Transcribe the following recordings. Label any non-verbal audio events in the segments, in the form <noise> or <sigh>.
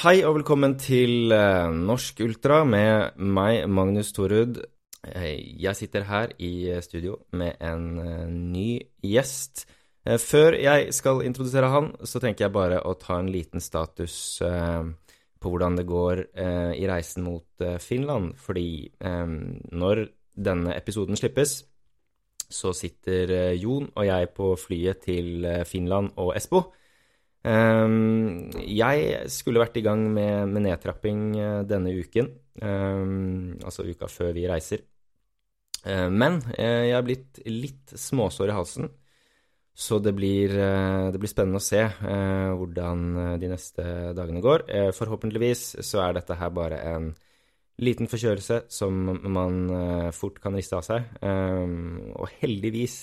Hei og velkommen til eh, Norsk Ultra med meg, Magnus Torud. Eh, Jeg sitter her i studio med en eh, ny gjest. Eh, Før jeg skal introdusere han, så tenker jeg bare å ta en liten status eh, på hvordan det går eh, i reisen mot eh, Finland. Fordi eh, når denne episoden slippes, så sitter eh, Jon og jeg på flyet til eh, Finland og Espo. Ehm, jeg skulle vært i gang med, med nedtrapping eh, denne uken, um, altså uka før vi reiser. Eh, men uh, jeg er blitt litt småsår i halsen, så det blir, uh, det blir spennende å se hvordan de neste dagene går. Forhåpentligvis så er dette her bare en liten forkjølelse som man fort kan riste av seg. Og heldigvis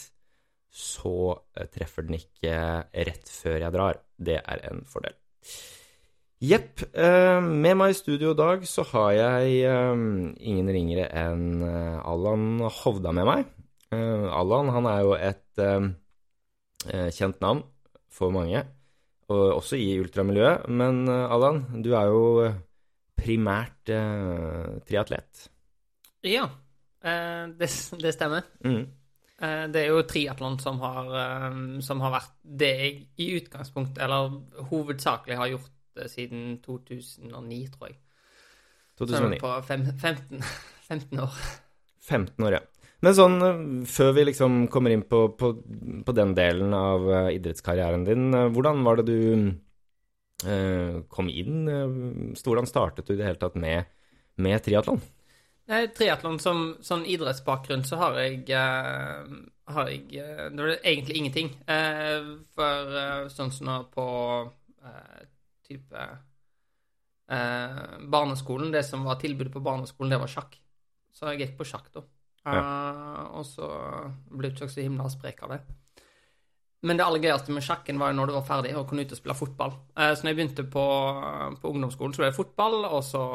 så eh, treffer den ikke rett før jeg drar. Det er en fordel. Jepp. Eh, med meg i studio i dag så har jeg eh, ingen ringere enn eh, Allan Hovda med meg. Eh, Allan han er jo et eh, eh, kjent navn for mange, og også i ultramiljøet. Men eh, Allan, du er jo eh, primært eh, triatlet. Ja, eh, det, det stemmer. Mm. Eh, det er jo triatlon som, har, eh, som har vært det jeg i utgangspunktet, eller hovedsakelig, har gjort det siden 2009, tror jeg. Så er 2009. på fem, 15, 15 <laughs> år. 15 år, ja. Men sånn, eh, før vi liksom kommer inn på, på, på den delen av eh, idrettskarrieren din, eh, hvordan var det du eh, kom inn? eh, Hvordan startet du i det hele tatt med, med triatlon? Nei, Triatlon som sånn idrettsbakgrunn så har jeg, uh, har jeg uh, Det var egentlig ingenting. Uh, for sånn som nå på type barneskolen Det som var tilbudet på barneskolen, det var sjakk. Så jeg gikk på sjakk, da. Ja. og så ble ikke så himla sprek av det. Men det aller gøyeste med sjakken var jo når du var ferdig og kunne ut og spille fotball. Så når jeg begynte på, på ungdomsskolen, så ble det fotball, og så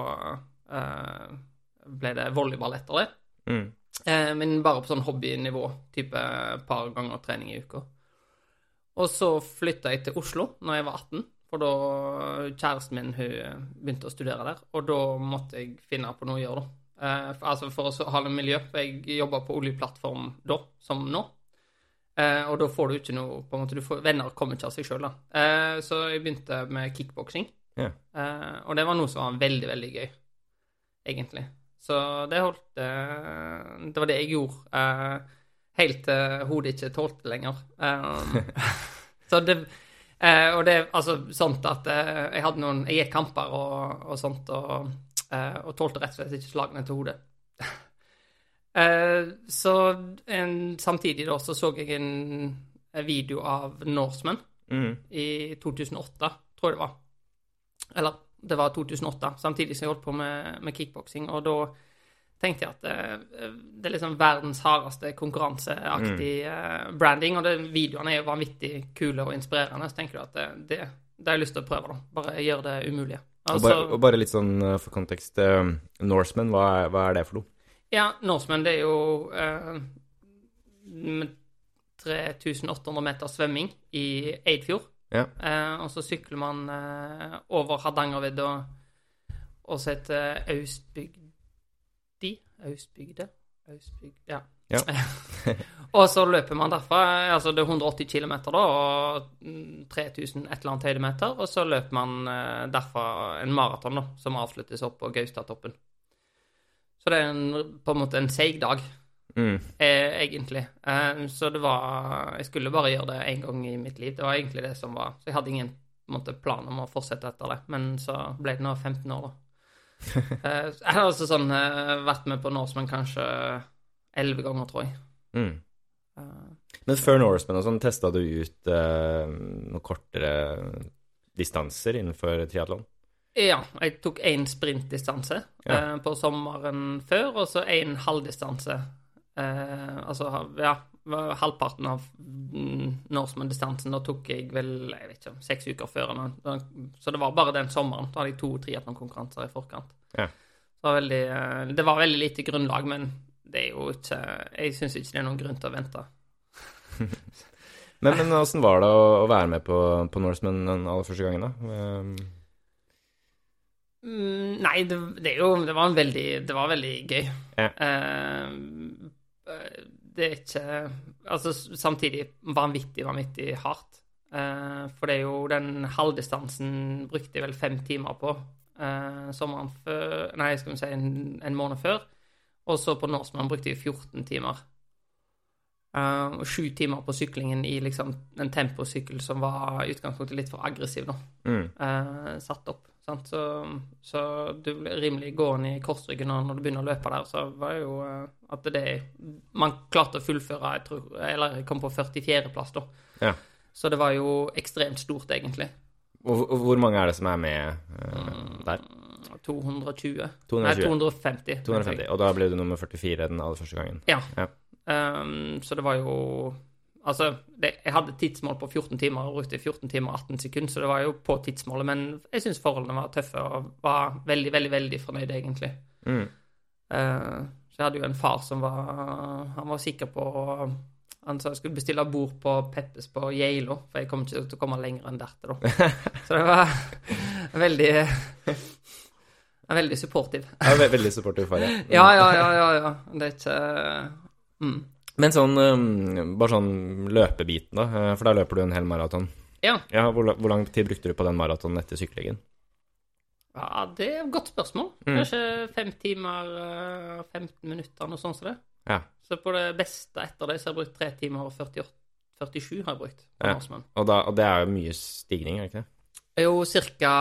ble det volleyball etter det. Mm. Eh, men bare på sånn hobbynivå, type par ganger trening i uka. Og så flytta jeg til Oslo når jeg var 18, for da kjæresten min hun begynte å studere der. Og da måtte jeg finne på noe å gjøre, da. Eh, for, altså for å ha det miljø. For jeg jobba på oljeplattform da, som nå. Eh, og da får du ikke noe på en måte, du får, Venner kommer ikke av seg sjøl, da. Eh, så jeg begynte med kickboksing. Yeah. Eh, og det var noe som var veldig, veldig gøy, egentlig. Så det holdt eh, Det var det jeg gjorde. eh, helt til hodet ikke tålte lenger. Eh, så det Og det altså sånt at jeg hadde noen Jeg gikk kamper og, og sånt, og, og tålte rett og slett ikke slagene til hodet. Eh, så en, samtidig da så så jeg en, en video av Norseman Mm. i 2008, tror jeg det var. Eller det var 2008, samtidig som jeg holdt på med, med kickboksing. Og da tenkte jeg at eh, det er liksom verdens hardeste konkurranseaktig mm. branding. Og det, videoene er jo vanvittig kule og inspirerende. Så tenker du at det, det, det har jeg lyst til å prøve, da. Bare gjøre det umulige. Og, Altså, bare, og bare litt sånn eh, for kontekst, eh, Norseman, hva hva er det for noe? Ja, Norseman, det er jo eh, 3800 meter svømming i Eidfjord. Ja. Eh, og så sykler man eh, over Hardangervidda og så heter Austbygdi Austbygde? Austbygd, ja. Ja. <laughs> og så løper man derfra, altså det er 180 km da, og mm, 3000 et eller annet høydemeter, og så løper man eh, derfra en maraton da, som avsluttes opp på Gaustatoppen. Så det er en, på en måte en seig dag, Mm. eh, egentlig. Eh, så det var Jeg skulle bare gjøre det én gang i mitt liv. Det var egentlig det som var Så jeg hadde ingen måte, plan om å fortsette etter det, men så ble det nå 15 år, da. <laughs> eh, jeg har altså sånn vært med på Norseman kanskje elleve ganger, tror jeg. Mm. Men før Norseman og sånn, testa du ut noen kortere distanser innenfor triatlon? ja, jeg tok én sprintdistanse Ja. på sommeren før, og så én halvdistanse. Eh, altså, ja, halvparten av mm, Norseman-distansen. Da tok jeg vel jeg vet ikke, seks uker før. Men, Så det var bare den sommeren. Da hadde jeg to triatlonkonkurranser i forkant. Ja. Var veldig, eh, det var veldig lite grunnlag, men det er jo ikke Jeg syns ikke det er noen grunn til å vente. <laughs> Men, men åssen var det å, å være med på, på Norseman den aller første gangen, da? Um, Mm, nei, det, det, jo Det var en veldig Det var veldig gøy. Ja. Eh, det er ikke Altså, samtidig vanvittig, vanvittig hardt. Eh, for det er jo den halvdistansen brukte jeg vel fem timer på eh, sommeren før Nei, skal vi si en, en måned før. Og så på Norseman brukte jeg 14 timer. Eh, og sju timer på syklingen i liksom en temposykkel som var i utgangspunktet litt for aggressiv, da. Mm. eh, satt opp. Så, så du blir rimelig gående i korsryggen når du begynner å løpe der, så var det jo eh, at det Man klarte å fullføre, jeg tror Eller jeg kom på 44.-plass, da. Ja. Så det var jo ekstremt stort, egentlig. Og, og hvor mange er det som er med uh, der? 220. 220. Nei, 250. 250. Og da ble du nummer 44 den aller første gangen. Ja. Ja. Um, så det var jo Altså, det, jeg hadde tidsmål på 14 timer og brukte 14 timer og 18 sekunder, så det var jo på tidsmålet, men jeg syns forholdene var tøffe og var veldig, veldig, veldig fornøyd, egentlig. Mm. Uh, så jeg hadde jo en far som var Han var sikker på Han sa jeg skulle bestille bord på Peppes på Geilo, for jeg kommer ikke til å komme lenger enn dertil, da. <laughs> Så det var veldig Veldig supportive. Ja, veldig supportive far, ja. <laughs> Ja, ja, ja, ja, ja. Det er ikke mm. Men sånn, bare sånn løpebiten, da. eh, For da løper du en hel maraton. Ja. Ja, hvor, hvor lang tid brukte du på den maratonen etter syklingen? ja, det er et godt spørsmål. Mm. Kanskje fem timer, eh, 15 minutter, noe sånt som det. Ja. Så på det beste etter det så har jeg brukt 3 timer og 48, 47 har jeg brukt Ja. Og, da, og det er jo mye stigning, er det ikke det? Jo ca.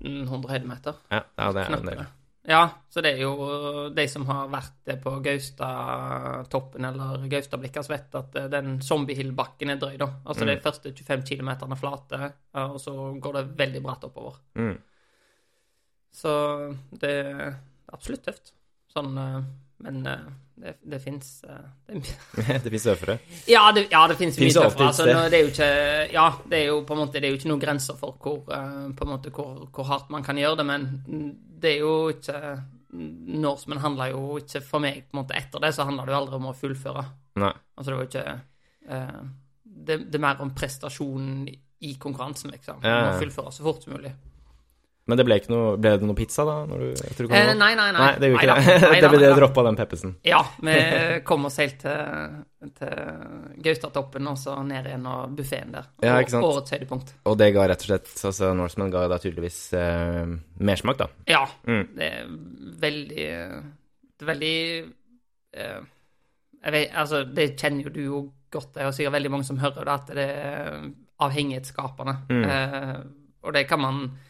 1800 høydemeter. Ja, ja det er en del. Ja, så det er jo de som har vært på Gaustatoppen eller Gaustablikkas, vet at eh, den Zombiehill-bakken er drøy, da. Altså de Mm. første 25 km flate, eh, og så går det veldig bratt oppover. Mm. Så det er absolutt tøft. Sånn eh, Men eh, det, det fins det, <laughs> det fins øvre. Ja, det, ja, det fins mye tøffere. Altså, det er jo ikke Ja, det er jo på en måte Det er jo ikke noen grenser for hvor, eh, på en måte, hvor, hvor hardt man kan gjøre det, men det er jo ikke Norsemen handler jo ikke For meg, på en måte, etter det, så handler det jo aldri om å fullføre. Nei. Altså, det var jo ikke eh, det, det er mer om prestasjonen i konkurransen, liksom. Ja, ja. Å fullføre så fort som mulig. Men det ble ikke noe Ble det noe pizza, da? Du, du Eh, nei, nei, nei. Nei, det gjorde ikke <laughs> det. neida, det ble droppa, den peppesen. Ja, <laughs> vi kom oss helt til, til Gautatoppen og så ned igjen og buffeen der. Ja, ikke sant? Årets høydepunkt. Og det ga rett og slett Altså, Norseman ga da tydeligvis eh, mersmak, da. Ja, Mm. det er veldig Det er veldig eh, jeg vet, Altså, det kjenner jo du jo godt. Det er sikkert veldig mange som hører det, at det er avhengighetsskapende. Mm. Eh, og det kan man eh,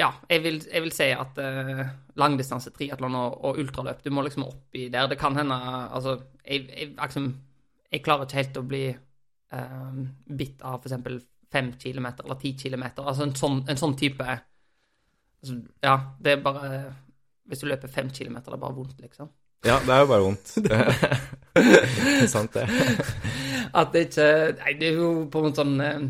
Ja, jeg vil, jeg vil si at eh, langdistanse triatlon og, og ultraløp, du må liksom opp i der. Det kan hende Altså, jeg, jeg, liksom, jeg klarer ikke helt å bli eh, bitt av f.eks. fem kilometer eller ti kilometer. Altså en sånn, en sånn type altså, Ja, det er bare Hvis du løper fem kilometer, det er bare vondt, liksom. Ja, det er jo bare vondt. <laughs> Det er sant, det. At det ikke Nei, det er jo på en måte sånn eh,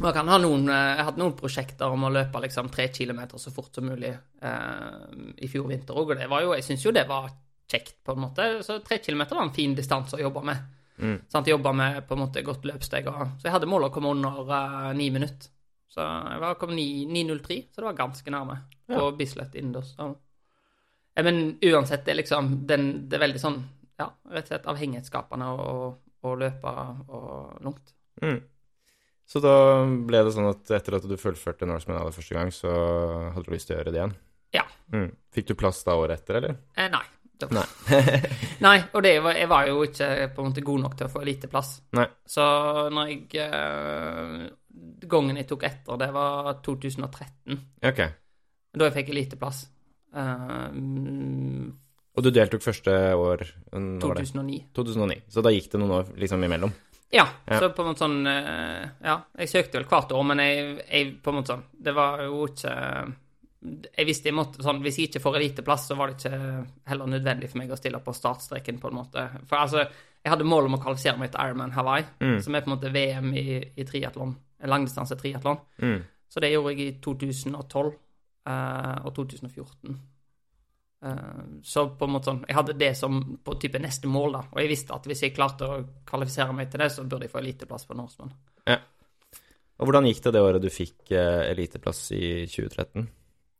Man kan ha noen eh, Jeg hatt noen prosjekter om å løpe liksom tre kilometer så fort som mulig eh, i fjor vinter òg, og det var jo Jeg syns jo det var kjekt, på en måte. Så tre kilometer var en fin distanse å jobbe med. Mm. Sant, jobba med på en måte godt løpssteg. Så jeg hadde mål å komme under eh, ni minutter. Så jeg var kom 9.03, så det var ganske nærme på Bislett innendørs. Ja, men uansett, det er liksom den, Det er veldig sånn ja, rett og slett avhengighetsskapende å løpe og langt. Mm. Så da ble det sånn at etter at du fullførte Norseman aller første gang, så hadde du lyst til å gjøre det igjen? Ja. Mm. Fikk du plass da året etter, eller? Eh, nei. Nei. <laughs> nei, og det var, jeg var jo ikke på en måte god nok til å få eliteplass. Nei. Så når jeg eh, Gangen jeg tok etter, det var 2013. Ok. Da jeg fikk eliteplass. Uh, Og du deltok første år når var det? 2009. 2009. Så da gikk det noen år liksom imellom? Ja, Ja. så på en måte sånn eh, Ja, jeg søkte vel hvert år, men jeg, jeg på en måte sånn Det var jo ikke Jeg visste jeg måtte sånn Hvis jeg ikke får eliteplass, så var det ikke heller nødvendig for meg å stille på startstreken, på en måte. For altså, jeg hadde mål om å kvalifisere meg til Ironman Hawaii, Mm. som er på en måte VM i, i triatlon. Langdistanse triatlon. Mm. Så det gjorde jeg i 2012 uh, og 2014. Eh, så på en måte sånn Jeg hadde det som på type neste mål, da. Og jeg visste at hvis jeg klarte å kvalifisere meg til det, så burde jeg få eliteplass på Norseman. Og hvordan gikk det det året du fikk eh, eliteplass i 2013?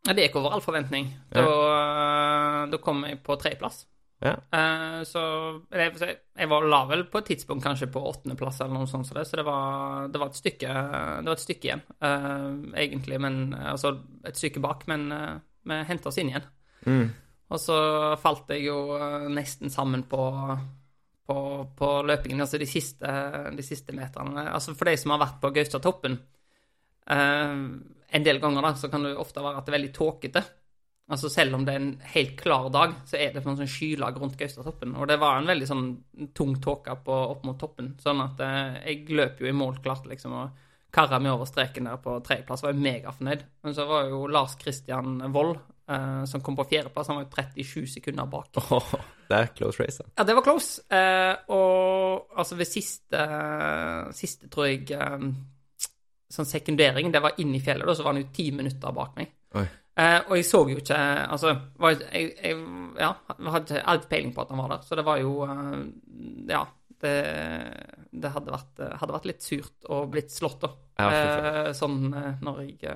Ja, det gikk over all forventning. Da, ja. da kom jeg på tredjeplass. Ja. Eh, så jeg, jeg var la vel på et tidspunkt kanskje på åttendeplass eller noe sånt, så det, så det var, det var, et, stykke, det var et stykke igjen, eh, egentlig. Men, altså et stykke bak, men eh, vi henta oss inn igjen. Mm. Og så falt jeg jo eh, nesten sammen på, på, på løpingen, altså de siste, de siste, meterne. Altså for de som har vært på Gaustatoppen eh, en del ganger, da, så kan det ofte være at det er veldig tåkete. Altså Selv om det er en helt klar dag, så er det en sånn skylag rundt Gaustatoppen. Og det var en veldig sånn tung tåke opp mot toppen, sånn at eh, jeg løp jo i mål klart, liksom. og kara meg over streken der på tredjeplass, var jo megafornøyd. Men så var jo Lars Kristian Wold Uh, som kom på fjerdeplass. Han var jo 37 sekunder bak. <laughs> Oh, det er close race, da. Ja, det var close. Uh, og altså ved siste, siste tror jeg um, Sånn sekundering, det var inne i fjellet, da, så var han jo ti minutter bak meg. Og jeg så jo ikke Altså, jeg, jeg, ja, hadde ikke all peiling på at han var der, så det var jo Ja. Det, det hadde, vært, hadde, vært, litt surt å blitt slått, da. Ja, sånn når jeg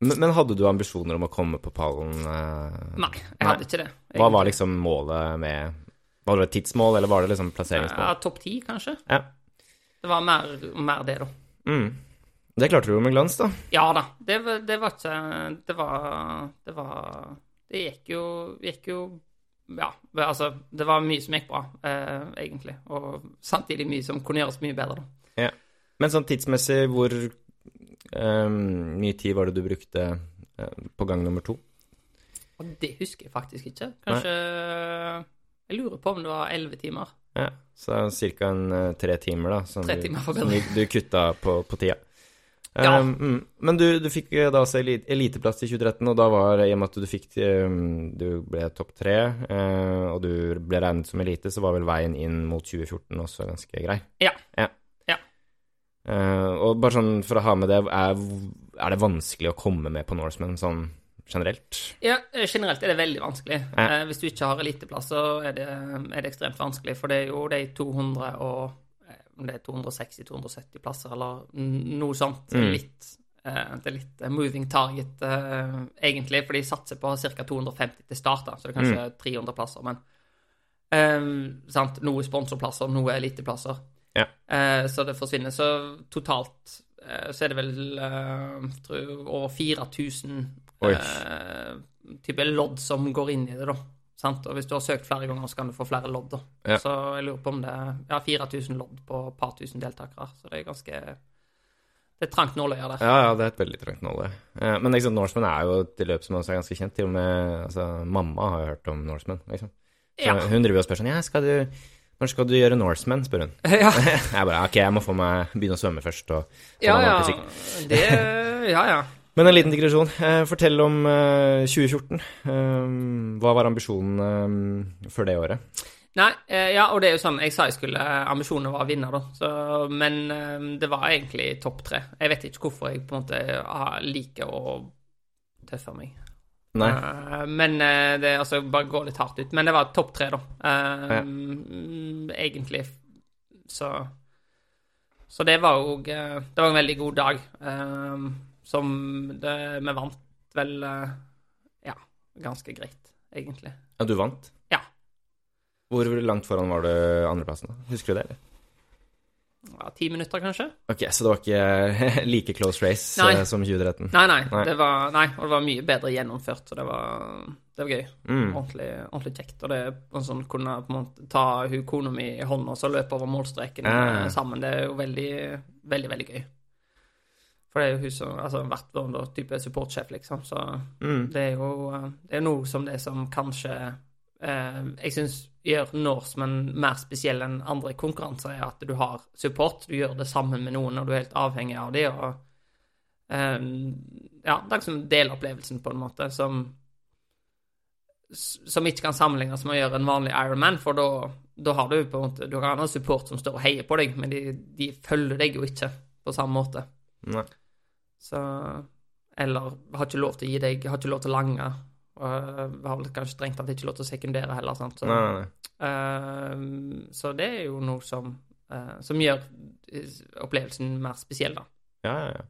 men, men, hadde du ambisjoner om å komme på pallen? Uh, nei, jeg hadde ikke det. Egentlig. Hva var liksom målet med Var det et tidsmål, eller var det liksom plasseringsmål? Ja, Topp ti, kanskje. Ja. Det var mer, mer det, da. Mm. Det klarte du jo med glans, da. Ja da. Det, det, var ikke Det var Det var Det gikk jo, gikk jo Ja, altså Det var mye som gikk bra, eh, egentlig. Og samtidig mye som kunne gjøres mye bedre, da. Ja. Men sånn tidsmessig, hvor mye tid var det du brukte uh, på gang nummer to? Og det husker jeg faktisk ikke. Kanskje Nei. Jeg lurer på om det var elleve timer. Ja, så ca. uh, tre timer, da, som, tre timer du, som du, kutta på, på tida. Um, ja. Mm, men du, du, fikk eh, da også eliteplass i 2013, og da var i og med at du fikk um, Du ble topp tre, uh, og du ble regnet som elite, så var vel veien inn mot 2014 også ganske grei? Ja. ja. Uh, og bare sånn for å ha med det, er, er, det vanskelig å komme med på Norseman sånn generelt? Ja, eh, generelt er det veldig vanskelig. Ja. Uh, hvis du ikke har eliteplass, så er det, er det, ekstremt vanskelig. For det er jo de 200 og det er 260-270 plasser, eller noe sånt. Mm. Litt, uh, det er litt moving target, egentlig, for de satser på ca. 250 til start, da, så det er kanskje mm. 300 plasser. Men sant? noe sponsorplasser, noe eliteplasser. Ja. Eh, så det forsvinner. Så totalt eh, så er det vel eh, tror, over 4000 eh, type lodd som går inn i det, da. Sant? Og hvis du har søkt flere ganger, så kan du få flere lodd. da. Ja. Så jeg lurer på om det er ja, 4000 lodd på et par tusen deltakere. Så det er ganske det er trangt nåløye der. Ja, ja, det er et veldig trangt nåløye. Eh, men liksom, Norseman er jo et løp som også er ganske kjent. Til og med altså, mamma har hørt om Norseman. Liksom. Så ja. Hun driver og spør sånn Ja, skal du når skal du gjøre Norseman, spør hun. <laughs> Ja. <laughs> jeg bare OK, jeg må få meg begynne å svømme først. Og ja, ja. Det, <laughs> ja, ja. Men en liten digresjon. Eh, fortell om eh, 2014. Eh, hva var ambisjonen før det året? Nei, eh, ja, og det er jo sånn Jeg sa jeg skulle Ambisjonen var å vinne, da. Så, men eh, det var egentlig topp tre. Jeg vet ikke hvorfor jeg på en måte liker å tøffe meg. Nei. Uh, men uh, det altså, bare går litt hardt ut. Men det var topp tre, da. Uh, ja. Egentlig. Så Så det var jo Det var en veldig god dag. som det, vi vant vel Ja, ganske greit, egentlig. Ja, du vant? Ja. Hvor langt foran var du andreplassen? da? Husker du det, eller? Ja, ti minutter, kanskje. Ok, Så det var ikke <laughs> like close race nei. Eh, som 2013? Nei, nei, nei. Det var, nei, og det var mye bedre gjennomført, så det var, det var gøy. Mm. Ordentlig, ordentlig, kjekt. Og det å sånn kunne på en måte ta hun kona mi i hånda og så løpe over målstreken eh. sammen. Det er jo veldig, veldig, veldig gøy. For det er jo hun som altså, vært vår type supportsjef, liksom. Så mm. det er jo det er noe som det som kanskje eh, Jeg syns gjør Norseman mer spesiell enn andre konkurranser, er at du har support. Du gjør det sammen med noen, og du er helt avhengig av det. Og, um, ja, det er liksom delopplevelsen, på en måte, som som ikke kan sammenlignes med å gjøre en vanlig Ironman, for da har du på en måte Du har ha support som står og heier på deg, men de, de følger deg jo ikke på samme måte. Nei. Så Eller har ikke lov til å gi deg Har ikke lov til å lange og har vel kanskje strengt tatt ikke lov til å sekundere heller. Sant? Så, nei, nei. Uh, så det er jo noe som, uh, som gjør opplevelsen mer spesiell, da. Ja, ja, ja.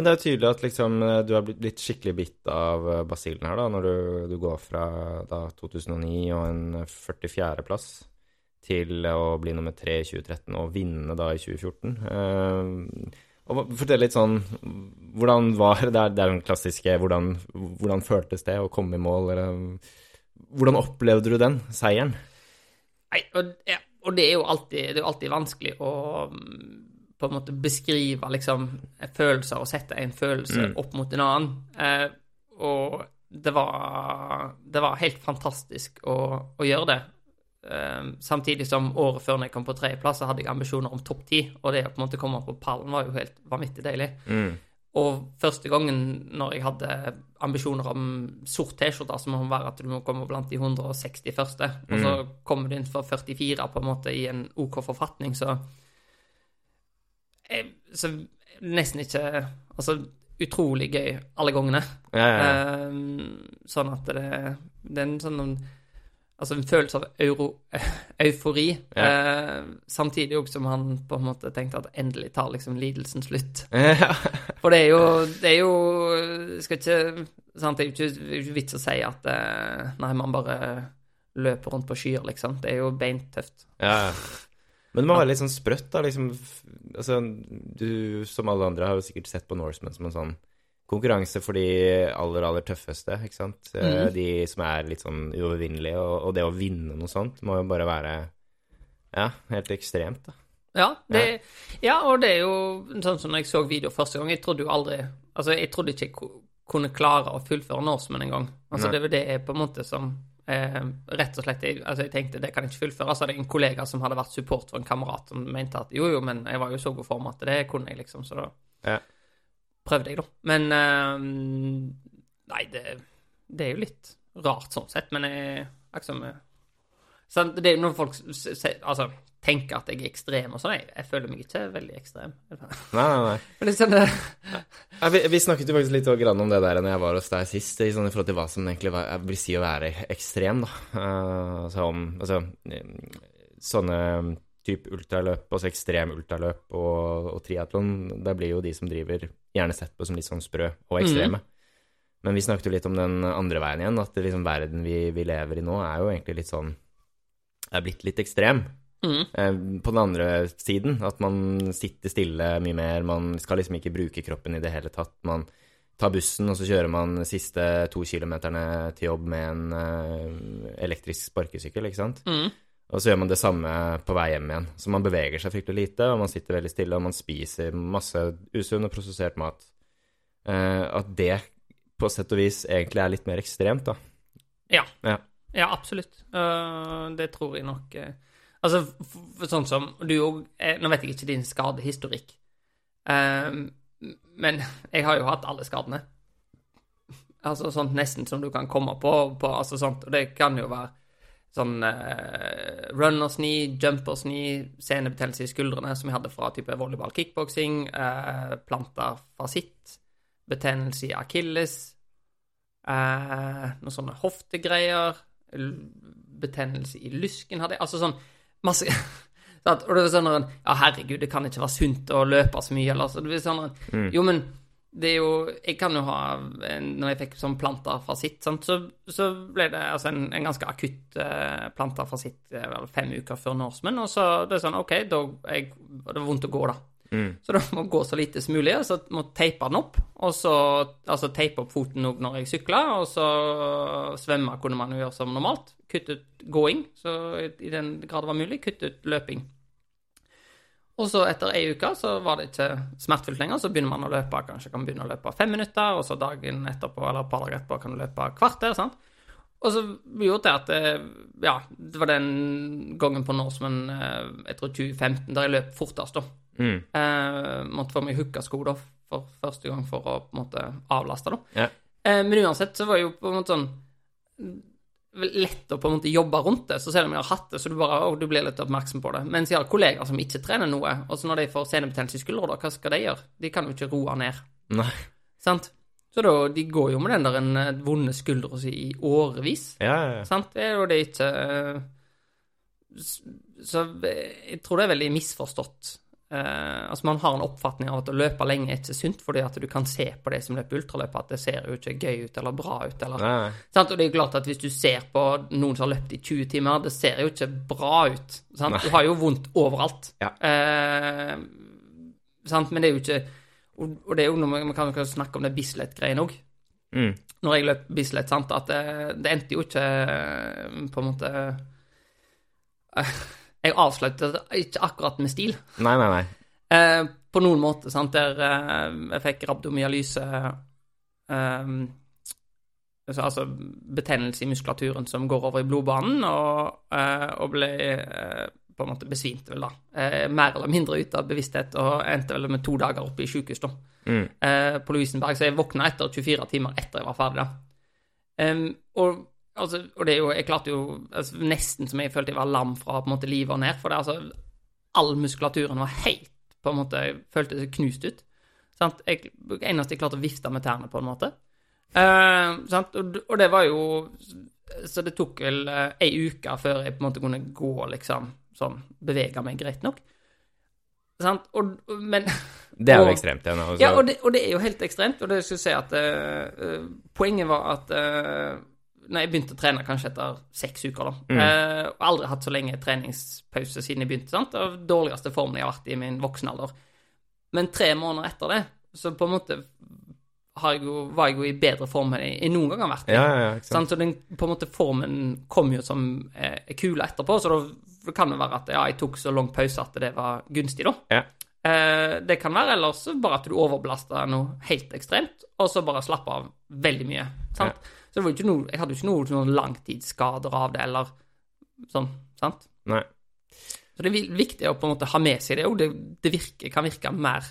Men det er jo tydelig at liksom eh, du har blitt, skikkelig bitt av eh, basillen her, da, når du, du går fra da 2009 og en 44.-plass til å bli nummer tre i 2013 og vinne da i 2014. Eh, og Fortell litt sånn Hvordan var det? Er, det er den klassiske hvordan, hvordan føltes det å komme i mål? Eller, hvordan opplevde du den seieren? Nei, og, ja, og det er jo alltid, det er jo alltid vanskelig å på en måte beskrive liksom følelser og sette en følelse mm. opp mot en annen. Eh, og det var, det var helt fantastisk å, å gjøre det. Eh, samtidig som året før når jeg kom på tredjeplass, så hadde jeg ambisjoner om topp ti. Og det å på en måte komme på pallen var jo helt vanvittig deilig. Mm. Og første gangen når jeg hadde ambisjoner om sort T-skjorte, så må det være at du må komme blant de 160 første, og så mm. kommer du inn for 44 på en måte i en OK forfatning, så så nesten ikke Altså utrolig gøy alle gangene. Ja, ja, ja. Um, sånn at det, det er en sånn Altså en følelse av euro, <laughs> eufori, uh, samtidig også som han på en måte tenkte at endelig tar liksom lidelsen slutt. <laughs> For det er jo Det er jo Skal ikke sant, Det er jo ikke, ikke vits å si at uh, nei, man bare løper rundt på skyer, liksom. Det er jo beintøft. Ja, ja. Men det må være litt sånn sprøtt, da. Liksom, altså, du som alle andre har jo sikkert sett på Norseman som en sånn konkurranse for de aller, aller tøffeste, ikke sant. Mm. De som er litt sånn uovervinnelige. Og, og, det å vinne noe sånt må jo bare være ja, helt ekstremt, da. Ja, det, ja, og det er jo sånn som når jeg så video første gang, jeg trodde jo aldri Altså, jeg trodde ikke jeg kunne klare å fullføre Norseman engang. Altså, Nei. det var det jeg på en måte som Eh, rett og slett, jeg, altså jeg tenkte det kan jeg ikke fullføre. Så hadde jeg en kollega som hadde vært support for en kamerat, som mente at jo, jo, men jeg var jo så god form at det kunne jeg, liksom. Så da ja. Prøvde jeg, da. Men uh, Nei, det, det, er jo litt rart sånn sett, men jeg liksom sånn, Det er jo når folk altså, tenker at jeg er ekstrem og sånn. Jeg, jeg, føler meg ikke veldig ekstrem. Nei, nei, nei. Men liksom det... ja, vi, vi, snakket jo faktisk litt om det der når jeg var hos deg sist, i, sånn, i forhold til hva som egentlig var, jeg vil si å være ekstrem, da. Uh, altså om Altså sånne type ultraløp, altså ekstrem ultraløp og, og triatlon, det blir jo de som driver gjerne sett på som litt sånn sprø og ekstreme. Mm. Men vi snakket jo litt om den andre veien igjen, at liksom verden vi, vi lever i nå, er jo egentlig litt sånn er blitt litt ekstrem. Mm. Eh, på den andre siden, at man sitter stille mye mer, man skal liksom ikke bruke kroppen i det hele tatt. Man tar bussen, og så kjører man de siste to kilometerne til jobb med en uh, elektrisk sparkesykkel, ikke sant. Mm. Og så gjør man det samme på vei hjem igjen. Så man beveger seg fryktelig lite, og man sitter veldig stille, og man spiser masse usunn og prosessert mat. Eh, at det på sett og vis egentlig er litt mer ekstremt, da. Ja. Ja, ja absolutt. Uh, det tror jeg nok. Uh Altså, sånn som du òg eh, Nå vet jeg ikke din skadehistorikk, uh, men jeg har jo hatt alle skadene. Altså sånn nesten som du kan komme på, på altså sånt, og det kan jo være sånn uh, runners knee, jumpers knee, senebetennelse i skuldrene, som jeg hadde fra type volleyball, kickboksing, uh, planta fasitt, betennelse i akilles, uh, noen sånne hoftegreier, betennelse i lysken hadde jeg Altså sånn masse <laughs> Og det var sånn Ja, herregud, det kan ikke være sunt å løpe så mye, eller så. Det blir sånn mm. Jo, men det er jo Jeg kan jo ha Når jeg fikk sånn plantarfasitt, så, så ble det altså en, en ganske akutt eh, plantarfasitt uh, fem uker før norsmen, og så det er sånn OK, da jeg, Det var vondt å gå, da. Mm. Så da må gå så lite som mulig, og så må teipe den opp. Og så altså teipe opp foten òg når jeg sykla, og så svømme kunne man jo gjøre som normalt. Kutte ut gåing, så i den grad det var mulig, kutte ut løping. Og så etter ei uke så var det ikke smertefullt lenger, så begynner man å løpe. Kanskje kan begynne å løpe fem minutter, og så dagen etterpå eller et par dager etterpå kan du løpe kvarter. sant? Og så gjorde det at eh, Ja, det var den gangen på Norseman, eh, jeg tror 2015, der jeg løp fortest, da. Mm. Eh, måtte få meg hooka-sko da, for første gang for å på en måte avlaste, da. Yeah. Eh, men uansett så var jeg jo på en måte sånn lett å på en måte jobbe rundt det. Så selv om jeg har hatt det, så du bare å, du blir litt oppmerksom på det. Mens jeg har kollegaer som ikke trener noe, og så når de får senebetennelse i skuldra, hva skal de gjøre? De kan jo ikke roe ned. Nei. Sant? Så da, de går jo med den der en eh, vonde skuldra si i årevis. Ja, ja, ja. Sant? Det er jo det ikke Så jeg tror det er veldig misforstått eh, Altså, man har en oppfatning av at å løpe lenge er ikke sunt, fordi at du kan se på de som løper ultraløp, at det ser jo ikke gøy ut eller bra ut, eller? Og det er jo klart at hvis du ser på noen som har løpt i 20 timer, det ser jo ikke bra ut. Sant? Du har jo vondt overalt. Ja. Uh, sant? Men det er jo ikke Og, og det er jo noe man kan snakke om det Bislett-greien òg. Mm. Når jeg løp Bislett, sant, at det, det endte jo ikke eh, på en måte eh, <laughs> Jeg avsluttet ikke akkurat med stil. Nei, nei, nei. Eh, på noen måte, sant, der eh, jeg fikk rabdomyalyse eh, altså, altså betennelse i muskulaturen som går over i blodbanen, og, eh, og ble eh, på en måte besvimte vel, da. Eh, mer eller mindre ute av bevissthet, og endte vel med to dager oppe i sykehus, da. Mm. Eh, på Lovisenberg, så jeg våkna etter 24 timer etter jeg var ferdig, da. Em, og, altså, og det er jo Jeg klarte jo altså, nesten som jeg følte jeg var lam fra på en måte livet og ned, for det altså All muskulaturen var helt på en måte Jeg følte det knust ut. Sant? Jeg, eneste jeg klarte å vifte med tærne, på en måte. Eh, sant? Og, og det var jo Så det tok vel eh, ei uke før jeg på en måte kunne gå, liksom, sånn, bevege meg greit nok. Sant? Og, men <laughs> Det er jo Og- ekstremt ja, og det, og det er jo helt ekstremt. Og det skal jeg si at eh, eh, Poenget var at når jeg begynte å trene kanskje etter seks uker, da eh, Og aldri hatt så lenge treningspause siden jeg begynte. sant? Av dårligste formen jeg har vært i min voksen alder. Men tre måneder etter det, så på en måte har jeg jo, var jeg jo i bedre form enn jeg noen gang har vært i. Ja, ja, ja? Så den på en måte formen kom jo som eh, kula etterpå, så da kan det være at ja, jeg tok så lang pause at det var gunstig, da. Ja. Eh, det kan være ellers bare at du overbelasta noe helt ekstremt, og så bare slappe av veldig mye. Sant? Så noe, jeg hadde jo ikke noe sånn langtidsskader av det, eller sånn, sant? Nei. Så det er viktig å på en måte ha med seg det òg. Det, det virker, kan virke mer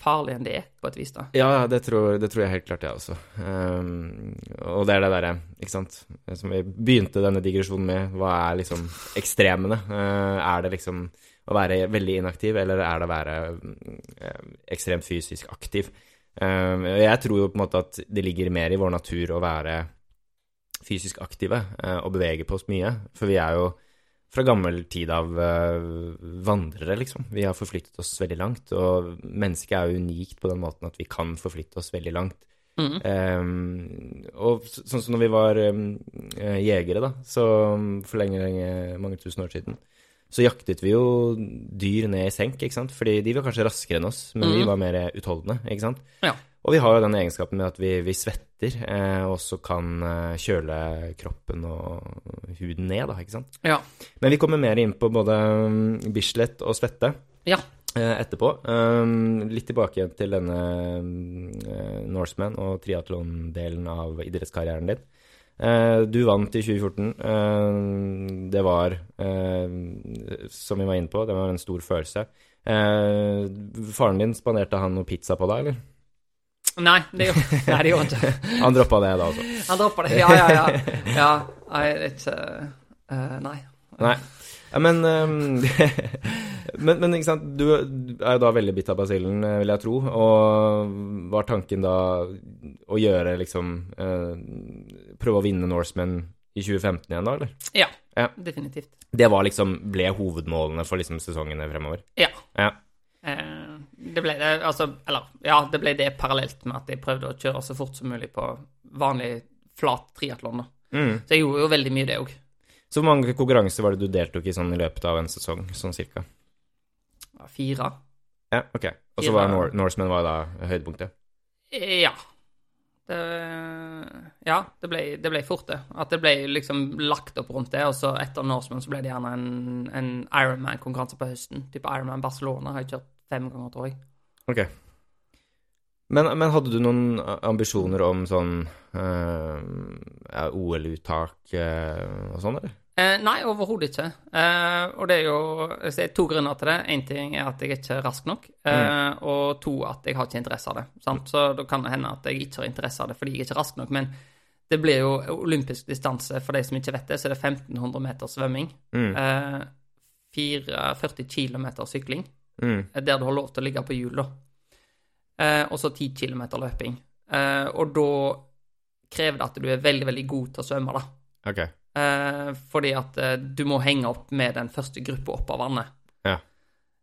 farlig enn det er, på et vis, da. Ja, ja, det tror, det tror jeg helt klart, jeg også. Um, og det er det derre, ikke sant, som vi begynte denne digresjonen med, hva er liksom ekstremene? Uh, er det liksom å være veldig inaktiv, eller er det å være uh, ekstremt fysisk aktiv? Um, jeg tror jo på en måte at det ligger mer i vår natur å være fysisk aktive uh, og bevege på oss mye, for vi er jo fra gammel tid av eh, vandrere, liksom. Vi har forflyttet oss veldig langt, og mennesket er jo unikt på den måten at vi kan forflytte oss veldig langt. Mm. Ehm, og sånn som når vi var eh, jegere, da, så for lenge, lenge, mange tusen år siden, så jaktet vi jo dyr ned i senk, ikke sant? Fordi de var kanskje raskere enn oss, men vi Mhm. var mer utholdende, ikke sant? Ja. Og vi har jo den egenskapen med at vi, vi svetter, eh, og så kan eh, kjøle kroppen og huden ned, da, ikke sant? Ja. Men vi kommer mer inn på både um, Bislett og svette Ja. eh, etterpå. Um, litt tilbake til denne um, eh, Norseman og triatlon-delen av idrettskarrieren din. Eh, du vant i 2014. Eh, det var, eh, som vi var inne på, det var en stor følelse. Eh, faren din, spanderte han noe pizza på deg, eller? Nei, det gjorde <laughs> han ikke. Han droppa det da, altså? Han droppa det. Ja, ja, ja. ja er ikke eh, Nei. Nei. Ja, men, ehm, <laughs> men Men du er jo da veldig bitt av basillen, eh, vil jeg tro. Og var tanken da å gjøre liksom eh, Prøve å vinne Norseman i 2015 igjen, da, eller? Ja, Ja. definitivt. Det var liksom ble hovedmålene for liksom sesongene fremover? Ja. Ja. Eh, det ble det, altså Eller, ja, det ble det parallelt med at jeg prøvde å kjøre så fort som mulig på vanlig flat triatlon, da. Mm. Så jeg gjorde jo veldig mye det òg. Så hvor mange konkurranser var det du deltok i sånn i løpet av en sesong, sånn cirka? Fire. Ja, ok. Og så var Nor Norseman var da høydepunktet? Eh, Ja. Det, ja, det ble, det ble fort det. At det ble liksom lagt opp rundt det, og så etter Norseman så ble det gjerne en, en Ironman-konkurranse på høsten. Type Ironman Barcelona har jeg kjørt fem ganger, tror jeg. Ok. Men, men hadde du noen ambisjoner om sånn ja, OL-uttak eh, og sånn, eller? Eh, nei, overhodet ikke. Eh, og det er jo det er to grunner til det. Én ting er at jeg ikke er rask nok, eh, og to at jeg har ikke interesse av det. Sant? Så da kan det hende at jeg ikke har interesse av det fordi jeg ikke er rask nok. Men det blir jo olympisk distanse, for de som ikke vet det, så er det 1500 meter svømming. Mm. Eh, 4, 40 km sykling, Mm. der du har lov til å ligge på hjul, da. Og så 10 km løping. Og da krever det at du er veldig, veldig god til å svømme, da. Ok. Eh, fordi at eh, du må henge opp med den første gruppa opp av vannet. Ja.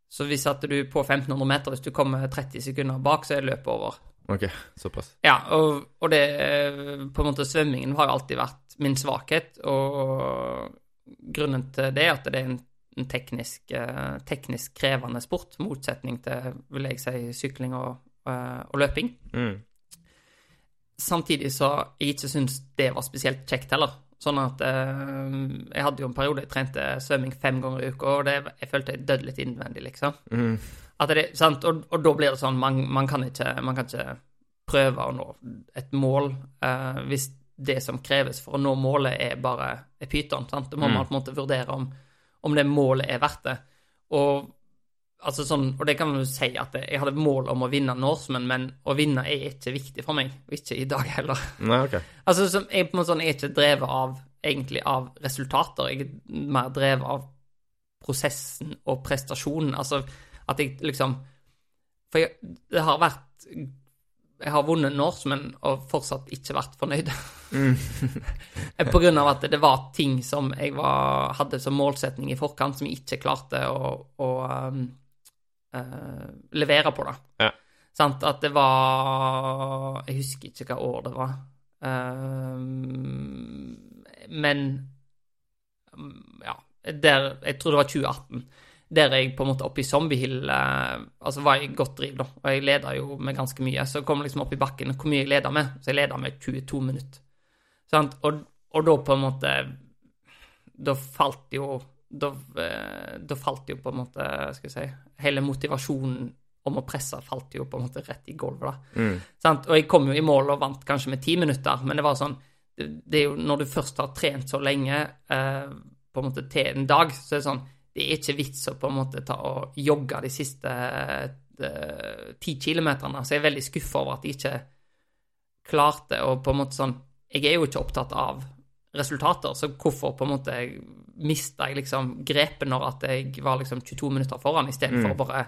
Så hvis at du på 1500 meter, hvis du kommer 30 sekunder bak, så er løpet over. Ok, såpass. Ja, og, og det På en måte svømmingen har alltid vært min svakhet, og grunnen til det er at det er en, en teknisk, eh, teknisk krevende sport, motsetning til, vil jeg si, sykling og, eh, og løping. Mm. Samtidig så jeg ikke syns det var spesielt kjekt heller. Sånn at eh, Jeg hadde jo en periode jeg trente svømming fem ganger i uka, og det, jeg følte jeg døde litt innvendig, liksom. Mm. Det, sant? Og, og da blir det sånn man, man, kan ikke, man kan ikke prøve å nå et mål eh, hvis det som kreves for å nå målet, er bare er pyton. sant? Da må Mm. man på en måte vurdere om, om det målet er verdt det. Og altså sånn, og det kan man jo si at jeg hadde mål om å vinne Norseman, men å vinne er ikke viktig for meg, og ikke i dag heller. Nei, ok. <laughs> Altså, som, jeg, på en måte sånn, jeg er ikke drevet av, egentlig, av resultater. Jeg er mer drevet av prosessen og prestasjonen. Altså, at jeg liksom For jeg, det har vært Jeg har vunnet Norseman og fortsatt ikke vært fornøyd. <laughs> på grunn av at det var ting som jeg var, hadde som målsetning i forkant, som jeg ikke klarte å, å eh, levere på, da. Ja. Sant? At det var Jeg husker ikke hva år det var. Um, men um, ja, der, jeg tror det var 2018, der jeg på en måte oppe i Zombiehill eh, Altså var jeg i godt driv, da, og jeg leda jo med ganske mye. Så kom jeg liksom opp i bakken hvor mye jeg leda med. Så jeg leda med 22 minutter. Sant? Og, og da på en måte Da falt jo da, eh, da falt jo på en måte, skal vi si Hele motivasjonen om å presse falt jo på en måte rett i gulvet, da. Mm. Og jeg kom jo i mål og vant kanskje med ti minutter, men det var sånn det, det er jo når du først har trent så lenge eh, på en måte til en dag, så er det sånn Det er ikke vits å på en måte ta og jogge de siste eh, ti kilometerne. Så jeg er veldig skuffa over at jeg ikke klarte å på en måte sånn Jeg er jo ikke opptatt av resultater, så hvorfor på en måte mista jeg liksom grepet når at jeg var liksom 22 minutter foran, istedenfor Mm. å bare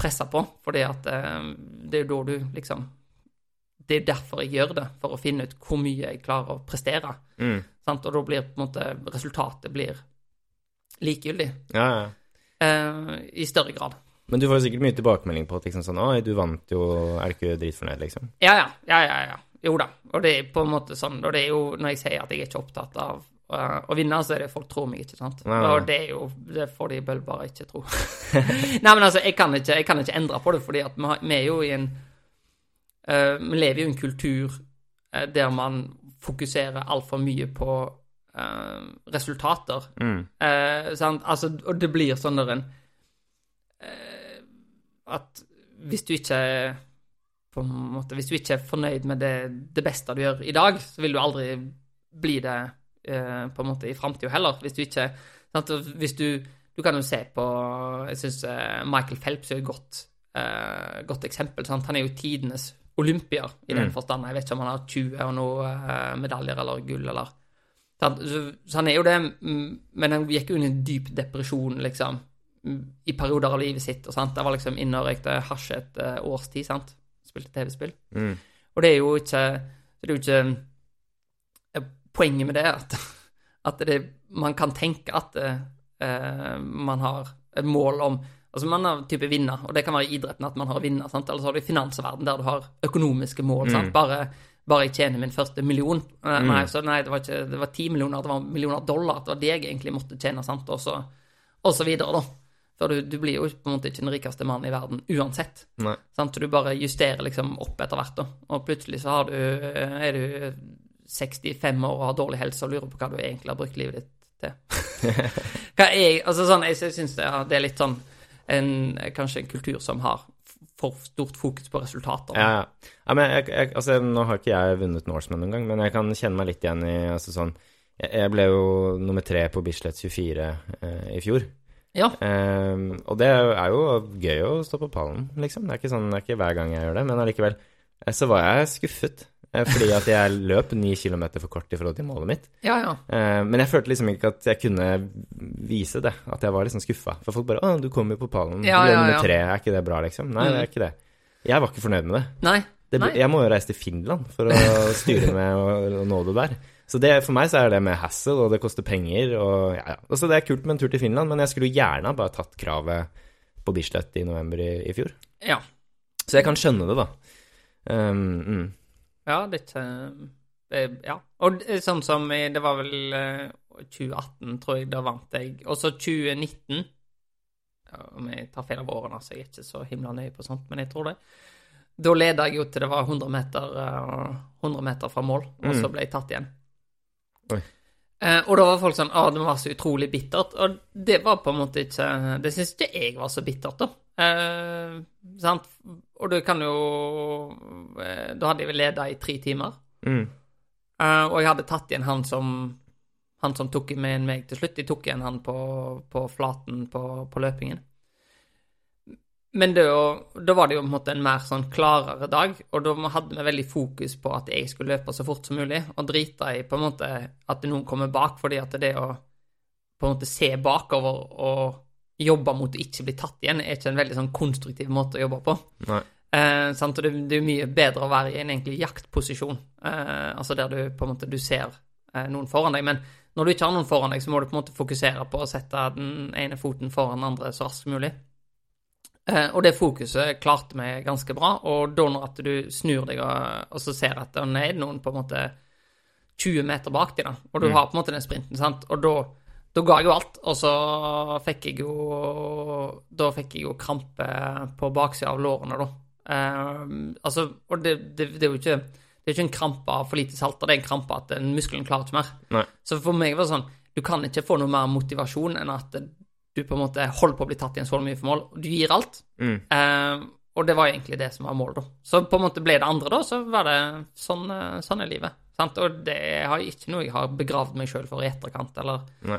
presse på? Fordi at eh, det er jo da du liksom det er derfor jeg gjør det, for å finne ut hvor mye jeg klarer å prestere. Mm. Sant? Og da blir på en måte resultatet blir likegyldig Ja, ja. eh, i større grad. Men du får jo sikkert mye tilbakemelding på at liksom sånn Oi, du vant jo, er du ikke dritfornøyd, liksom? Ja, ja, ja, ja, ja. Jo da. Og det er på en måte sånn, og det er jo når jeg sier at jeg er ikke opptatt av å vinne, så er det folk tror meg ikke, sant. Nei, nei. Og det er jo Det får de vel bare ikke tro. <laughs> Nei, men altså, jeg kan ikke, jeg kan ikke endre på det, fordi at vi, har, vi er jo i en uh, Vi lever jo i en kultur uh, der man fokuserer altfor mye på eh, resultater. Mm. Sant? Altså, og det blir sånn der en At hvis du ikke på en måte, Hvis du ikke er fornøyd med det, det beste du gjør i dag, så vil du aldri bli det eh, på en måte i framtida heller. Hvis du ikke sant? Hvis du Du kan jo se på Jeg syns eh, Michael Phelps er et godt, eh, godt eksempel. Sant? Han er jo tidenes olympier i den Mm. forstand. Jeg vet ikke om han har 20 og noe eh, medaljer eller gull eller Sant? Så, så han er jo det, mm, men han gikk jo inn i en dyp depresjon, liksom, i perioder av livet sitt. og sant? Det var liksom inne og røykte hasj et års tid, sant? Spilte TV-spill. Mm. Og det er jo ikke Det er jo ikke Poenget med det er at, <laughs> at det, man kan tenke at eh, man har et mål om Altså man har type vinner, og det kan være i idretten at man har vinner, sant? eller så har du finansverden der du har økonomiske mål. Mm. sant? Bare, bare jeg tjener min første million. Eh, Mm. Nei, så nei, det var ikke Det var ti millioner, det var millioner dollar. Det var det jeg egentlig måtte tjene, sant, og så, og så videre, da. For du, du blir jo på en måte ikke den rikeste mannen i verden uansett. Nei. Sant? Så du bare justerer liksom opp etter hvert, da. Og plutselig så har du, er du 65 år og har dårlig helse og lurer på hva du egentlig har brukt livet ditt til. <laughs> er, altså sånn, Jeg syns det, er- det er litt sånn en, Kanskje en kultur som har for stort fokus på resultater. Ja, ja. ja men jeg, jeg, altså, nå har ikke jeg vunnet Norseman noen gang, men jeg kan kjenne meg litt igjen i altså, sånn jeg, jeg ble jo nummer tre på Bislett 24 eh, i fjor. Ja. Ehm, og det er jo gøy å stå på pallen, liksom. Det er ikke sånn, det er ikke hver gang jeg gjør det, men allikevel. eh, Så var jeg skuffet, eh, fordi at jeg løp ni kilometer for kort i forhold til målet mitt. ja, ja. Eh, men jeg følte liksom ikke at jeg kunne vise det, at jeg var liksom skuffa. For folk bare 'Å, du kom jo på pallen. Ja, du ble nummer tre. Er ikke det bra, liksom?' Nei, det er ikke det. Jeg var ikke fornøyd med det. Nei. det ble, jeg må jo reise til Finland for å <laughs> styre med å, å nå det der. Så det, for meg så er det med hassle, og det koster penger, og ja, ja. Altså, det er kult med en tur til Finland, men jeg skulle jo gjerne ha bare tatt kravet på Bislett i november i, i fjor. Ja. Så jeg kan skjønne det, da. Um, mm. Ja, det er ikke Ja. Og sånn som Det var vel eh, 2018, tror jeg, da vant jeg. Og så 2019 ja, Om jeg tar feil av årene, så jeg er ikke så himla nøye på sånt, men jeg tror det. Da leda jeg jo til det var 100 meter, eh, 100 meter fra mål, og så Mm. ble jeg tatt igjen. Oi. Eh, og da var folk sånn Å, det var så utrolig bittert. Og det var på en måte ikke Det syns ikke jeg var så bittert, da. Eh, sant? Og du kan jo eh, Da hadde jeg vel leda i tre timer. Mm. Uh, og jeg hadde tatt igjen han som Han som tok med meg til slutt. Jeg tok igjen han på, på flaten på, på løpingen. Men da, da var det jo på en måte en mer sånn klarere dag, og da hadde vi veldig fokus på at jeg skulle løpe så fort som mulig, og drita i på en måte at noen kommer bak, fordi at det å på en måte se bakover og jobbe mot å ikke bli tatt igjen, er ikke en veldig sånn konstruktiv måte å jobbe på. Nei. Eh, sant? Og det, det er mye bedre å være i en egentlig jaktposisjon, eh, altså der du på en måte du ser eh, noen foran deg. Men når du ikke har noen foran deg, så må du på en måte fokusere på å sette den ene foten foran den andre så raskt som mulig. Eh, og det fokuset klarte vi ganske bra, og da når at du snur deg og, og så ser at det er noen på en måte 20 meter bak deg, da, og du Mm. har på en måte den sprinten, sant, og da da ga jeg jo alt, og så fikk jeg jo Da fikk jeg jo krampe på baksida av lårene, da. Eh, altså, og det, det, det er jo ikke Det er ikke en krampe av for lite salter, det er en krampe at muskelen klarer ikke mer. Nei. Så for meg var det sånn Du kan ikke få noe mer motivasjon enn at du på en måte holder på å bli tatt igjen så mye for mål. Du gir alt. Mm. Eh, og det var egentlig det som var målet, da. Så på en måte ble det andre, da, så var det sånn, eh, sånn er livet. Sant? Og det har ikke noe jeg har begravd meg sjøl for i etterkant, eller Nei.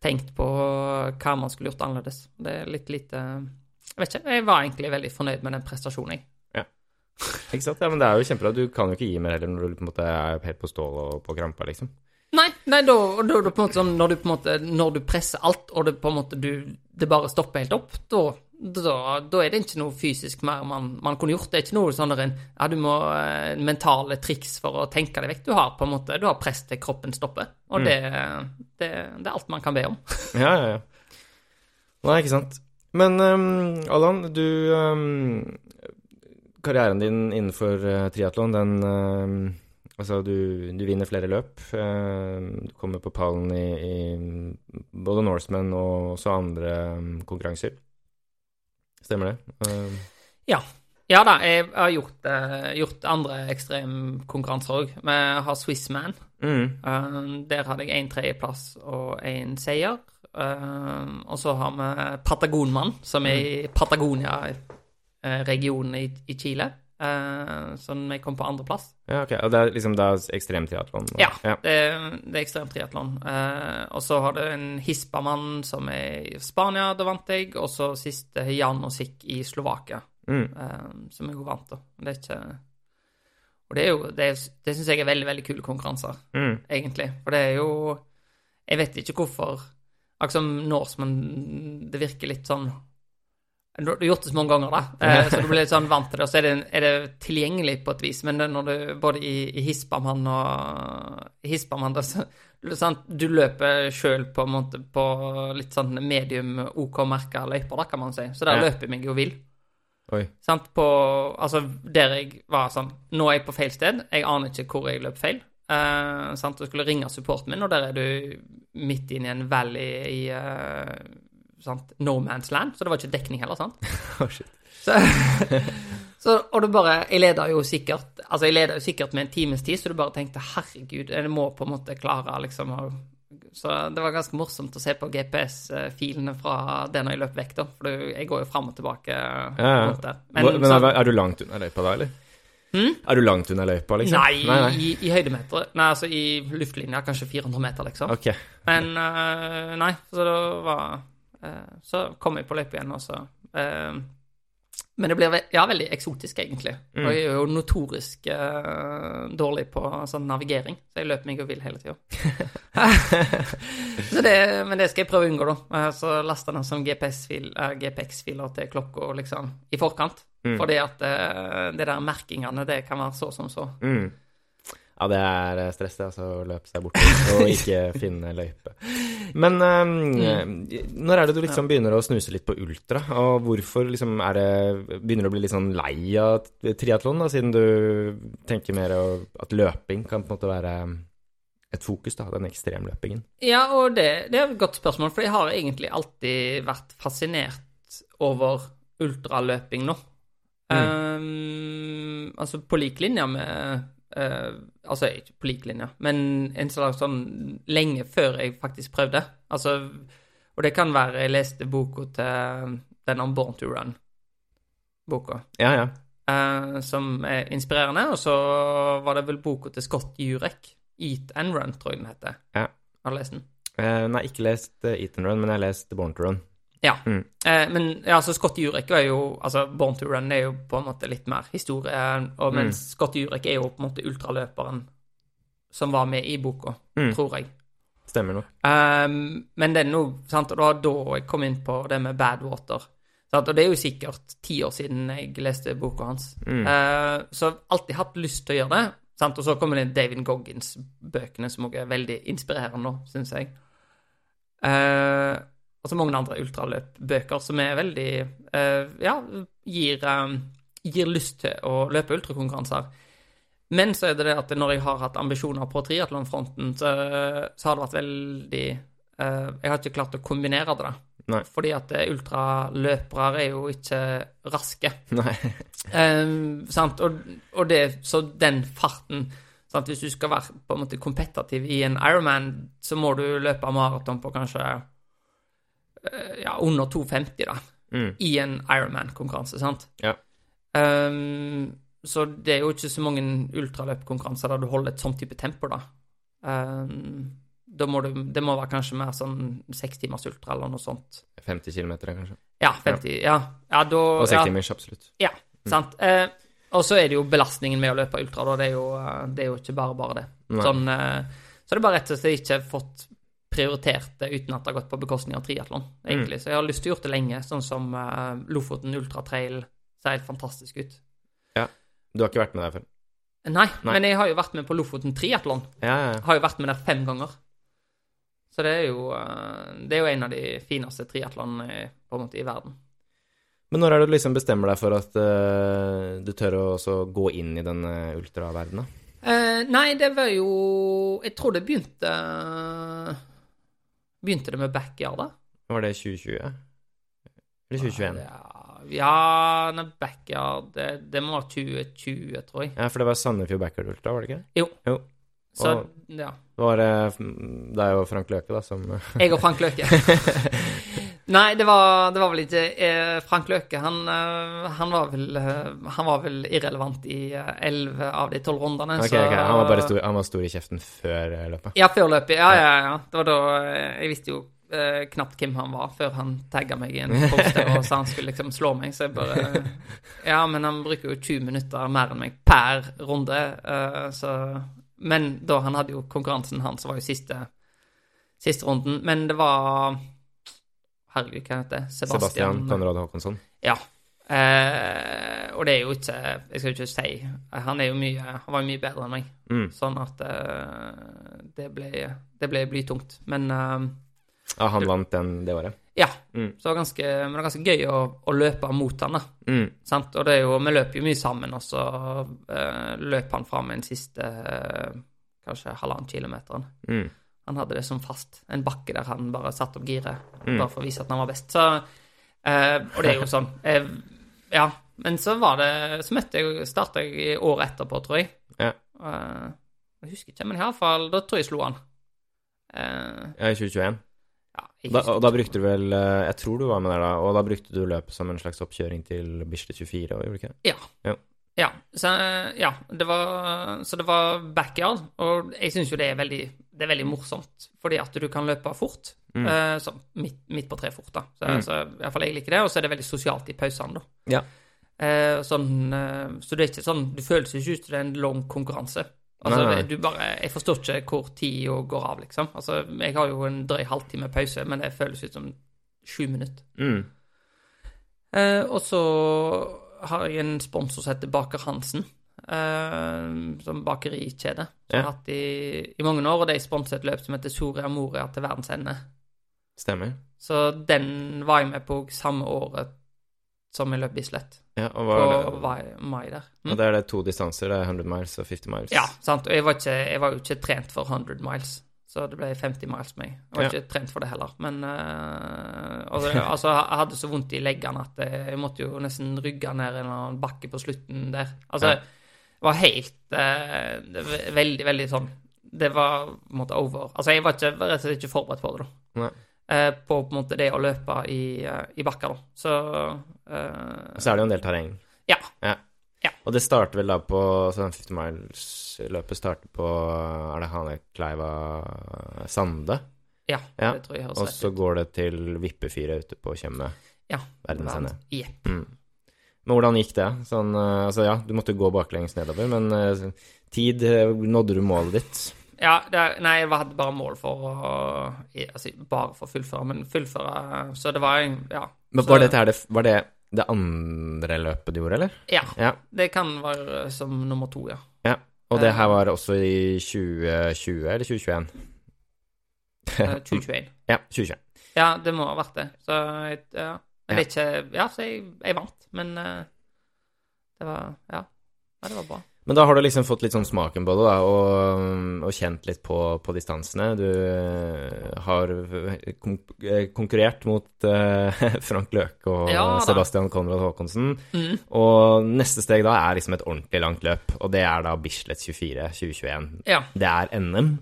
Tenkt på hva man skulle gjort annerledes. Det er litt lite Jeg vet ikke, jeg var egentlig veldig fornøyd med den prestasjonen, jeg. Ikke sant? Ja, men det er jo kjempebra. Du kan jo ikke gi mer heller når du på en måte er helt på stål og på krampa, liksom. Nei, nei da, er da, da på en måte sånn, når du på en måte Når du presser alt, og det på en måte du Det bare stopper helt opp, da da, da er det ikke noe fysisk mer man, man kunne gjort. Det er ikke noe sånn der en Ja, du må uh, mentale triks for å tenke deg vekk. Du har på en måte Du har press til kroppen stopper, og det, det, det er alt man kan be om. <laughs> Ja, ja, ja. Nei, ikke sant. Men um, Allan, du um, Karrieren din innenfor uh, triatlon, den um, Altså, du, du vinner flere løp. Du kommer på pallen i, i både Norseman og også andre konkurranser. Stemmer det? Uh... Ja da, jeg har gjort, uh, gjort andre ekstremkonkurranser òg. Vi har Swissman. mm, Uh, der hadde jeg én tredjeplass og én seier. Uh, og så har vi Patagonmann, som er i Patagonia-regionen i, i Chile. Uh, som jeg kom på andreplass. ja, ok. Og det er liksom da ekstremtriatlon? Ja, ja. Det, det er ekstremtriatlon. Uh, og så har du en Hispamann som er i Spania, da vant jeg. Og så siste Jan Osik i Slovakia, Mm, uh, som jeg jo vant, da. Det er ikke Og det er jo Det, er- det syns jeg er veldig, veldig kule konkurranser mm, egentlig. For det er jo Jeg vet ikke hvorfor Akkurat som Norseman Det virker litt sånn Du har gjort det så mange ganger, da, <laughs> eh, så du blir litt sånn vant til det. Og så er det, er det tilgjengelig på et vis, men når du både i, i Hispamann og da, så, sant, Du løper sjøl på på litt sånn medium OK-merka løyper, da, kan man si. Så der Ja. løper jeg meg jo vill. Oi. Sant, på Altså, der jeg var sånn Nå er jeg på feil sted. Jeg aner ikke hvor jeg løp feil. Eh, sant, og skulle ringe supporten min, og der er du midt inne i en valley i eh, sant, no man's land, så det var ikke dekning heller, sant? <laughs> Oh, shit. Så, <laughs> så, og du bare Jeg leda jo sikkert Altså, jeg leda jo sikkert med en times tid, så du bare tenkte herregud, jeg må på en måte klare liksom å Så det var ganske morsomt å se på GPS-filene fra det når jeg løp vekk, da. For jeg går jo fram og tilbake Ja, ja. Men. Men, så- er, du langt unna løypa da, eller? Hmm? Er du langt unna løypa, liksom? Nei, nei, nei. I, i høydemeter Nei, altså i luftlinja kanskje 400 meter, liksom. Ok. Men uh, nei, så det var Så kom jeg på løypa igjen, og så eh, Men det blir ja, veldig eksotisk, egentlig. Mm. Og jeg er jo notorisk uh, dårlig på sånn navigering, så jeg løper meg og vill hele tida. <laughs> men det skal jeg prøve å unngå, da. Eh, Så laster den som GPS-fil, eh, GPX-filer til klokka liksom i forkant. Mm. Fordi at uh, det der merkingene, det kan være så som så. Mm. Ja, det er eh, stress, det, altså, å løpe seg bort og <laughs> ikke finne løype. Men eh, når er det du liksom begynner å snuse litt på ultra, og hvorfor liksom er det Begynner du å bli litt sånn lei av triatlon, da, siden du tenker mer at løping kan på en måte være et fokus, da, den ekstremløpingen? Ja, og det, det er et godt spørsmål, for jeg har egentlig alltid vært fascinert over ultraløping nå. Mm. Um, altså på lik linje med uh, Altså ikke på lik linje, men en slags sånn lenge før jeg faktisk prøvde. Altså Og det kan være jeg leste boka til den om Born to Run-boka. Ja, ja. Uh, som er inspirerende. Og så var det vel boka til Scott Jurek, Eat and Run, tror jeg den heter. Ja. Har du lest den? Uh, nei, ikke lest Eat and Run, men jeg har lest Born to Run. Ja. Mm. Eh, men ja, altså Scott Jurek er jo Altså, Born to Run er jo på en måte litt mer historie, og mens mm. Scott Jurek er jo på en måte ultraløperen som var med i boka, mm. tror jeg. Stemmer nok. Um, men det er noe sant, og det var da jeg kom inn på det med Badwater. Sant? Og det er jo sikkert ti år siden jeg leste boka hans. Mm. Uh, så jeg har alltid hatt lyst til å gjøre det. Sant? Og så kommer det David Goggins-bøkene, som også er veldig inspirerende, syns jeg. Uh, og så mange andre ultraløpbøker som er veldig uh, Ja, gir, um, gir, lyst til å løpe ultrakonkurranser. Men så er det det at når jeg har hatt ambisjoner på triatlonfronten, så, så, har det vært veldig uh, Jeg har ikke klart å kombinere det. Nei. Fordi at ultraløpere er jo ikke raske. Nei. um, <laughs> sant? Og, og, det, så den farten sant? Hvis du skal være på en måte kompetativ i en Ironman, så må du løpe maraton på kanskje Eh, ja, under 2,50, da, mm. i en Ironman-konkurranse, sant? Ja. Um, så det er jo ikke så mange ultraløpkonkurranser der du holder et sånn type tempo, da. Um, da må du, det må være kanskje mer sånn seks timers ultra eller noe sånt. 50 km, kanskje? Ja, 50, ja. ja da, og seks timers, absolutt. Ja, mm. sant. Uh, og så er det jo belastningen med å løpe ultra, da. Det er jo, uh, det er jo ikke bare bare det. Sånn, uh, så det er bare rett og slett ikke fått prioritert det uten at det har gått på bekostning av triatlon, egentlig. Mm. Så jeg har lyst til å gjøre det lenge, sånn som uh, Lofoten Ultratrail ser helt fantastisk ut. Ja. Du har ikke vært med der før? Nei, Nei, men jeg har jo vært med på Lofoten triatlon. Ja, ja. Har jo vært med der fem ganger. Så det er jo, uh, det er jo en av de fineste triatlonene på en måte i verden. Men når er det du liksom bestemmer deg for at uh, du tør å gå inn i den ultraverdenen? Uh, nei, det var jo Jeg tror det begynte Begynte det med backyard, da? Var det 2020? Eller 2021? Ja, ja nei, backyard det, det, må være 2020, tror jeg. Ja, For det var Sandefjord Backyard Ultra, var det ikke? Jo. jo. Så, ja. Var det, det er jo Frank Løke, da, som Jeg og Frank Løke. <laughs> Nei, det var, det var, vel ikke eh, Frank Løke. Han, eh, han, var vel, eh, han, var vel, irrelevant i elleve av de tolv rundene. Okay, så, okay. Han var bare stor, han var stor i kjeften før løpet? Ja, før løpet. Ja, ja, ja. Det var da Jeg visste jo eh, knapt hvem han var før han tagga meg i en poster og sa han skulle liksom slå meg. Så jeg bare <laughs> Ja, men han bruker jo 20 minutter mer enn meg per runde, eh, så Men da han hadde jo konkurransen hans, var jo siste, siste runden. Men det var Herregud, hva heter det? Sebastian, Sebastian Konrad Håkonsson? Ja. Eh, og det er jo ikke Jeg skal ikke si Han er jo mye Han var jo mye bedre enn meg. Mm. Sånn at eh, det, ble, det ble blytungt. Men eh, Ja, han vant den det året? Ja. Mm. Så det var ganske, men det var ganske gøy å, å løpe mot han, da. Mm. Sant? Og det er jo Vi løper jo mye sammen, og så eh, løp han fram en siste kanskje halvannen kilometeren. Mm. Han hadde det som fast. En bakke der han bare satte opp giret, mm. bare for å vise at han var best. Så, eh, og det er jo sånn <laughs> eh, Ja. Men så var det Så møtte jeg Starta jeg året etterpå, tror jeg. Ja. Eh, jeg husker ikke, men iallfall Da tror jeg jeg slo han. Eh, ja, i 2021? Ja, da, og da brukte du vel eh, Jeg tror du var med der da, og da brukte du løpet som en slags oppkjøring til Bislett 24, gjorde du ikke? det? Ja. ja. Ja, så, ja det var, så det var backyard, og jeg syns jo det er veldig, det er veldig morsomt, fordi at du kan løpe fort. Mm. Uh, så midt, midt, på tre fort, da. Så, mm. så iallfall jeg liker det, og så er det veldig sosialt i pausene, da. Ja. Uh, sånn, uh, så det er ikke sånn Du føles ikke ut som det er en lang konkurranse. Altså, nei, nei. du bare Jeg forstår ikke hvor tida går av, liksom. Altså, jeg har jo en drøy halvtime pause, men det føles ut som sju minutter. Mm. og så har jeg en sponsor som heter Baker Hansen. Uh, som bakerikjede. Som ja. har hatt i, i mange år. Og de sponset et løp som heter Soria Moria til verdens ende. Stemmer. Så den var jeg med på samme året som jeg løp Bislett. Ja, og, På hva er det? mai der. Mm. og da er det to distanser. Det er 100 miles og 50 miles. Ja, sant. Og jeg var, ikke, jeg var jo ikke trent for 100 miles, så det ble 50 miles med meg. Jeg var ikke trent for det heller. Men uh, altså, <laughs> altså, jeg hadde så vondt i leggene at jeg måtte jo nesten rygge ned en eller annen bakke på slutten der. Altså, det var helt uh, Veldig, veldig sånn Det var på en måte over Altså, jeg var ikke, var rett og slett ikke forberedt på det, da. Nei. Eh, på på måte det å løpe i, uh, i bakker. Så uh, Så er det jo en del terreng. Ja. ja. Ja. Og det starter vel da på Så den 50 miles-løpet starter på Er det Hanekleiva Sande? ja, Ja, det tror jeg høres Og så går det til Vippefyret ute på Tjøme. Ja. Verdensende. Jepp. Mm. Men hvordan gikk det? Sånn, eh, altså ja, du måtte gå baklengs nedover, men eh, tid eh, Nådde du målet ditt? Ja, det, nei, jeg hadde bare mål for å Altså, bare for å fullføre, men fullføre Så det var en- Ja. Men så- var, dette her det, var det det andre løpet du gjorde, eller? Ja. Ja. Det kan være som nummer to, ja. ja. Og det Eh. her var også i 2020 eller 2021? Eh, 2021. <laughs> Ja, 2021. Ja, det må ha vært det. Så jeg, ja. Ja. vet ikke Ja, så jeg, jeg vant, men eh, det var Ja. ja, det var bra. Men da har du liksom fått litt sånn smaken på det, da, og, og kjent litt på, på distansene. Du eh, har eh, konkurrert mot uh, <laughs> Frank Løke og Ja. Sebastian Konrad Haakonsen. Mm. Og neste steg da er liksom et ordentlig langt løp, og det er da Bislett 24 2021. Ja. Det er NM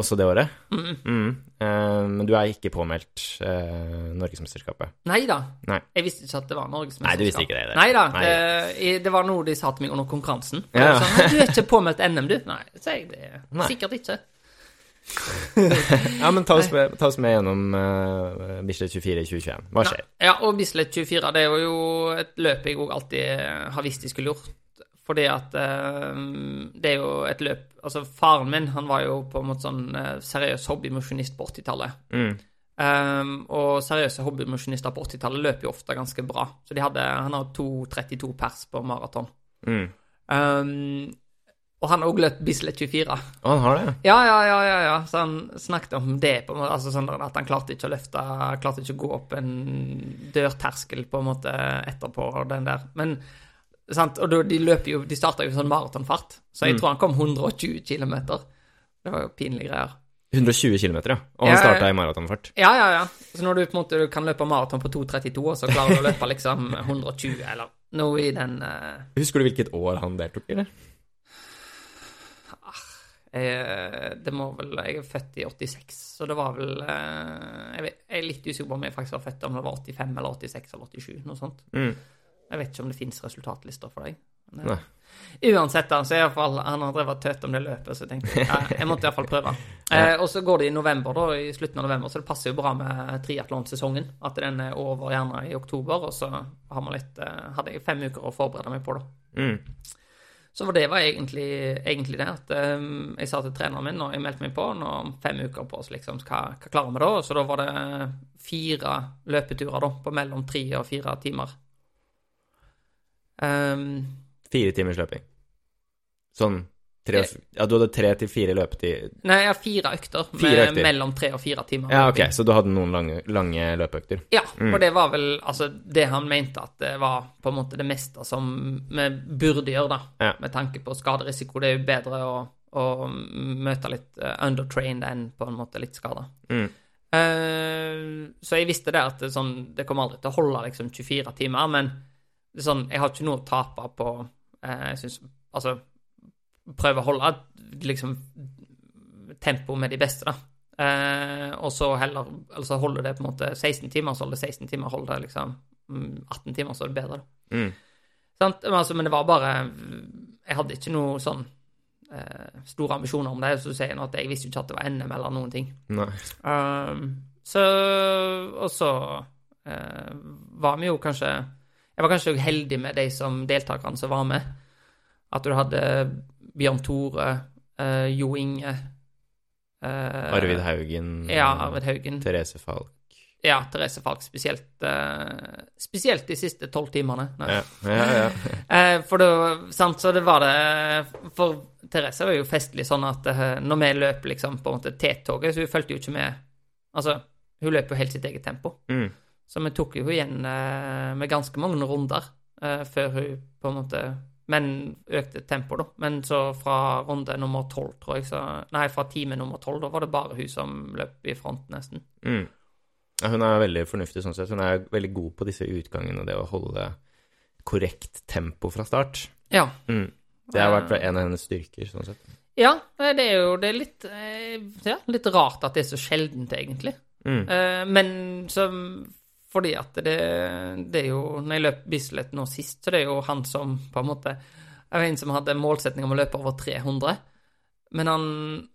også det året. Mm. Mm. Eh, men du er ikke påmeldt eh, Norgesmesterskapet. Nei da. Jeg visste ikke at det var norgesmesterskap. Nei, du visste ikke det, det. Nei. Det, det var noe de sa til meg under konkurransen. Ja. sa, du er ikke påmeldt NM, du? Nei, sa jeg det. Nei. Sikkert ikke. <laughs> Ja, men ta oss med, ta oss med gjennom uh, Bislett 24 i 2021. Hva skjer? Ja, og Bislett 24, det er jo et løp jeg òg alltid har visst jeg skulle gjort. Fordi at eh, det er jo et løp Altså, faren min, han var jo på en måte sånn eh, seriøs hobbymosjonist på 80-tallet. Mm. Um, og seriøse hobbymosjonister på 80-tallet løper jo ofte ganske bra. Så de hadde, han har 2.32 pers på maraton. Mm. Um, og han har òg løpt Bislett 24. Å, han har det? Ja, ja, ja, ja, ja. Så han snakket om det, på en måte, altså sånn at han klarte ikke å løfte Klarte ikke å gå opp en dørterskel på en måte etterpå, den der. Men sant, Og de løper jo De starta jo sånn maratonfart, så jeg Mm. tror han kom 120 km. Det var jo pinlige greier. 120 km, ja. Og han Ja, starta i maratonfart. Ja, ja, ja. Så når du på en måte kan løpe maraton på 2.32, og så klarer du å løpe liksom 120, eller noe i den uh... Husker du hvilket år han deltok, eller? Jeg, Det må vel Jeg er født i 86, så det var vel eh, jeg, vet, jeg er litt usikker på om jeg faktisk var født om det var 85 eller 86 eller 87, noe sånt. Mm. Jeg vet ikke om det fins resultatlister for deg. Nei. eh, Uansett, da, så i hvert fall han har drevet tøt om det løpet, så jeg tenkte ja, jeg måtte iallfall prøve. Eh, og så går det i november, da, i slutten av november, så det passer jo bra med triatlonsesongen. At den er over gjerne i oktober, og så har man litt, eh, hadde jeg fem uker å forberede meg på, da. Mm. Så det var egentlig, egentlig det. At eh, jeg sa til treneren min, og jeg meldte meg på, nå om fem uker på oss, liksom, hva, hva klarer vi da? Så da var det fire løpeturer, da, på mellom tre og fire timer. Um, Fire timers løping. Sånn tre, Ja, du hadde tre til fire løpetid Nei, jeg har fire økter med Fire økter. mellom tre og fire timer. Ja, ok, så du hadde noen lange, lange løpeøkter. Ja, Mm. og det var vel altså det han mente at det var på en måte det meste som vi burde gjøre, da. Ja. Med tanke på skaderisiko. Det er jo bedre å, å møte litt eh, undertrained enn på en måte litt skada. Mm. Uh, så jeg visste det at sånn, det kommer aldri til å holde liksom 24 timer, men sånn, jeg har ikke noe å tape på eh, Jeg syns Altså, prøve å holde liksom tempo med de beste, da. Eh, og så heller Altså holde det på en måte 16 timer, så holde 16 timer, holde det liksom mm, 18 timer, så er det bedre, da. Mm. Sant? Men, altså, men det var bare Jeg hadde ikke noe sånn eh, store ambisjoner om det. Så sier nå at jeg visste jo ikke at det var NM eller noen ting. Nei. Um, så Og så eh, var vi jo kanskje Jeg var kanskje heldig med de som deltakerne som var med. At du hadde Bjørn Tore, uh, Jo Inge uh, Arvid Haugen. Ja, Arvid Haugen. Therese Falk. Ja, Therese Falk spesielt. Uh, spesielt de siste tolv timene. Ja, ja, ja. uh, <laughs> for da, sant, så det var det For Therese var jo festlig sånn at uh, når vi løp liksom på en måte T-toget, så hun fulgte jo ikke med Altså, Hun løp jo helt sitt eget tempo. Mm. Så vi tok jo igjen eh, med ganske mange runder eh, før hun på en måte Men økte tempo, da. Men så fra runde nummer tolv, tror jeg, så Nei, fra time nummer tolv, da var det bare hun som løp i front, nesten. Mm. Ja, hun er veldig fornuftig sånn sett. Hun er veldig god på disse utgangene og det å holde korrekt tempo fra start. Ja. Mm. Det har vært en av hennes styrker, sånn sett. Ja, det er jo det er litt, eh, ja, litt rart at det er så sjeldent, egentlig. Mm. Eh, Men som Fordi at det, det er jo Når jeg løp Bislett nå sist, så det er jo han som på en måte Jeg var en som hadde målsetning om å løpe over 300. Men han,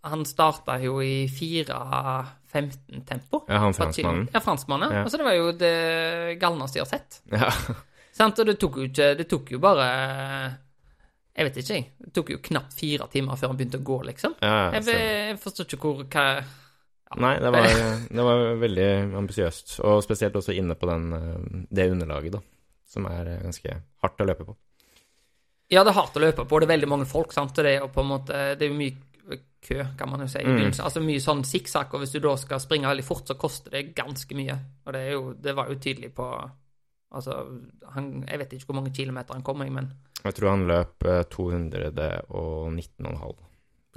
han starta jo i 4.15-tempo. Ja, han franskmannen. Ja, franskmannen. Ja. Altså, det var jo det galneste jeg har sett. Ja. Sant? Og det tok jo ikke Det tok jo bare Jeg vet ikke, jeg. Det tok jo knapt fire timer før han begynte å gå, liksom. ja Jeg, stemmer. jeg forstår ikke hvor hva, Nei, det var, det var veldig ambisiøst. Og spesielt også inne på den, eh, det underlaget, da. Som er eh, ganske hardt å løpe på. Ja, det er hardt å løpe på. Det er veldig mange folk, sant. Og det er jo på en måte Det er jo mye kø, kan man jo si. Mm. Altså mye sånn sikksakk, og hvis du da skal springe veldig fort, så koster det ganske mye. Og det jo Det var jo tydelig på Altså, han Jeg vet ikke hvor mange kilometer han kom men Jeg tror han løp eh, 219,5.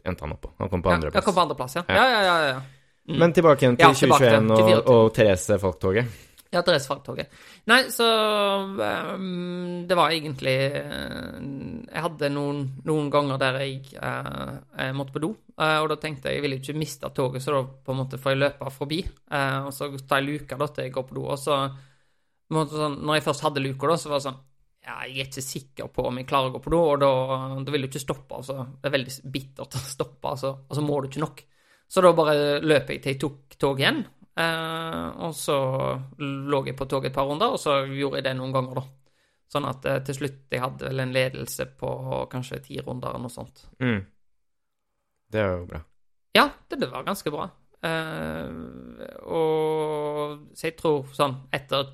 Endte han opp på. Han kom på ja, andreplass. Jeg kom på andreplass, ja. Ja. Ja, ja, ja. Mm. Men tilbake igjen til Ja, tilbake 2021 til og, 24. og Therese Falktoget. Ja, Dressfagtoget. Nei, så um, Det var egentlig eh, Jeg hadde noen, noen ganger der jeg, uh, jeg måtte på do, uh, og da tenkte jeg jeg ville ikke miste toget, så da på en måte får jeg løpe forbi. og så tar jeg luka da til jeg går på do. Og så måte sånn, Når jeg først hadde luka, da, så var det sånn ja, jeg er ikke sikker på om jeg klarer å gå på do, og da, da vil du ikke stoppe. altså. Det er veldig bittert å stoppe, altså, og så må du ikke nok. Så da bare løp jeg til jeg tok tog igjen, eh, og så lå jeg på toget et par runder, og så gjorde jeg det noen ganger, da. Sånn at eh, til slutt jeg hadde vel en ledelse på kanskje ti runder eller noe sånt. Mm. Det er jo bra. Ja, det, det var ganske bra. Eh, og så jeg tror sånn etter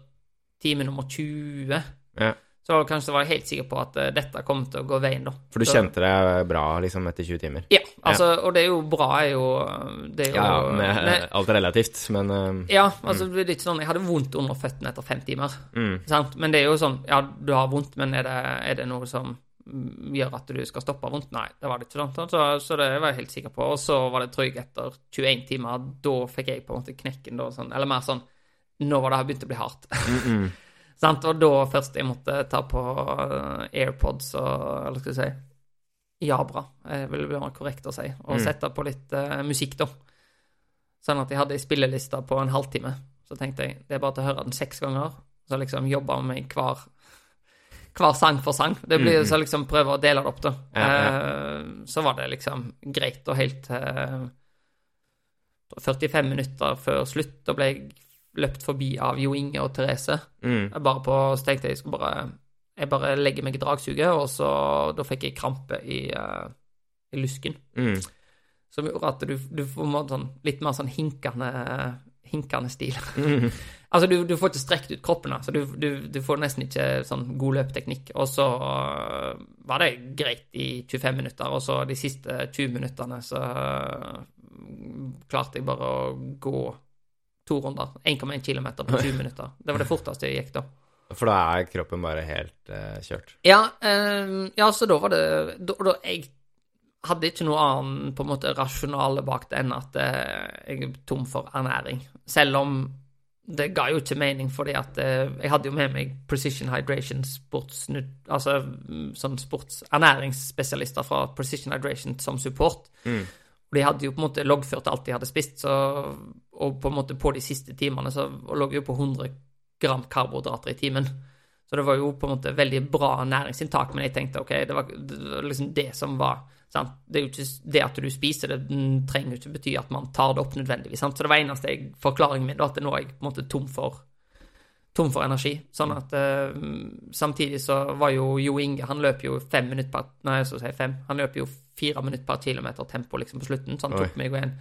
time nummer 20 Ja. Så kanskje var jeg helt sikker på at eh, dette kom til å gå veien, da. For du Så- kjente deg bra liksom etter 20 timer? Ja, altså, og det er jo bra, er jo Det er jo Ja, ja, med med- alt relativt, men eh, Ja, altså det er ikke sånn Jeg hadde vondt under føttene etter fem timer. mm. Sant? Men det er jo sånn Ja, du har vondt, men er det, er det noe som mm, gjør at du skal stoppe vondt? Nei, det var det ikke. Sant? Så, så det var jeg helt sikker på. Og så var det trygg etter 21 timer. Da fikk jeg på en måte knekken, da. Sånn, eller mer sånn Nå var det begynt å bli hardt. Mm -mm. <laughs> Sant? Og da først jeg måtte ta på eh, AirPods og Eller skal vi si Jabra, vil vil være korrekt å si. Og Mm. sette på litt uh, musikk, da. Sånn at jeg hadde ei spilleliste på en halvtime. Så tenkte jeg det er bare til å høre den seks ganger. Så liksom jobba med hver, hver sang for sang. Det blir Mm. så liksom prøve å dele det opp, da. Ja, ja. Uh, så var det liksom greit og helt uh, 45 minutter før slutt. Da ble jeg løpt forbi av Jo Inge og Therese. Mm. Bare på, så tenkte jeg skulle bare Jeg bare legger meg i dragsuget, og så Da fikk jeg krampe i, uh, i lusken. Mm. Som gjorde at du, du får sånn, litt mer sånn hinkende, hinkende stil. Mm. <laughs> altså, du, du får ikke strekt ut kroppen, altså. Du, du, du får nesten ikke sånn god løpeteknikk. Og så uh, var det greit i 25 minutter, og så de siste 20 minuttene så uh, klarte jeg bare å gå to runder. 1,1 km på <laughs> 20 minutter. Det var det forteste jeg gikk da. For da er kroppen bare helt uh, kjørt. Ja, um, ja, så da var det da, da, Jeg hadde ikke noe annen på en måte rasjonale bak det enn at uh, jeg er tom for ernæring. Selv om det ga jo ikke mening, fordi at uh, jeg hadde jo med meg Precision Hydration sports... Altså mm, sånn sports ernæringsspesialister fra Precision Hydration som support. Mm. Og de hadde jo på en måte loggført alt de hadde spist, så, og på en måte på de siste timene så lå jeg jo på 100 gram karbohydrater i timen. Så det var jo på en måte veldig bra næringsinntak, men jeg tenkte ok, det var, det var liksom det som var sant? Det er jo ikke det at du spiser det, trenger jo ikke bety at man tar det opp nødvendigvis. Sant? Så det var eneste jeg, forklaringen min, da, at nå er jeg på en måte tom for tom for energi. Sånn at uh, Samtidig så var jo Jo Inge Han løp jo fem minutter på Nei, jeg skal si fem. Han løp jo fire minutter per kilometer tempo liksom på slutten, så han Oi. tok meg jo en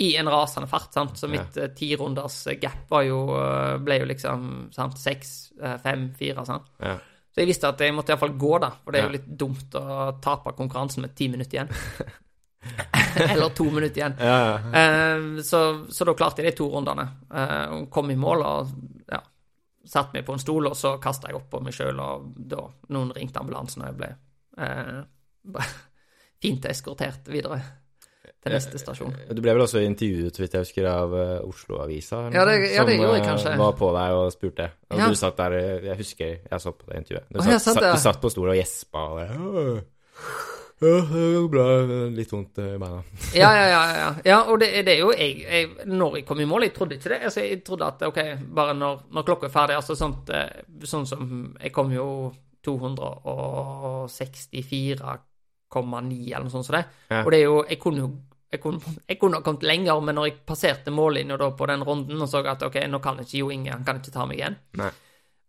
i en rasende fart, sant. Så mitt ja. tirunders gap var jo eh, ble jo liksom sant, seks, eh, fem, fire, sant. Ja. Så jeg visste at jeg måtte iallfall gå, da, for det er jo litt dumt å tape konkurransen med ti minutter igjen. <laughs> eller to minutter igjen. Ja, ja. Eh, så, så da klarte jeg de to rundene. Uh, kom i mål og ja, satte meg på en stol, og så kasta jeg opp på meg sjøl, og da noen ringte ambulansen, og jeg ble eh, fint eskortert videre til neste stasjon. Du ble vel også intervjuet, så vidt jeg husker, av uh, Oslo-avisa? Ja, det- ja, det gjorde jeg kanskje. Som var på deg og spurte. Og Ja. du satt der eh, Jeg husker jeg så på det intervjuet. Du, satt, satt, du satt på stolen og gjespa og det ble. Litt vondt i beina. <laughs> Ja, ja, ja. ja. ja og det, det er jo jeg, jeg Når jeg kom i mål, jeg trodde ikke det. Altså, jeg trodde at ok, bare når, når klokka er ferdig altså sånt, eh, Sånn som Jeg kom jo 264,9 eller noe sånt som det. Ja. Og det er jo Jeg kunne jo jeg kunne, jeg kunne ha kommet lenger, men når jeg passerte mållinja på den runden og så at ok, nå kan ikke Jo Inge han kan ikke ta meg igjen, Nei.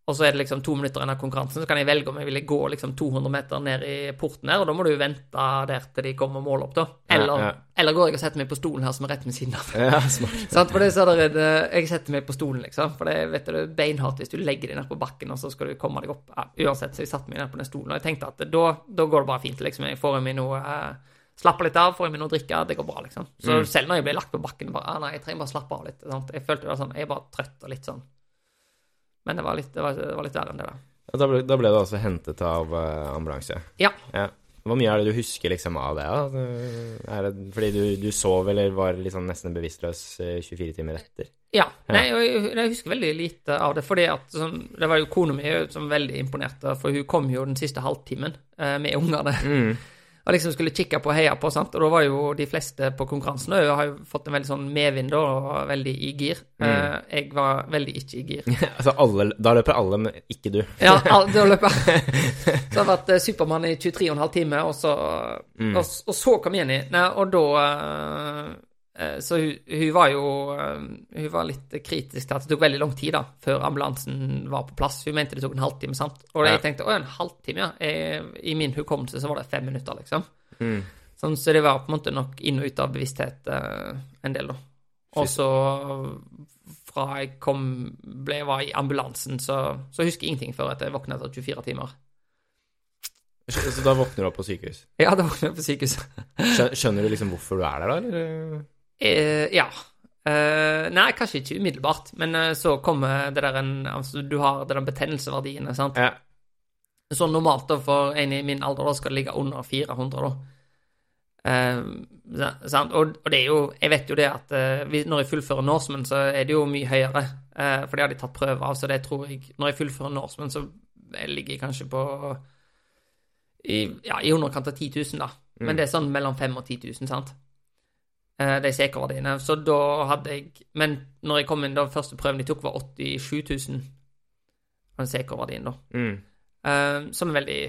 Og så er det liksom to minutter igjen av konkurransen, så kan jeg velge om jeg vil gå liksom 200 meter ned i porten her, og da må du jo vente der til de kommer og måler opp, da. Eller, Ja, ja. eller går jeg og setter meg på stolen her som er rett ved siden av. <laughs> Ja, smart. <laughs> For det så er det, Jeg setter meg på stolen, liksom. For det vet du, det er beinhardt hvis du legger deg ned på bakken, og så skal du komme deg opp. Ja, uansett, så jeg satte meg ned på den stolen, og jeg tenkte at da, da går det bare fint, liksom. Jeg får i meg noe eh, Slapper litt av, får i meg noe å drikke, det går bra, liksom. Så Mm. selv når jeg ble lagt på bakken, bare ah, Nei, jeg trenger bare slappe av litt. Sant? Jeg følte det var sånn Jeg er bare trøtt og litt sånn. Men det var litt, det var, det var litt verre enn det, da. Ja, Da ble, da ble du altså hentet av uh, ambulanse? Ja. ja. Hvor mye er det du husker liksom av det? da? Er det fordi du, du sov eller var liksom nesten bevisstløs eh, 24 timer etter? Ja. Nei, jeg, jeg husker veldig lite av det, fordi at som, Det var jo kona mi som veldig imponerte, for hun kom jo den siste halvtimen eh, med ungene. Mm. Og liksom skulle kikke på og heie på, sant. Og da var jo de fleste på konkurransen og har jo fått en veldig sånn medvind og veldig i gir. Eh, jeg var veldig ikke i gir. <laughs> altså alle, Da løper alle, men ikke du. <laughs> Ja, alle, da løper <laughs> jeg. Så jeg har vært eh, Supermann i 23,5 timer, og så, Mm. og, og så kom Jenny. Nei, og da eh, Så hun, hun var jo eh, Hun var litt kritisk til at det tok veldig lang tid da, før ambulansen var på plass. Hun mente det tok en halvtime, sant. Og Ja. jeg tenkte å, en halvtime, ja. Jeg, I min hukommelse så var det fem minutter, liksom. Mm. Sånn, så det var på en måte nok inn og ut av bevissthet eh, en del, da. Og så fra jeg kom ble, var i ambulansen, så, så husker jeg ingenting før at jeg våkna etter 24 timer. Så da våkner du opp på sykehus. Ja, da våkner jeg på sykehus. Skjønner du liksom hvorfor du er der, da? Eller? Eh, ja. Eh, nei, kanskje ikke umiddelbart, men eh, så kommer det der en Altså, du har det der betennelseverdiene, sant. Ja. Så normalt da for en i min alder da skal det ligge under 400, da. Eh, sant? Og, og det er jo Jeg vet jo det at eh, når jeg fullfører Norseman, så er det jo mye høyere. eh, for det har de tatt prøve av, så det tror jeg Når jeg fullfører Norseman, så ligger jeg kanskje på i, ja, i underkant av 10 000, da. Men det er sånn mellom 5000 og 10 000, sant? Eh, de CK-verdiene. Så da hadde jeg Men når jeg kom inn, da første prøven de tok, var 87 000. Den CK-verdien, da. Mm. Um, som er veldig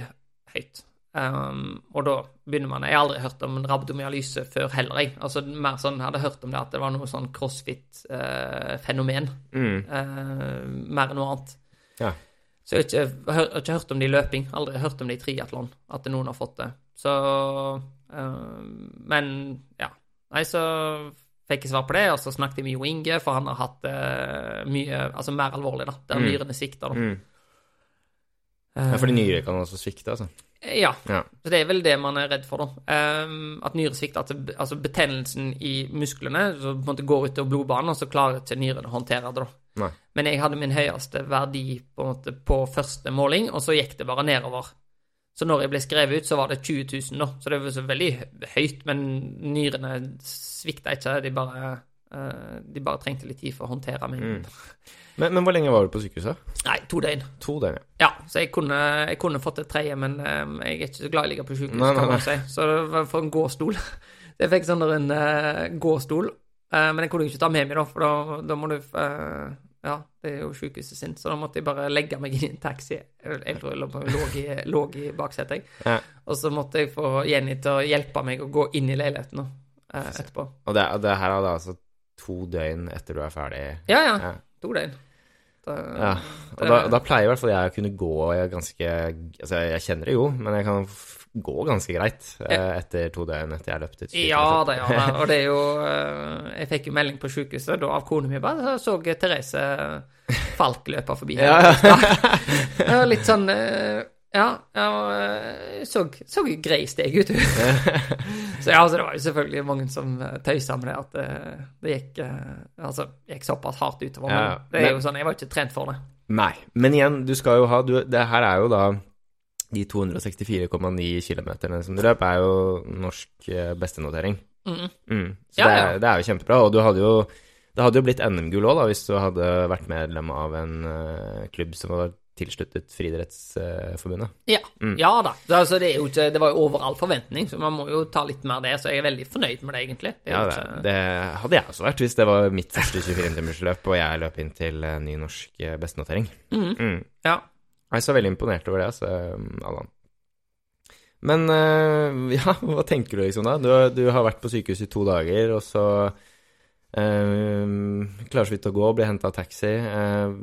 høyt. Um, og da begynner man Jeg har aldri hørt om rabdomyalyse før heller, jeg. Altså mer sånn, jeg hadde hørt om det at det var noe sånn crossfit-fenomen. Mm. uh, mer enn noe annet. Ja. Så jeg har ikke, har ikke hørt om det i løping. Aldri hørt om det i triatlon, at noen har fått det. Så uh, Men, ja. Nei, så fikk jeg svar på det, og så snakket jeg med Jo Inge, for han har hatt det mye Altså mer alvorlig, da. Der Mm. nyrene svikter, da. Mm. Ja, fordi nyrer kan også svikte, altså. Eh, Ja. Ja. Så det er vel det man er redd for, da. Um, at nyresvikt, at det, altså betennelsen i musklene så på en måte går utover blodbanen, og så klarer ikke nyrene å håndtere det, da. Nei. Men jeg hadde min høyeste verdi på, en måte, på første måling, og så gikk det bare nedover. Så når jeg ble skrevet ut, så var det 20 000, da. Så det var så veldig høyt, men nyrene svikta ikke. De bare, eh, de bare trengte litt tid for å håndtere mengden. Men, men hvor lenge var du på sykehuset? Nei, to døgn. To døgn, ja. Ja, så jeg kunne, jeg kunne fått et tredje, men um, jeg er ikke så glad i å ligge på sykehus, Nei, nei, kan man si. Så det var for en gåstol. <laughs> Jeg fikk sånn en uh, gåstol, uh, men den kunne jeg ikke ta med meg, da, for da, da må du eh, Ja, det er jo sykehuset sin, så da måtte jeg bare legge meg inn i en taxi. Jeg, jeg tror jeg lå i, lå i baksetet, jeg. ja. Og så måtte jeg få Jenny til å hjelpe meg å gå inn i leiligheten eh, etterpå. Og det, det her er da altså to døgn etter du er ferdig? Ja, ja. Ja. To døgn. Da, Ja, og da, da pleier i hvert fall jeg å kunne gå ganske Altså, jeg kjenner det jo, men jeg kan f gå ganske greit eh, etter to døgn etter jeg løp ut. Ja da, ja da. Og det er jo <laughs> eh, Jeg fikk jo melding på sykehuset da av kona mi bare så Therese Falk løpe forbi. Ja, <laughs> litt sånn eh, Ja, eh, så, så grei steg ut. <laughs> så ja, altså, det var jo selvfølgelig mange som tøysa med det, at det, det gikk Altså, gikk såpass hardt utover. Men det er jo sånn, jeg var ikke trent for det. Nei. Men igjen, du skal jo ha du, Det her er jo da De 264,9 km som du løp, er jo norsk eh, bestenotering. Mm. Mm. Så Ja, det, er, det er jo kjempebra. Og du hadde jo Det hadde jo blitt NM-gull òg, hvis du hadde vært medlem av en uh, klubb som var tilsluttet Friidrettsforbundet. Ja. Mm. ja da. Altså, det, ikke, det var jo overall forventning, så man må jo ta litt mer det. Så jeg er veldig fornøyd med det, egentlig. Det Ja, det, det hadde jeg også vært hvis det var mitt første 24-timersløp og jeg løp inn til eh, ny norsk bestenotering. Mhm. Mm. Ja. Jeg er så veldig imponert over det, altså, Allan. Men eh, <laughs> ja, hva tenker du liksom da? Du, har- du har vært på sykehus i to dager, og så eh, klarer så vidt å gå, blir henta av taxi. Eh,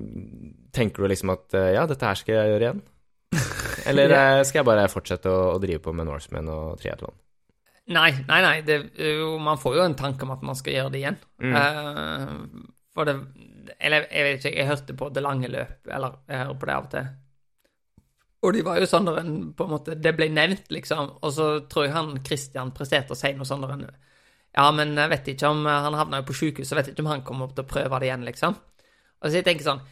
tenker du liksom at eh, ja, dette her skal jeg gjøre igjen? <laughs> Eller ja. skal jeg bare fortsette å, å drive på med Norseman og triatlon? Nei, nei, nei. Det, jo- man får jo en tanke om at man skal gjøre det igjen. Mm. Eh, for det Eller jeg vet ikke, jeg hørte på Det lange løp, eller jeg hører på det av og til. Og de var jo sånn når en på en måte Det ble nevnt, liksom. Og så tror jeg han Christian presterte å si noe sånn når en Ja, men jeg vet ikke om Han havna jo på sjukehuset, vet ikke om han kommer opp til å prøve det igjen, liksom. Og så jeg tenker sånn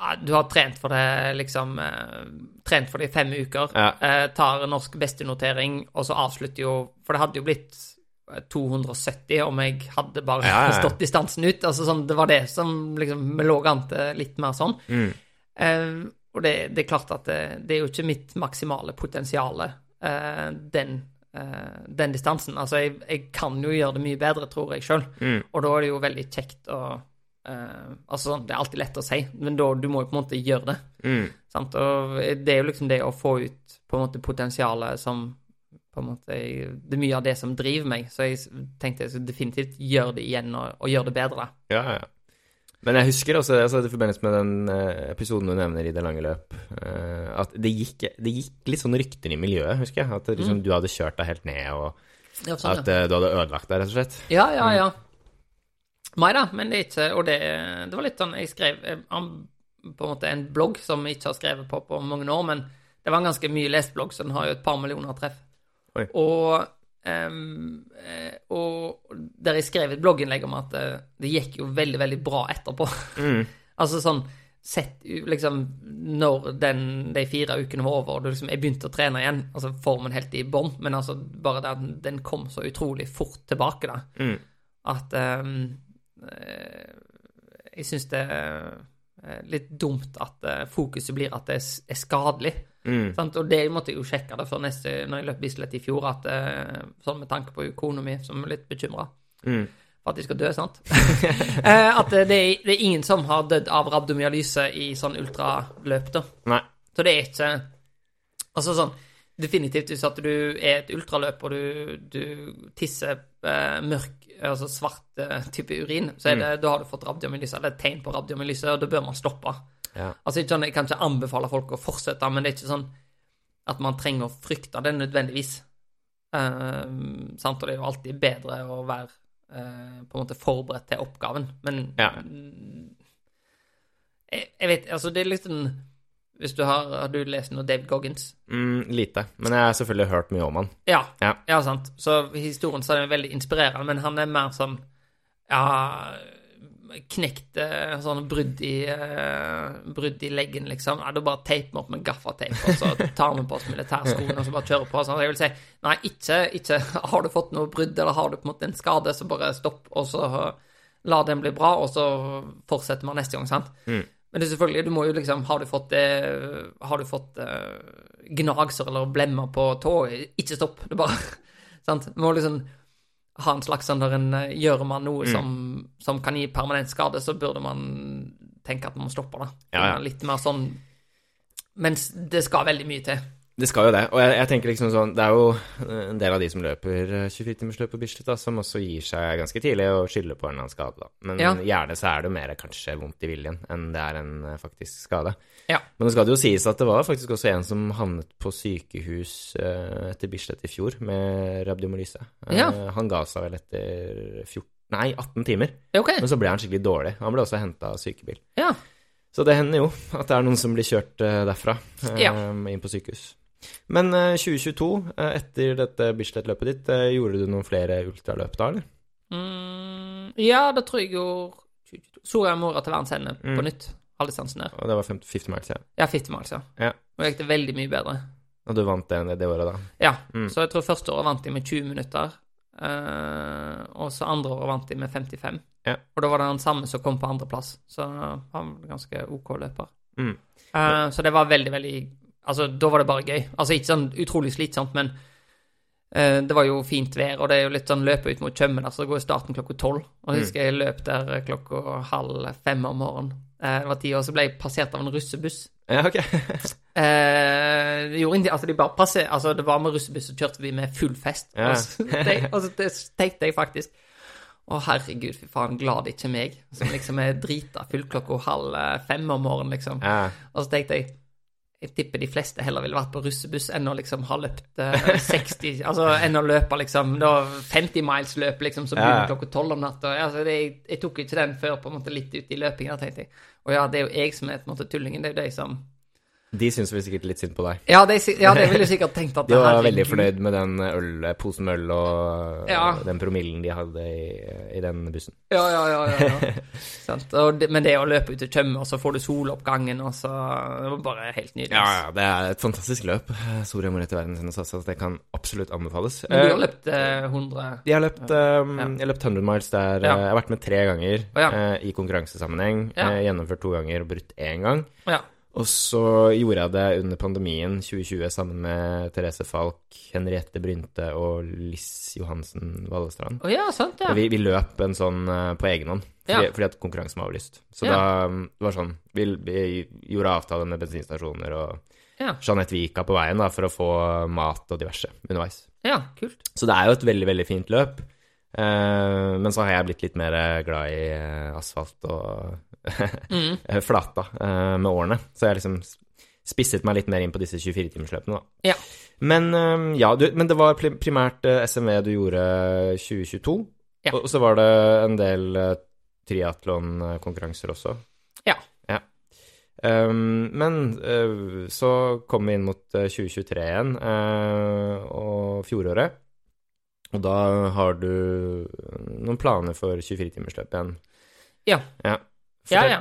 ja, Du har trent for det, liksom eh, Trent for det i fem uker. Ja. Eh, tar norsk bestenotering, og så avslutter jo For det hadde jo blitt eh, 270 om jeg hadde bare ja, ja. stått distansen ut. Altså sånn, Det var det som liksom Vi lå an til litt mer sånn. Mm. Eh, og det, det er klart at det, det er jo ikke mitt maksimale potensial, eh, den, eh, den distansen. Altså, jeg, jeg kan jo gjøre det mye bedre, tror jeg sjøl. Mm. Og da er det jo veldig kjekt å Uh, Altså, sånn, det er alltid lett å si, men da du må jo på en måte gjøre det. Mm. Sant? Og det er jo liksom det å få ut på en måte potensialet som på en måte Det er mye av det som driver meg, så jeg tenkte jeg definitivt gjøre det igjen og, og gjøre det bedre. Ja, ja. Men jeg husker også, altså, i forbindelse med den eh, episoden du nevner i Det lange løp, eh, at det gikk, det gikk litt sånn rykter i miljøet, husker jeg. At liksom, mm. du hadde kjørt deg helt ned, og Ja, sånn, at eh, du hadde ødelagt deg, rett og slett. Ja, ja, ja. Nei da, men det er ikke Og det, det var litt sånn Jeg skrev om på en måte en blogg som jeg ikke har skrevet på på mange år, men det var en ganske mye lest blogg, så den har jo et par millioner treff. Oi. Og, eh, og der jeg skrev et blogginnlegg om at eh, det gikk jo veldig, veldig bra etterpå. Mm. <laughs> altså sånn Sett liksom Når den, de fire ukene var over, og du liksom, jeg begynte å trene igjen Altså formen helt i bånn, men altså bare det at den kom så utrolig fort tilbake, da Mm. at eh, jeg syns det er litt dumt at fokuset blir at det er skadelig. Mm. Sant? Og det måtte jeg jo sjekke det før neste, når jeg løp Bislett i fjor, at eh, sånn med tanke på kona mi, som er litt bekymra Mm. for at de skal dø, sant. <laughs> Eh, at det det er ingen som har dødd av rabdomyalyse i sånn ultraløp, da. Nei. Så det er ikke Altså sånn Definitivt hvis at du er et ultraløp og du, du tisser eh, mørk, altså svart eh, type urin, så er det, da har du fått rabdiomylyse, eller et tegn på rabdiomylyse, og da bør man stoppe. Ja. Altså sånn, Jeg kan ikke anbefale folk å fortsette, men det er ikke sånn at man trenger å frykte det nødvendigvis. Uh, sant? Og det er jo alltid bedre å være uh, på en måte forberedt til oppgaven, men Ja. jeg, jeg vet Altså, det er sånn Hvis du har Har du lest noe Dave Goggins? Mm, lite. Men jeg har selvfølgelig hørt mye om han. Ja. Ja. ja, sant. Så historien så er den veldig inspirerende, men han er mer sånn Ja Knekt sånne sånn brudd i eh, Brudd i leggen, liksom. Ja, da bare teiper vi opp med gaffateip, og så tar vi på oss militærskoene og så bare kjører på. Sånn. Jeg vil si nei, ikke, ikke <laughs> Har du fått noe brudd, eller har du på en måte en skade, så bare stopp, og så la den bli bra, og så fortsetter man neste gang, sant? Mm. Men det er selvfølgelig, du må jo liksom Har du fått, det, har du fått uh, gnagser eller blemmer på tåa? ikke stopp. Det bare <laughs> Sant? Du må liksom ha en slags sånn der en eh, Gjør man noe Mm. som, som kan gi permanent skade, så burde man tenke at man stopper det. Ja, ja. Litt mer sånn Mens det skal veldig mye til. Det skal jo det. Og jeg, jeg tenker liksom sånn Det er jo en del av de som løper 24-timersløp på Bislett, da, som også gir seg ganske tidlig og skylder på en eller annen skade, da. Men Ja. gjerne så er det jo mer kanskje vondt i viljen enn det er en eh, faktisk skade. Ja. Men det skal det jo sies at det var faktisk også en som havnet på sykehus uh, etter Bislett i fjor med rabdomyolyse. Eh, Ja. Han ga seg vel etter 14, nei, 18 timer, Ok. men så ble han skikkelig dårlig. Han ble også henta av sykebil. Ja. Så det hender jo at det er noen som blir kjørt eh, derfra eh, Ja. inn på sykehus. Men eh, 2022, eh, etter dette Bislett-løpet ditt, eh, gjorde du noen flere ultraløp da, eller? Mm, ja, da tror jeg gjorde gjorde 2022. Soria Moria til verdens ende på Mm. nytt. Halvdistansen der. Og det var 50, 50 miles, ja. Ja, 50 miles, ja. Ja. Og gikk det veldig mye bedre. Og du vant det, det året, da. Ja, Mm. så jeg tror første året vant de med 20 minutter. Uh, og så andre året vant de med 55. Ja. Og da var det han samme som kom på andreplass, så han var ganske OK løper. Mm. Uh, så det var veldig, veldig Altså, da var det bare gøy. Altså ikke sånn utrolig slitsomt, men eh, det var jo fint vær, og det er jo litt sånn løpe ut mot Tjøme der, så går starten klokka tolv. Og jeg husker jeg løp der klokka halv fem om morgenen. Eh, det var ti år, så ble jeg passert av en russebuss. Ja, ok. <laughs> Eh, det gjorde ingenting, altså de bare passer, altså det var med russebuss, så kjørte vi med full fest. Ja. Og så tenk- og så tenkte jeg faktisk, å herregud, fy faen, glad det ikke er meg, som liksom er drita full klokka halv fem om morgenen, liksom. Ja. Og så tenkte jeg, jeg tipper de fleste heller ville vært på russebuss enn å liksom ha løpt eh, 60, <laughs> altså enn å løpe liksom, da 50 miles løp liksom, som Ja. begynner klokka 12 om natta. Altså, det, jeg tok jo ikke den før på en måte litt ut i løpinga, tenkte jeg. Og ja, det er jo jeg som er på en måte tullingen, det er jo de som De syns vel sikkert litt synd på deg. ja, det, ja, de ville sikkert tenkt at <laughs> De var herregud. veldig fornøyd med den øl, posen med øl og Ja. den promillen de hadde i, i den bussen. Ja, ja, ja. ja, ja. <laughs> Det, men det å løpe ut til Tjøme, og så får du soloppgangen, og så Det var bare helt nydelig. Ja, ja, det er et fantastisk løp. Soria Moria til verdens altså, så det kan absolutt anbefales. Men du Eh, har løpt eh, 100 Jeg har løpt, um, jeg har løpt 100 miles der. Eh, Jeg har vært med tre ganger oh, eh, i konkurransesammenheng. Eh, Gjennomført to ganger og brutt én gang. Ja. Og så gjorde jeg det under pandemien 2020 sammen med Therese Falk, Henriette Brynte og Liss Johansen Vallestrand. Å ja, sant, ja. Vi, vi løp en sånn eh, på egen hånd, fordi, Ja. fordi at konkurransen var avlyst. Så Ja. da um, det var sånn Vi, vi gjorde avtale med bensinstasjoner og Ja. Jeanette Vika på veien da, for å få mat og diverse underveis. Ja, kult. Så det er jo et veldig, veldig fint løp. Eh, men så har jeg blitt litt mer glad i eh, asfalt og <laughs> Mm. eh, flata med årene. Så jeg har liksom spisset meg litt mer inn på disse 24-timersløpene, da. Ja. Men ja, du, men det var primært SMV du gjorde 2022. Ja. Og så var det en del triatlonkonkurranser også. Ja. ja. Um, men uh, så kom vi inn mot eh, 2023 igjen, uh, og fjoråret. Og da har du noen planer for 24-timersløp igjen? Ja. Ja, Ja, Fortell. ja.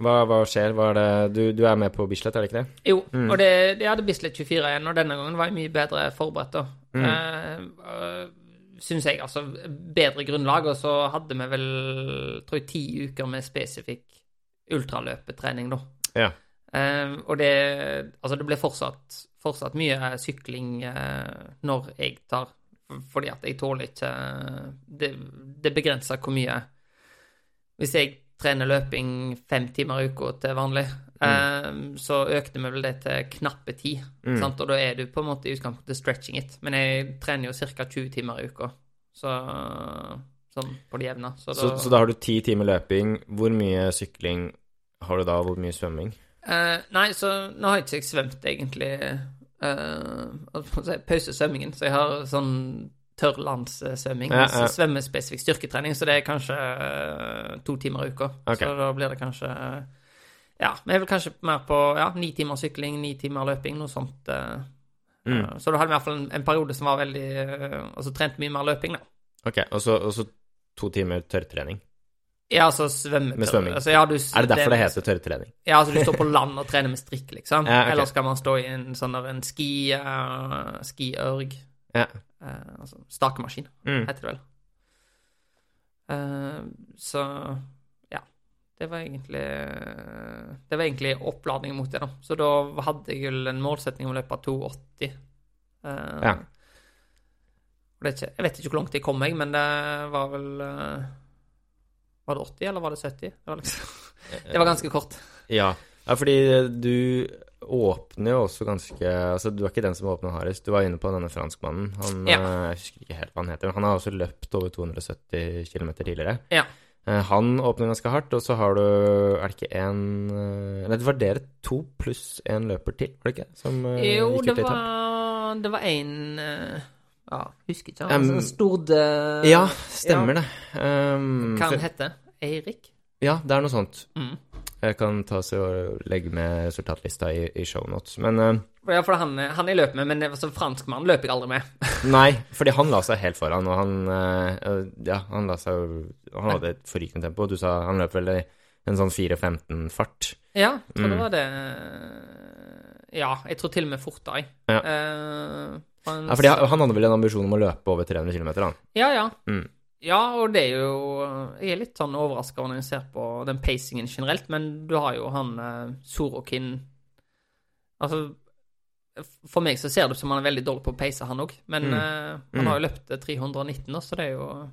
Hva, hva skjer? Hva det du, du er med på Bislett, er det ikke det? Jo, Mm. og det, jeg hadde Bislett 24 igjen, og denne gangen var jeg mye bedre forberedt, da. Mm. Eh, øh, Syns jeg, altså. Bedre grunnlag, og så hadde vi vel, tror jeg, ti uker med spesifikk ultraløpetrening, da. Ja. Uh, og det Altså, det ble fortsatt, fortsatt mye sykling uh, når jeg tar Fordi at jeg tåler ikke Det, det begrenser hvor mye Hvis jeg trener løping fem timer i uka til vanlig, eh, så økte vi vel det til knappe ti. Mm. Sant? Og da er du på en måte i utgangspunktet stretching it. Men jeg trener jo ca. 20 timer i uka. Så sånn på det jevne. Så Så, så da har du ti timer løping. Hvor mye sykling har du da, hvor mye svømming? Eh, nei, så nå har jeg ikke svømt, egentlig. Uh, Pausesvømmingen. Så jeg har sånn tørrlandssvømming. Ja, Ja, ja. Svømmespesifikk styrketrening, så det er kanskje uh, to timer i uka. Okay. Så da blir det kanskje Ja, vi er vel kanskje mer på ja, ni timer sykling, ni timer løping, noe sånt. eh. Mm. Eh, Så da hadde vi i hvert fall en, en periode som var veldig eh, Altså trent mye mer løping, da. Ok, og så, og så to timer tørrtrening. Ja, altså svømme... Med svømming. Altså, ja, du, Er det derfor det heter tørrtrening? Ja, altså du står på land og trener med strikk, liksom. <laughs> Ja, okay. Eller skal man stå i en sånn der en ski... Uh, skiørg. Ja. Uh, altså stakemaskin, Mm. heter det vel. Uh, så ja. Det var egentlig Det var egentlig oppladning mot det, da. Så da hadde jeg vel en målsetning om å løpe 2,80. Uh, Ja. jeg vet ikke hvor langt jeg kom, jeg, men det var vel Var det 80, eller var det 70? Det var, liksom, <laughs> det var ganske kort. Ja. ja, fordi du åpner jo også ganske Altså, du er ikke den som åpner hardest. Du var inne på denne franskmannen. Han, Ja. eh, Jeg husker ikke helt hva han heter. men Han har også løpt over 270 km tidligere. Ja. Eh, Han åpner ganske hardt, og så har du Er det ikke en eh, Nei, det var dere to pluss en løper til, var det ikke? Som Jo, gikk ut i etapp? Jo, Det var en eh, Ja, husker ikke. Han um, Stord uh, Ja, stemmer det. Um, Hva han heter Eirik? Ja, det er noe sånt. Mm. Jeg kan ta seg og legge med resultatlista i, i shownotes. Men uh, Ja, for han, han jeg løper med, men altså, franskmannen løper jeg aldri med. <laughs> Nei, fordi han la seg helt foran, og han uh, Ja, han la seg Han hadde et forrykende tempo. Du sa han løp vel i en sånn 4.15-fart. Ja, jeg tror Mm. det var det Ja, jeg tror til og med fortere. Ja. Uh, han- Ja, fordi han hadde vel en ambisjon om å løpe over 300 km, han. Ja, ja. Mm. Ja, og det er jo Jeg er litt sånn overraska når jeg ser på den pacingen generelt, men du har jo han uh, Sorokin Altså For meg så ser det ut som han er veldig dårlig på å pace, han òg, men Mm. eh, han Mm. har jo løpt eh, 319, da, så det er jo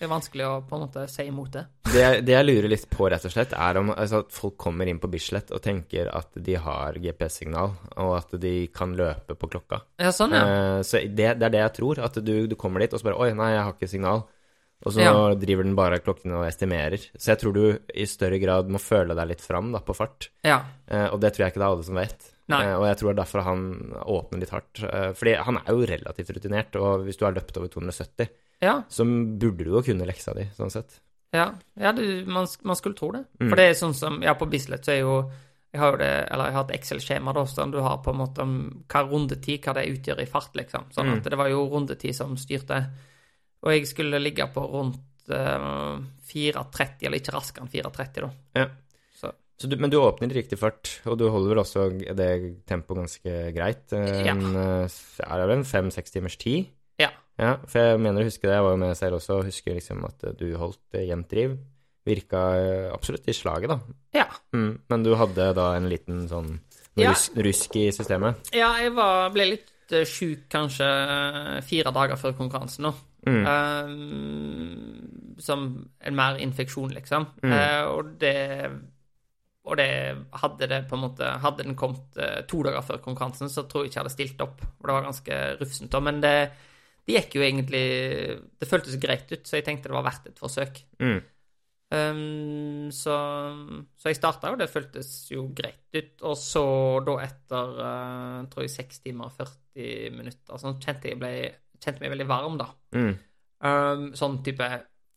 det er vanskelig å på en måte si imot det. Det, det jeg lurer litt på, rett og slett, er om altså, at folk kommer inn på Bislett og tenker at de har GPS-signal, og at de kan løpe på klokka. Ja, sånn, ja. Uh, så det, det er det jeg tror. At du, du kommer dit og så bare Oi, nei, jeg har ikke signal. Og så Ja. driver den bare klokken og estimerer. Så jeg tror du i større grad må føle deg litt fram da, på fart. ja. Uh, og det tror jeg ikke det er alle som vet. Nei. Eh, og jeg tror det er derfor han åpner litt hardt. Fordi han er jo relativt rutinert, og hvis du har løpt over 270, Ja, så burde du jo kunne leksa di, sånn sett. ja, ja du, man, man skulle tro det. Mm. For det er sånn som Ja, på Bislett så er jo Jeg har jo det, eller jeg har et Excel-skjema da, sånn du har på en måte om hva rundetid, hva det utgjør i fart, liksom. Sånn Mm. at det var jo rundetid som styrte. Og jeg skulle ligge på rundt eh, 4.30, eller ikke raskere enn 4.30, da. Ja. Så Så du, men du åpner i riktig fart, og du holder vel også det tempoet ganske greit. En, Ja. Eh, er det vel en fem-seks timers tid? Ja. For jeg mener å huske det, jeg var jo med selv også, og husker liksom at eh, du holdt eh, jevnt driv. Virka eh, absolutt i slaget, da. ja. Mm. Men du hadde da en liten sånn Ja. rus, rusk i systemet? Ja, jeg var, ble litt sjuk kanskje fire dager før konkurransen, nå. Mm. Um, som en mer infeksjon, liksom. Mm. Uh, og det Og det hadde det på en måte Hadde den kommet to dager før konkurransen, så tror jeg ikke jeg hadde stilt opp. For det var ganske rufsent. Men det, det gikk jo egentlig Det føltes greit ut, så jeg tenkte det var verdt et forsøk. Mm. Um, så, så jeg starta, og det føltes jo greit ut. Og så da etter uh, tror jeg 6 timer og 40 minutter sånn kjente jeg ble, kjente meg veldig varm, da. Mm. Um, sånn type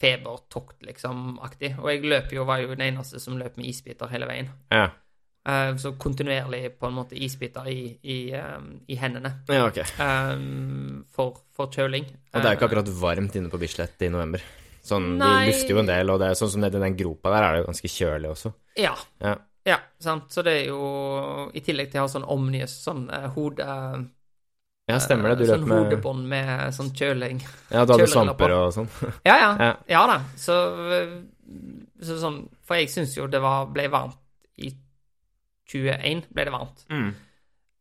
febertokt, liksom, aktig. Og jeg løp jo, var jo den eneste som løp med isbiter hele veien. Ja. Uh, så kontinuerlig på en måte isbiter i, i, um, i hendene ja, okay. um, for, for kjøling. Og det er jo ikke Uh, akkurat varmt inne på Bislett i november. Sånn, Nei. De lufter jo en del, og det er sånn som nedi den gropa der er det jo ganske kjølig også. Ja. Ja. Ja, sant. Så det er jo I tillegg til å ha sånn omnius, sånn uh, hode... Ja, stemmer det. Du sånn løp med hodebånd med sånn kjøling. Ja, du hadde svamper og sånn. <laughs> Ja, ja. Ja. Ja da. Så, så sånn For jeg syns jo det var, ble varmt i 21 ble det varmt. Mm.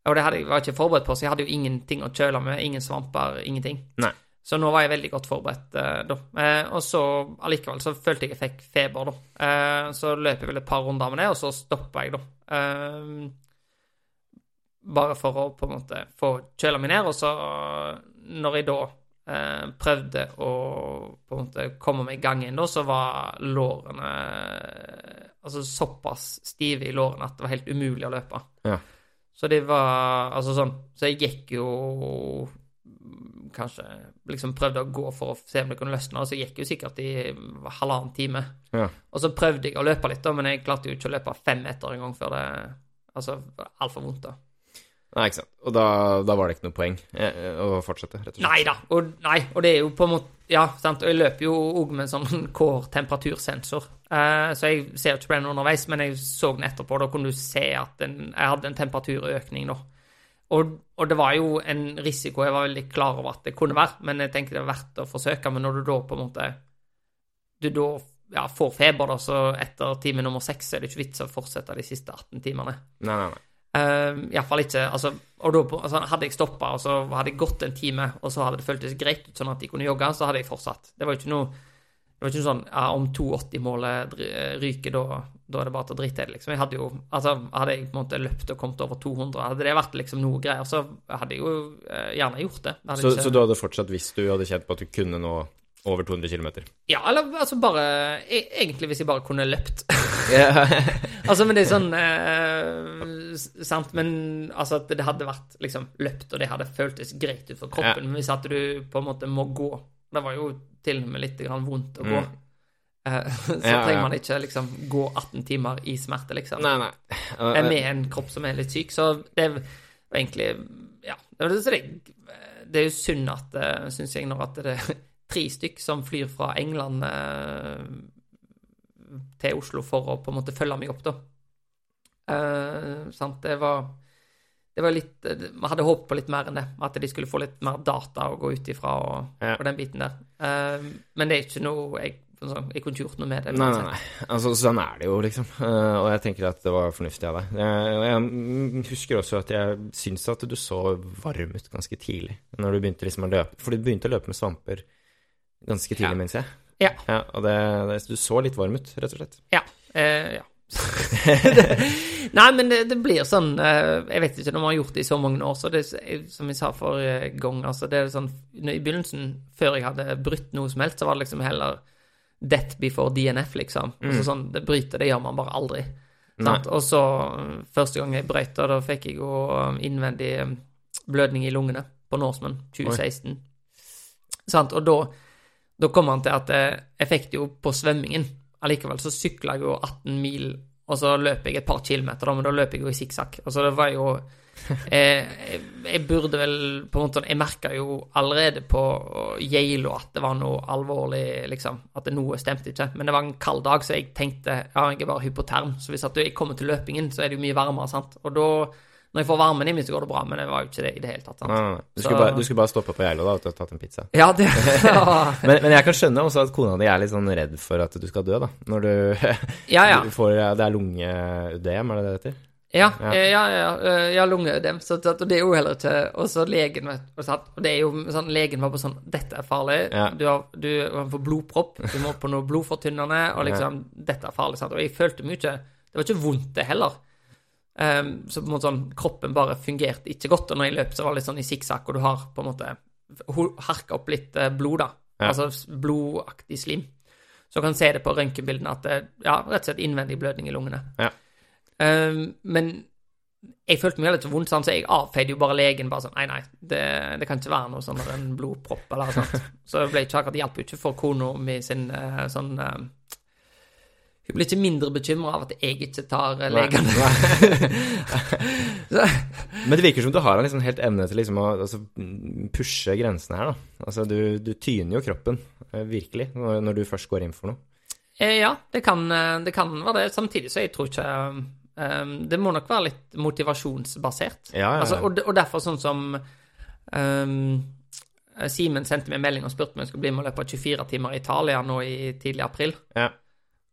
Og det hadde jeg ikke forberedt på, så jeg hadde jo ingenting å kjøle med. Ingen svamper, ingenting. Nei. Så nå var jeg veldig godt forberedt eh, da. Eh, og så allikevel så følte jeg jeg fikk feber, da. Eh, så løp jeg vel et par runder med det, og så stoppa jeg, da. Eh, bare for å på en måte få kjøla meg ned, og så når jeg da eh, prøvde å på en måte komme meg i gang igjen, da, så var lårene altså såpass stive i lårene at det var helt umulig å løpe. Ja. Så det var altså sånn Så jeg gikk jo kanskje liksom prøvde å gå for å se om det kunne løsne, og så gikk jo sikkert i halvannen time. Ja. Og så prøvde jeg å løpe litt, da, men jeg klarte jo ikke å løpe fem meter en gang før det Altså altfor vondt, da. Nei, ikke sant. Og da, da var det ikke noe poeng eh, å fortsette, rett og slett. Nei da. Og, nei, og det er jo på en måte Ja, sant. Og jeg løper jo òg med en sånn <laughs> core-temperatursensor. Eh, så jeg ser jo ikke på den underveis, men jeg så den etterpå. Da kunne du se at den, jeg hadde en temperaturøkning, nå. Og, og det var jo en risiko jeg var veldig klar over at det kunne være, men jeg tenkte det var verdt å forsøke. Men når du da på en måte Du da ja, får feber, da, så etter time nummer seks er det ikke vits å fortsette de siste 18 timene. Nei, nei, nei. Uh, Iallfall ikke altså, Og da altså, hadde jeg stoppa, og så hadde jeg gått en time, og så hadde det føltes greit ut, sånn at de kunne jogge, så hadde jeg fortsatt. Det var jo ikke noe Det var ikke sånn ja, om 280-målet ryker, da, da er det bare til å drite i det, liksom. Jeg hadde jo Altså, hadde jeg på en måte løpt og kommet over 200, hadde det vært liksom noe greier, så hadde jeg jo eh, gjerne gjort det. det Så, ikke- så du hadde fortsatt hvis du hadde kjent på at du kunne nå over 200 km? Ja, eller altså bare e Egentlig hvis jeg bare kunne løpt. Ja. <laughs> Altså, men det er sånn eh, Sant, men altså at det hadde vært liksom løpt, og det hadde føltes greit ut for kroppen. Men hvis at du på en måte må gå Det var jo til og med litt grann vondt å gå. Mm. eh, <laughs> så Ja, ja. trenger man ikke liksom gå 18 timer i smerte, liksom. Nei, nei. er med en kropp som er litt syk. Så det er egentlig Ja. det det, det er jo synd at, syns jeg, når at det tre stykk som flyr fra England eh, til Oslo for å på en måte følge meg opp, da. Eh, sant. Det var det var litt Vi hadde håpet på litt mer enn det. At de skulle få litt mer data å gå ut ifra og, Ja. og den biten der. Eh, men det er ikke noe jeg, sånn, jeg kunne ikke gjort noe med det. Nei, nei, nei. Altså, sånn er det jo, liksom. Uh, og jeg tenker at det var fornuftig av deg. Jeg, jeg mm, husker også at jeg syns at du så varm ut ganske tidlig. Når du begynte liksom å løpe. For du begynte å løpe med svamper ganske tidlig, Ja. minnes jeg. Ja. og det, det, du så litt varm ut, rett og slett. Ja. Eh, ja. <laughs> Nei, men det, det blir sånn eh, Jeg vet ikke, når man har gjort det i så mange år, så det som jeg sa forrige gang altså det er sånn, I begynnelsen, før jeg hadde brutt noe som helst, så var det liksom heller death before DNF, liksom. Altså sånn, det bryter, det gjør man bare aldri. Sant? Og så, første gang jeg brøyt, da, fikk jeg jo innvendig eh, blødning i lungene på Norseman 2016. Sant? Og da, da kom han til at eh, jeg fikk det jo på svømmingen. Allikevel så sykla jeg jo 18 mil, og så løper jeg et par kilometer, da, men da løper jeg jo i sikksakk. Altså, det var jo <laughs> eh, jeg, jeg burde vel på en måte Jeg merka jo allerede på Geilo at det var noe alvorlig, liksom. At det noe stemte ikke. Men det var en kald dag, så jeg tenkte ja, jeg er bare hypoterm. Så hvis at jeg kommer til løpingen, så er det jo mye varmere, sant. Og da, når jeg får varmen i meg, så går det bra, men det var jo ikke det i det hele tatt. Nei, nei, nei. Du, Så- skulle bare, du skulle bare stoppe på Geilo da, og tatt en pizza. Ja, det ja. <laughs> Men, men jeg kan skjønne også at kona di er litt sånn redd for at du skal dø, da. Når du, Ja, ja. du <laughs> får Det er lungeødem, er det det heter? Ja, Ja. ja, ja, ja, eh, lungeødem. Så, så, og det er jo heller ikke Og så legen vet du. Og det er jo sånn Legen var på sånn Dette er farlig. Ja. Du, har, du får blodpropp. Du må på noe blodfortynnende. Og liksom Dette er farlig. Sant? Og jeg følte mye Det var ikke vondt, det heller. Ehm, så på en måte sånn Kroppen bare fungerte ikke godt. Og når jeg løp, så var det litt sånn i sikksakk, og du har på en måte harka opp litt eh, blod, da. Ja. Altså blodaktig slim. Så du kan se det på røntgenbildene at det ja, rett og slett innvendig blødning i lungene. Ja. Um, men jeg følte meg litt så vondt, sånn så jeg avfeide jo bare legen. bare sånn, Nei, nei, det, det kan ikke være noe sånn en blodpropp eller noe sånt. <laughs> Så det ble ikke akkurat hjalp jo ikke for kona mi sin eh, sånn eh, blir ikke mindre bekymra av at jeg ikke tar eh, legene. <laughs> <laughs> Men det virker som du har en liksom helt evne til liksom å altså, pushe grensene her, da. Altså, du, du tyner jo kroppen, eh, virkelig, når, når du først går inn for noe. Eh, ja, det kan, eh, det kan være det. Samtidig så jeg tror ikke um, Det må nok være litt motivasjonsbasert. Ja, ja, ja. Altså, og, og derfor sånn som um, Simen sendte meg en melding og spurte om jeg skulle bli med og løpe 24 timer i Italia nå i tidlig april. Ja,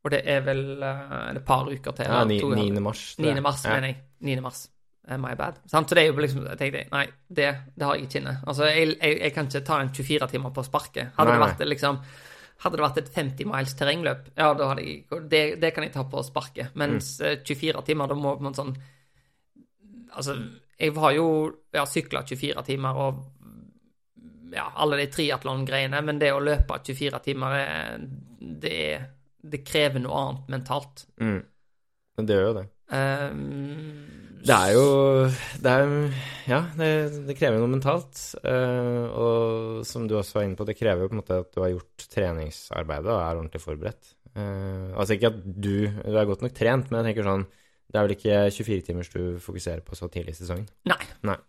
Og det er vel eh, et par uker til. ja eller ni- 9. mars. 9. mars, ja. mener jeg. 9. mars. Eh, My bad. Så det er jo liksom Jeg tenkte nei, det, det har jeg ikke inne. Altså, jeg, jeg, jeg kan ikke ta en 24 timer på sparket. Hadde Nei, det vært liksom hadde det vært et 50 miles terrengløp, ja, da hadde jeg det, det kan jeg ta på sparket. Mens Mm. eh, 24 timer, da må man sånn Altså, jeg har jo ja, sykla 24 timer og ja, alle de triatlon-greiene, men det å løpe 24 timer, er- det, er, det krever noe annet mentalt. Mm. Men det gjør jo det. Um, Det er jo det er, Ja, det, det krever noe mentalt. Uh, og som du også var inne på, det krever jo på en måte at du har gjort treningsarbeidet og er ordentlig forberedt. Uh, altså ikke at du Du er godt nok trent, men jeg tenker sånn Det er vel ikke 24 timers du fokuserer på så tidlig i sesongen? Nei.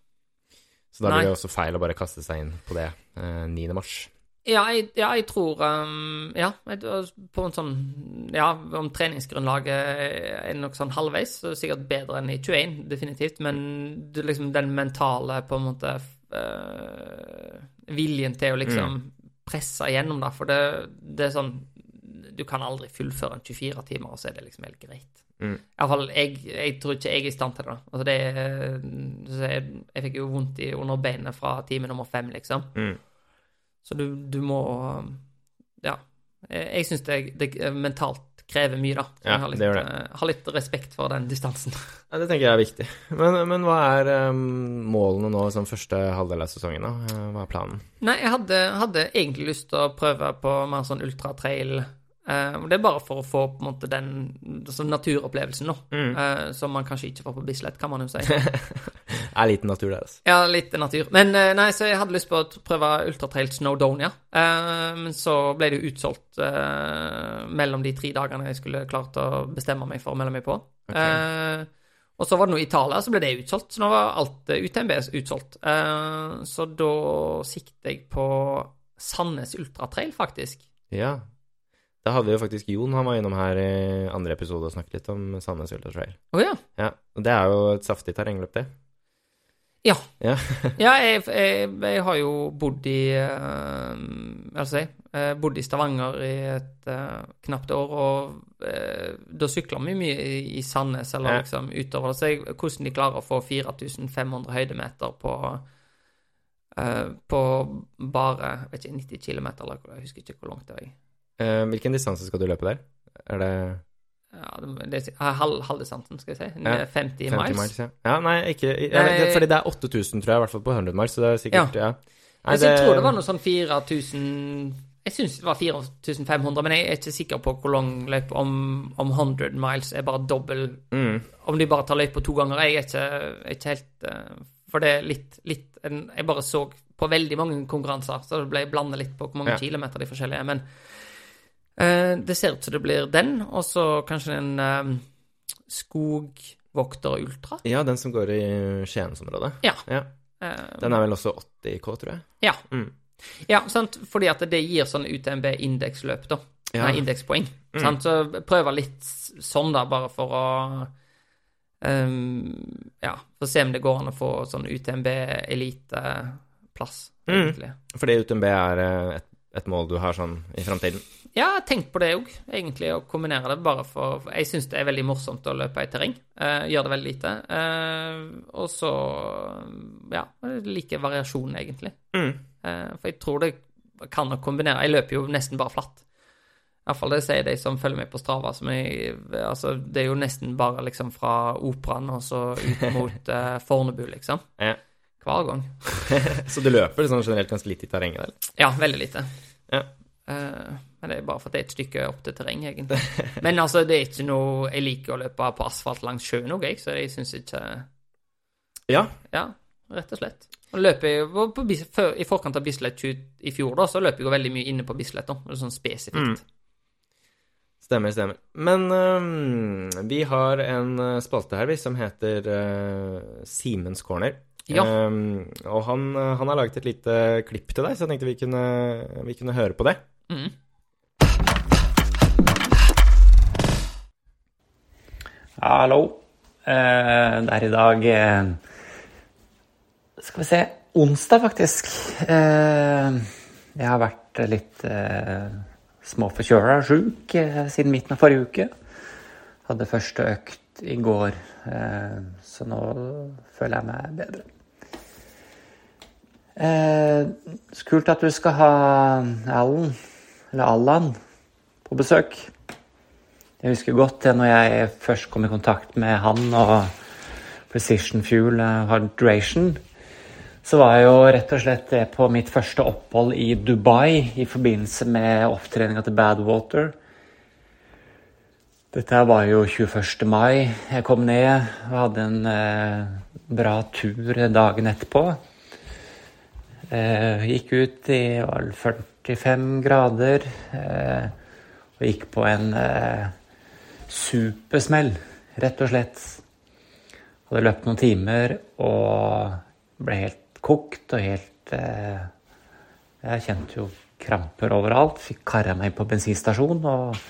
Så da blir det også feil å bare kaste seg inn på det uh, 9. mars. Ja, jeg, ja, jeg tror um, Ja, på en sånn Ja, om treningsgrunnlaget er nok sånn halvveis, så er det sikkert bedre enn i 21, definitivt, men det, liksom den mentale, på en måte uh, Viljen til å liksom presse igjennom, da, for det, det er sånn Du kan aldri fullføre en 24 timer, og så er det liksom helt greit. Mm. Iallfall, jeg, jeg tror ikke jeg er i stand til det. Altså det er- jeg, jeg fikk jo vondt i under beinet fra time nummer fem, liksom. Mm. Så du, du må Ja. Jeg, syns det, det mentalt krever mye, da. Ja, jeg har litt, det gjør det. Ha har litt respekt for den distansen. <laughs> Ja, det tenker jeg er viktig. Men, men hva er um, målene nå som første halvdel av sesongen? da? Hva er planen? Nei, jeg hadde, hadde egentlig lyst til å prøve på mer sånn ultratrail og det er bare for å få på en måte den altså naturopplevelsen, nå, Mm. Eh, som man kanskje ikke får på Bislett, kan man jo si. det <laughs> er lite natur, deres. altså. Ja, litt natur. Men eh, nei, så jeg hadde lyst på å prøve Ultratrail Snowdonia. Eh, men så ble det jo utsolgt eh, mellom de tre dagene jeg skulle klart å bestemme meg for å melde meg på. Okay. og så var det noe i Italia, så ble det utsolgt. Så nå var alt eh, UTMB utsolgt. Eh, så da sikter jeg på Sandnes Ultratrail, faktisk. Ja. Da hadde jo faktisk Jon, han var innom her i andre episode og snakket litt om Sandnes Ultra Trail. Oh, ja. Ja, og det er jo et saftig terrengløp, det. Ja. Ja. <laughs> Ja, jeg, jeg, jeg har jo bodd i uh, skal jeg eh, bodd i Stavanger i et uh, knapt år, og uh, da sykler vi mye i, i Sandnes, eller Ja. liksom utover. Så jeg, hvordan de klarer å få 4500 høydemeter på uh, på bare vet ikke, 90 km, eller jeg husker ikke hvor langt det er. Eh, hvilken distanse skal du løpe der? Er det Ja, det, det er halv, halvdistansen, skal jeg si. Ja, 50, 50 miles. miles? ja. ja, nei, ikke ja, det, Fordi det er 8000, tror jeg, i hvert fall på 100 miles, så det er sikkert Ja. Nei, jeg tror det var noe sånn 4000 Jeg syns det var 4500, men jeg er ikke sikker på hvor lang løype om, om 100 miles er bare dobbel mm, Om de bare tar løypa to ganger. Jeg er ikke, er ikke helt eh, For det er litt, litt Jeg bare så på veldig mange konkurranser, så det ble blanda litt på hvor mange kilometer de forskjellige er. Men det ser ut som det blir den, og så kanskje en uh, Skogvokter Ultra. Ja, den som går i Skiensområdet. Ja. ja. Eh, Den er vel også 80 K, tror jeg. ja. Mm. ja, sant, fordi at det gir sånn UTMB-indeksløp, da. Ja. Nei, indekspoeng. Mm. Sant? Så prøver litt sånn, da, bare for å um, Ja, for å se om det går an å få sånn UTMB-eliteplass, Mm. Fordi UTMB er eh, et, et mål du har sånn i framtiden. Ja, jeg har tenkt på det òg, egentlig, å kombinere det bare for Jeg syns det er veldig morsomt å løpe i terreng. Uh, gjør det veldig lite. Uh, og så Ja, like liker variasjon, egentlig. Mm. Uh, for jeg tror det kan å kombinere. Jeg løper jo nesten bare flatt. Iallfall det sier de som følger med på Strava. Som jeg, altså, det er jo nesten bare liksom fra Operaen og så ut mot <laughs> eh, Fornebu, liksom. Ja. Hver gang. <laughs> Så du løper liksom, generelt ganske litt i terrenget Eller? Ja, veldig lite. Ja. Eh, men det er bare for at det er et stykke opp til terreng, egentlig. <laughs> Men altså, det er ikke noe Jeg liker å løpe på asfalt langs sjøen òg, jeg, så jeg syns ikke Ja. Ja, rett og slett. Og løper jeg på, på, før, I forkant av Bislett i fjor, da, så løper jeg jo veldig mye inne på Bislett, da. Sånn spesifikt. Stemmer, stemmer. Men um, vi har en øh, spalte her, vi, som heter uh, Simens corner. Ja. Um, og han, han har laget et lite klipp til deg, så jeg tenkte vi kunne, vi kunne høre på det. Mm. Hallo. Eh, det er i dag eh, Skal vi se onsdag, faktisk. Eh, jeg har vært litt småforkjøla, sjuk, eh, siden midten av forrige uke. Hadde første økt i går, så nå føler jeg meg bedre. Eh, kult at du skal ha Alan, eller Allan, på besøk. Jeg husker godt det når jeg først kom i kontakt med han og Precision Fuel Hydration. Så var jeg jo rett og slett det på mitt første opphold i Dubai i forbindelse med opptreninga til Badwater. Dette var jo 21. mai. Jeg kom ned og hadde en eh, bra tur dagen etterpå. Eh, gikk ut i 45 grader eh, og gikk på en eh, supersmell, rett og slett. Hadde løpt noen timer og ble helt kokt og helt eh, Jeg kjente jo kramper overalt. Fikk kara meg på bensinstasjon og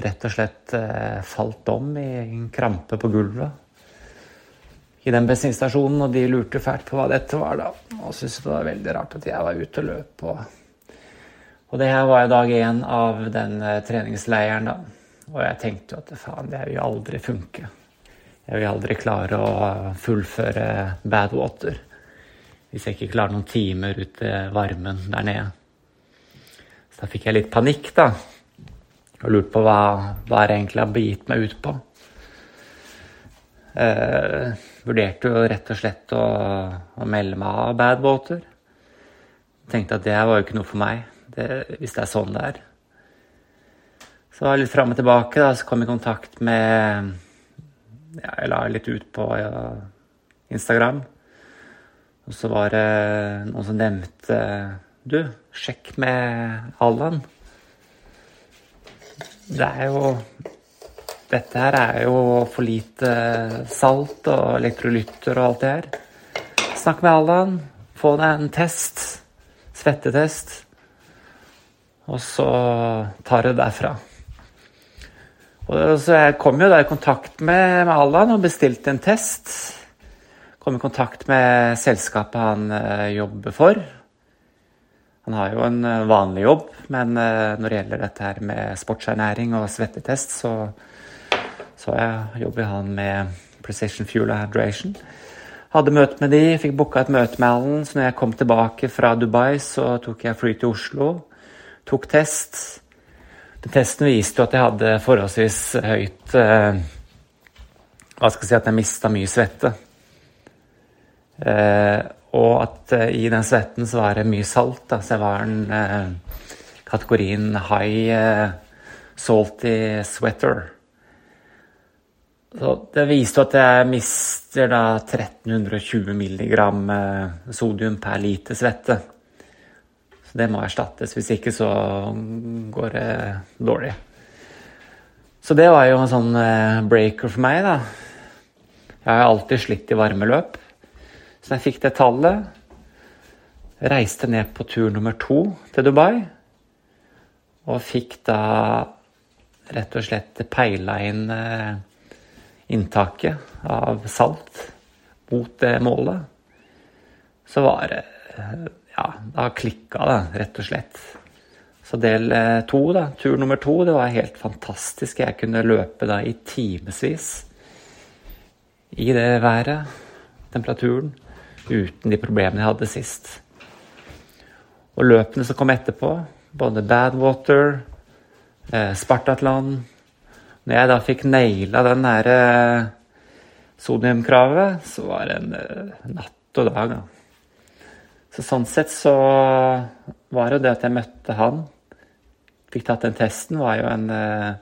rett og slett eh, falt om i en krampe på gulvet. I den bensinstasjonen, og de lurte fælt på hva dette var, da. Og syntes det var veldig rart at jeg var ute og løp. Og, og det her var jo dag én av den eh, treningsleiren, da. Og jeg tenkte jo at faen, det vil aldri funke. Jeg vil aldri klare å fullføre bad water hvis jeg ikke klarer noen timer ut i varmen der nede. Så da fikk jeg litt panikk, da. Og lurte på hva, hva jeg egentlig har begitt meg ut på. Eh, vurderte jo rett og slett å, å melde meg av Badwater. Tenkte at det var jo ikke noe for meg, det, hvis det er sånn det er. Så var jeg litt fram og tilbake, da, så kom jeg i kontakt med ja, Jeg la litt ut på ja, Instagram. Og så var det noen som nevnte Du, sjekk med Allan. Det er jo Dette her er jo for lite salt og elektrolytter og alt det her. Snakk med Allan. Få deg en test. Svettetest. Og så tar du derfra. Og så jeg kom jo da i kontakt med, med Allan og bestilte en test. Kom i kontakt med selskapet han eh, jobber for. Han har jo en eh, vanlig jobb, men eh, når det gjelder dette her med sportsernæring og svettetest, så, så jeg jobber han med Precision Fuel Hydration. Hadde møte med de, fikk booka et møte med Allen. Så når jeg kom tilbake fra Dubai, så tok jeg fly til Oslo. Tok test. Den testen viste jo at jeg hadde forholdsvis høyt eh, Hva skal jeg si At jeg mista mye svette. Eh, og at eh, i den svetten så var det mye salt. Da, så jeg var den eh, kategorien high eh, salty sweater. Så det viste at jeg mister da 1320 milligram eh, sodium per liter svette. Så det må erstattes. Hvis ikke så går det dårlig. Så det var jo en sånn eh, breaker for meg, da. Jeg har alltid slitt i varmeløp. Så jeg fikk det tallet, reiste ned på tur nummer to til Dubai. Og fikk da rett og slett peila inn eh, inntaket av salt mot det målet. Så var det Ja, da klikka det, rett og slett. Så del eh, to, da, tur nummer to, det var helt fantastisk. Jeg kunne løpe da i timevis i det været, temperaturen, uten de problemene jeg hadde sist. Og løpene som kom etterpå, både Badwater, eh, Spartatland Når jeg da fikk naila den der sodiumkravet, så var det en eh, natt og dag. Da. Så sånn sett så var det jo det at jeg møtte han, fikk tatt den testen, var jo en eh,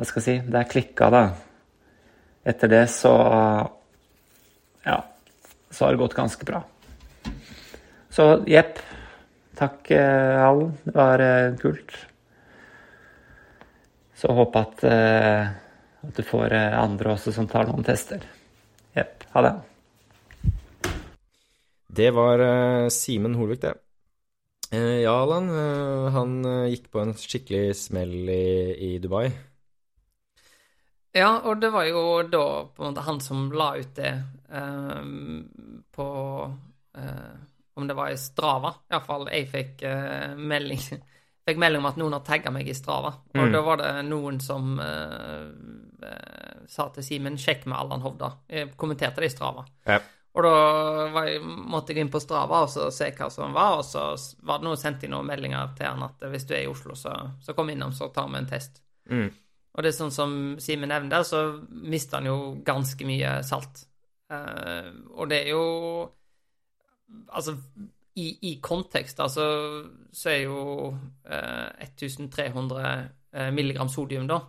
Hva skal jeg si Det er klikka, da. Etter det så Ja, så har det gått ganske bra. Så jepp. Takk, eh, Allen. Det var eh, kult. Så håper at, eh, at du får eh, andre også som tar noen tester. Jepp. Ha det. Det var uh, Simen Holvik, det. Eh, ja, Alan. eh, han eh, gikk på en skikkelig smell i, i Dubai. Ja, og det var jo da på en måte han som la ut det ehm, på eh, Om det var i Strava. Iallfall jeg fikk uh, melding Fikk melding om at noen har tagga meg i Strava. Og Mm. da var det noen som eh, sa til Simen 'sjekk med Allan Hovda'. Jeg kommenterte det i Strava. Ja. Og da var jeg, måtte jeg inn på Strava og så se hva som var, og så var det noen sendt inn noen meldinger til han at hvis du er i Oslo, så, så kom innom, så tar vi en test. Mm. Og det er sånn som Simen nevnte, så mister han jo ganske mye salt. Eh, og det er jo Altså, i, i kontekst, altså, så er jo eh, 1300 eh, milligram sodium, da.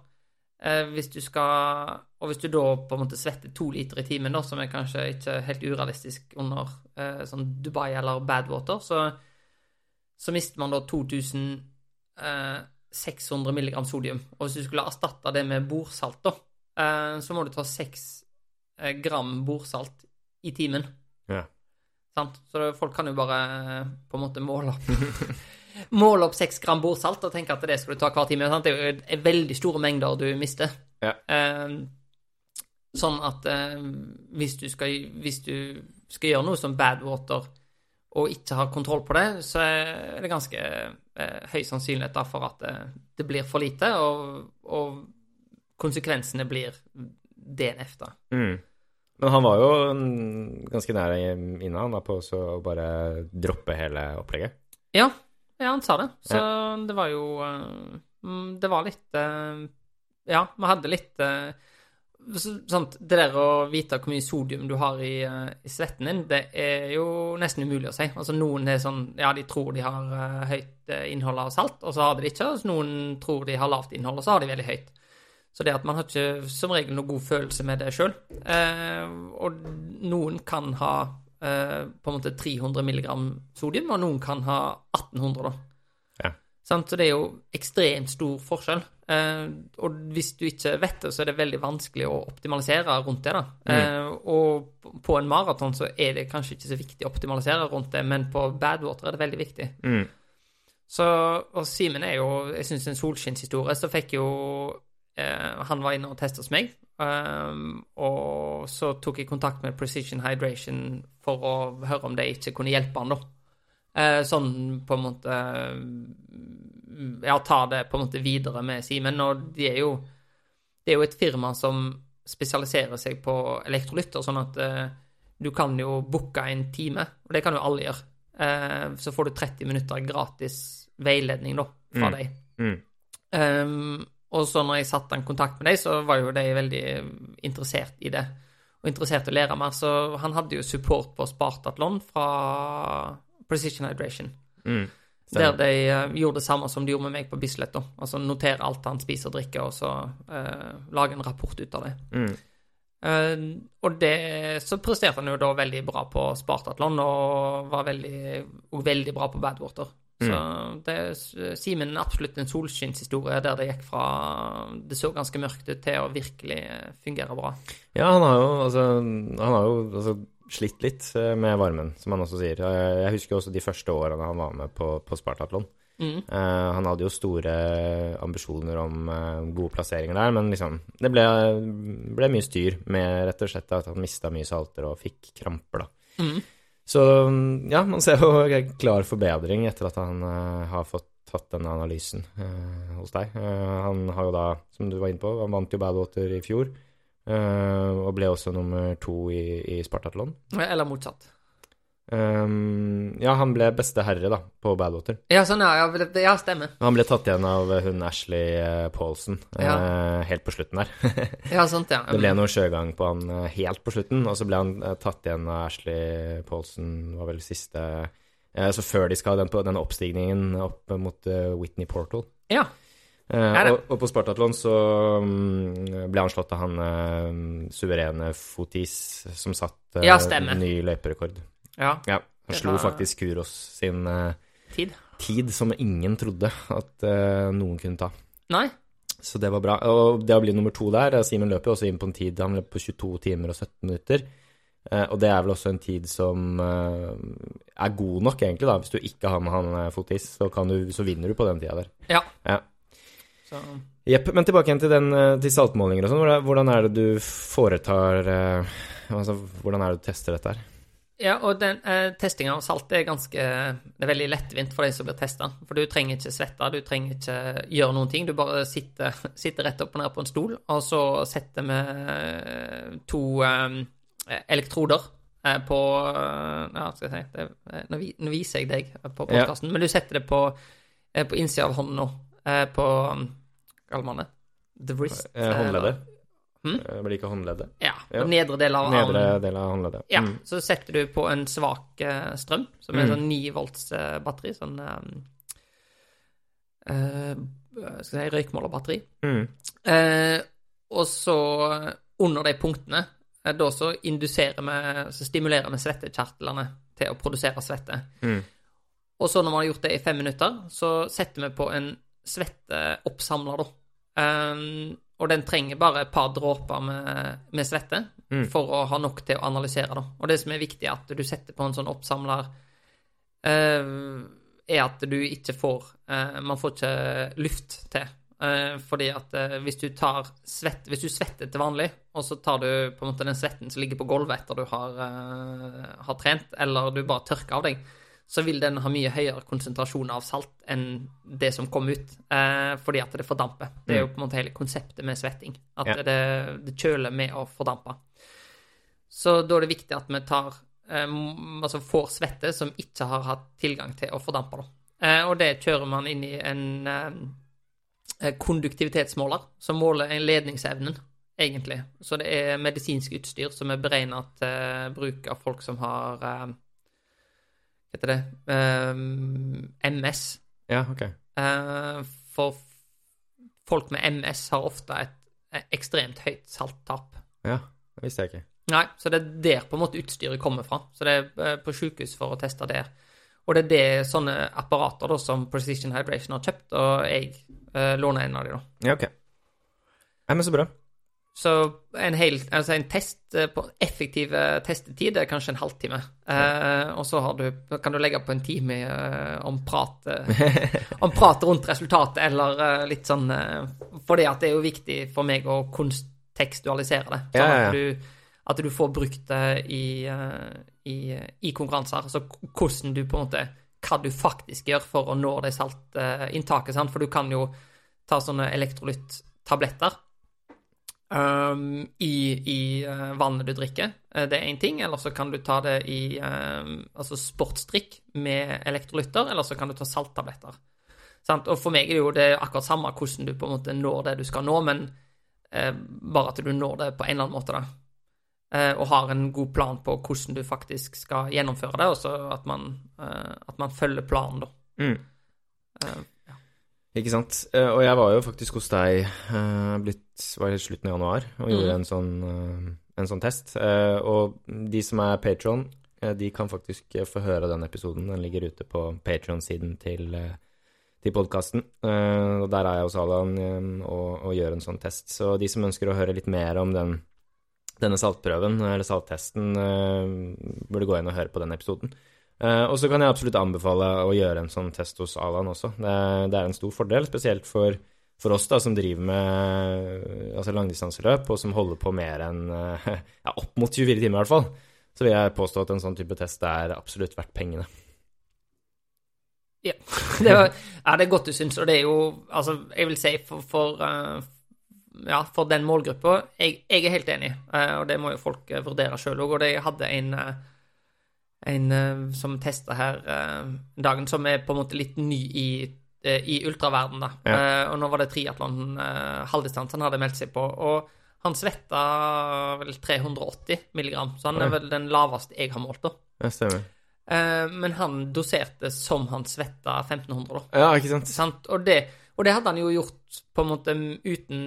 Eh, hvis du skal Og hvis du da på en måte svetter to liter i timen, da, som er kanskje ikke helt urealistisk under eh, sånn Dubai eller Badwater, så, så mister man da 2600 milligram sodium. Og hvis du skulle erstatte det med bordsalt, da, eh, så må du ta 6 gram bordsalt i timen. Ja. Sant? Så folk kan jo bare eh, på en måte måle opp <laughs> Måle opp 6 gram bordsalt og tenke at det skal du ta hver time. Sant? Det er jo veldig store mengder du mister. Ja. Eh, sånn at eh, hvis, du skal, hvis du skal gjøre noe som bad water og ikke har kontroll på det, så er det ganske eh, høy sannsynlighet for at eh, det blir for lite, og, og konsekvensene blir DNF, da. Mm. Men han var jo ganske nær inne han da, på å bare droppe hele opplegget. Ja, ja han sa det. Så det var jo eh, mm, Det var litt eh, Ja, vi hadde litt eh, sant, det der å vite hvor mye sodium du har i, i svetten din, det er jo nesten umulig å si. Altså Noen er sånn Ja, de tror de har høyt innhold av salt, og så har de det ikke. Og noen tror de har lavt innhold, og så har de veldig høyt. Så det at man har ikke som regel noe god følelse med det sjøl. Eh, og noen kan ha eh, på en måte 300 milligram sodium, og noen kan ha 1800, da. Ja. Så det er jo ekstremt stor forskjell. Eh, og hvis du ikke vet det, så er det veldig vanskelig å optimalisere rundt det. da. Eh, og på en maraton så er det kanskje ikke så viktig å optimalisere rundt det, men på Badwater er det veldig viktig. Mm. Så, og Simen er jo, jeg syns, en solskinnshistorie. Så fikk jo Han var inne og testet hos meg. Um, og så tok jeg kontakt med Precision Hydration for å høre om de ikke kunne hjelpe han, da. Uh, sånn på en måte uh, Ja, ta det på en måte videre med Simen. Og de er jo Det er jo et firma som spesialiserer seg på elektrolytter, sånn at uh, du kan jo booke en time, og det kan jo alle gjøre. Eh, så får du 30 minutter gratis veiledning da, fra Mm. deg. Mm. Um, og så når jeg satte en kontakt med dem, så var jo de veldig interessert i det. Og interessert i å lære mer. Så han hadde jo support på Spartatlon fra Precision Hydration. Mm. Der de eh, gjorde det samme som de gjorde med meg på Bislett. da. Altså notere alt han spiser og drikker, og så uh, lage en rapport ut av det. Mm. Uh, og det så presterte han jo da veldig bra på Spartatlon, og var veldig, og veldig bra på Badwater. Så det er Simen absolutt en solskinnshistorie der det gikk fra Det så ganske mørkt ut til å virkelig eh, fungere bra. Ja, han har jo, altså, han har jo altså, slitt litt eh, med varmen, som han også sier. Jeg husker også de første årene han var med på, på Spartatlon. Mm. Uh, han hadde jo store ambisjoner om uh, gode plasseringer der, men liksom Det ble, ble mye styr med rett og slett at han mista mye salter og fikk kramper, da. Mm. Så ja, man ser jo en klar forbedring etter at han uh, har fått tatt denne analysen uh, hos deg. Uh, han har jo da, som du var inne på, han vant jo Badwater i fjor. og ble også nummer to i, i Spartatlon. Eller motsatt. Um, ja, han ble beste herre, da, på Badwater. Ja, sånn, ja. Ja, det- ja stemmer. Han ble tatt igjen av hun Ashley Paulson Paulsen uh, helt på slutten der. <laughs> Ja, sant, ja. det ble noe sjøgang på han uh, helt på slutten, og så ble han uh, tatt igjen av Ashley Paulsen, var vel siste eh, Så før de skal den, den oppstigningen opp mot eh, Whitney Portal. Ja. Eh, og, og på Spartatlon så um, ble han slått av han eh, suverene Fotis, som satt eh, Ja, ny løyperekord. Ja. Ja, han slo var- faktisk Kuros sin uh, Tid. tid som ingen trodde at uh, noen kunne ta. Nei? Så det var bra. Og det å bli nummer to der eh, Simen løper jo også inn på en tid Han løp på 22 timer og 17 minutter. Uh, og det er vel også en tid som er god nok, egentlig, da. Hvis du ikke har med han Fotis, så, kan du, så vinner du på den tida der. Ja. Ja. Så Jepp. Men tilbake igjen til, den, til saltmålinger og sånn. Hvordan, er det du foretar Altså, hvordan er det du tester dette her? Ja, og den eh, testinga av salt er ganske Det er veldig lettvint for de som blir testa. For du trenger ikke svette, du trenger ikke gjøre noen ting. Du bare sitter, <laughs> sitter rett opp og ned på en stol, og så setter vi eh, to eh, elektroder eh, på eh, Ja, skal jeg si det, nå, nå viser jeg deg på Ja. men du setter det på, eh, på innsida av hånden nå. Eh, på Hva kaller man det? The wrist? Eh, håndleddet? Hm? Eh, Blir ikke håndleddet? Ja. Ja. Nedre del av Nedre del av håndleddet. Ja, Mm. så setter du på en svak eh, strøm, som er Mm. sånn 9 volts eh, batteri, sånn eh, Skal jeg si røykmålerbatteri. Mm. Uh, og så under de punktene, da så induserer vi, så stimulerer vi svettekjertlene til å produsere svette. Mm. Og så når man har gjort det i fem minutter, så setter vi på en svetteoppsamler, da. Um, og den trenger bare et par dråper med, med svette Mm. for å ha nok til å analysere, da. Og det som er viktig, er at du setter på en sånn oppsamler, uh, er at du ikke får uh, Man får ikke luft til. Uh, fordi at hvis du tar svett Hvis du svetter til vanlig, og så tar du på en måte den svetten som ligger på gulvet etter du har, har trent, eller du bare tørker av deg, så vil den ha mye høyere konsentrasjon av salt enn det som kom ut, eh, fordi at det fordamper. Det er jo på en måte hele konseptet med svetting. At Ja. det, det kjøler med å fordampe. Så da er det viktig at vi tar eh, altså får svette som ikke har hatt tilgang til å fordampe. Da. Eh, og det kjører man inn i en eh, konduktivitetsmåler som måler ledningsevnen, egentlig. Så det er medisinsk utstyr som er beregna til bruk av folk som har eh, heter det Um, MS. Ja, ok. Uh, for folk med MS har ofte et, et ekstremt høyt salttap. Ja, det visste jeg ikke. Nei, så det er der på en måte utstyret kommer fra. Så det er eh, på sykehus for å teste der. Og det er det sånne apparater da som Precision Hydration har kjøpt, og jeg uh, låner en av de da. Ja, ok. Nei, men så bra. Så en, hel, altså en test eh, på effektiv testetid er kanskje en halvtime. Eh, og så har du, kan du legge på en time eh, om, prat, eh, om prat rundt resultatet, eller eh, litt sånn eh, at det er jo viktig for meg å kontekstualisere det. Sånn Ja, ja, ja. At, du, at du får brukt det i, i, i konkurranser. Altså hvordan du på en måte Hva du faktisk gjør for å nå det saltinntaket. For du kan jo ta sånne elektrolyttabletter um, i, i uh, vannet du drikker. Eh, det er én ting. Eller så kan du ta det i um, altså sportsdrikk med elektrolytter, eller så kan du ta salttabletter. Sant? Og for meg er det jo det akkurat samme hvordan du på en måte når det du skal nå, men uh, bare at du når det på en eller annen måte, da. Uh, og har en god plan på hvordan du faktisk skal gjennomføre det, og så at man, at man følger planen, da. Mm. Ikke sant. Eh, og jeg var jo faktisk hos deg eh, blitt, var i slutten av januar og gjorde mm. en, sånn, eh, en sånn test. Og de som er patron, de kan faktisk få høre den episoden. Den ligger ute på patron-siden til, til podkasten. og der er jeg hos Alan og, og gjør en sånn test. Så de som ønsker å høre litt mer om den, denne saltprøven, eller salttesten, burde gå inn og høre på den episoden. Eh, og så kan jeg absolutt anbefale å gjøre en sånn test hos Alan også. Det, det er en stor fordel, spesielt for, for oss da, som driver med altså langdistanseløp, og som holder på mer enn eh, <laughs> ja, opp mot 24 timer i hvert fall. Så vil jeg påstå at en sånn type test er absolutt verdt pengene. <laughs> det, var, ja, det er godt du syns, og det er jo Altså, jeg vil si for, for eh, Ja, for den målgruppa jeg, jeg er helt enig, eh, og det må jo folk eh, vurdere sjøl òg. Og jeg hadde en eh, en eh, som testa her eh, dagen, som er på en måte litt ny i, eh, i ultraverden, da. Ja. Eh, og nå var det triatlon, uh, halvdistanse, han hadde meldt seg på. Og han svetta vel 380 milligram, så han er vel den laveste jeg har målt, da. Ja, stemmer. Eh, men han doserte som han svetta 1500, da. Ja, ikke sant? Sant? Og, det, og det hadde han jo gjort på en måte uten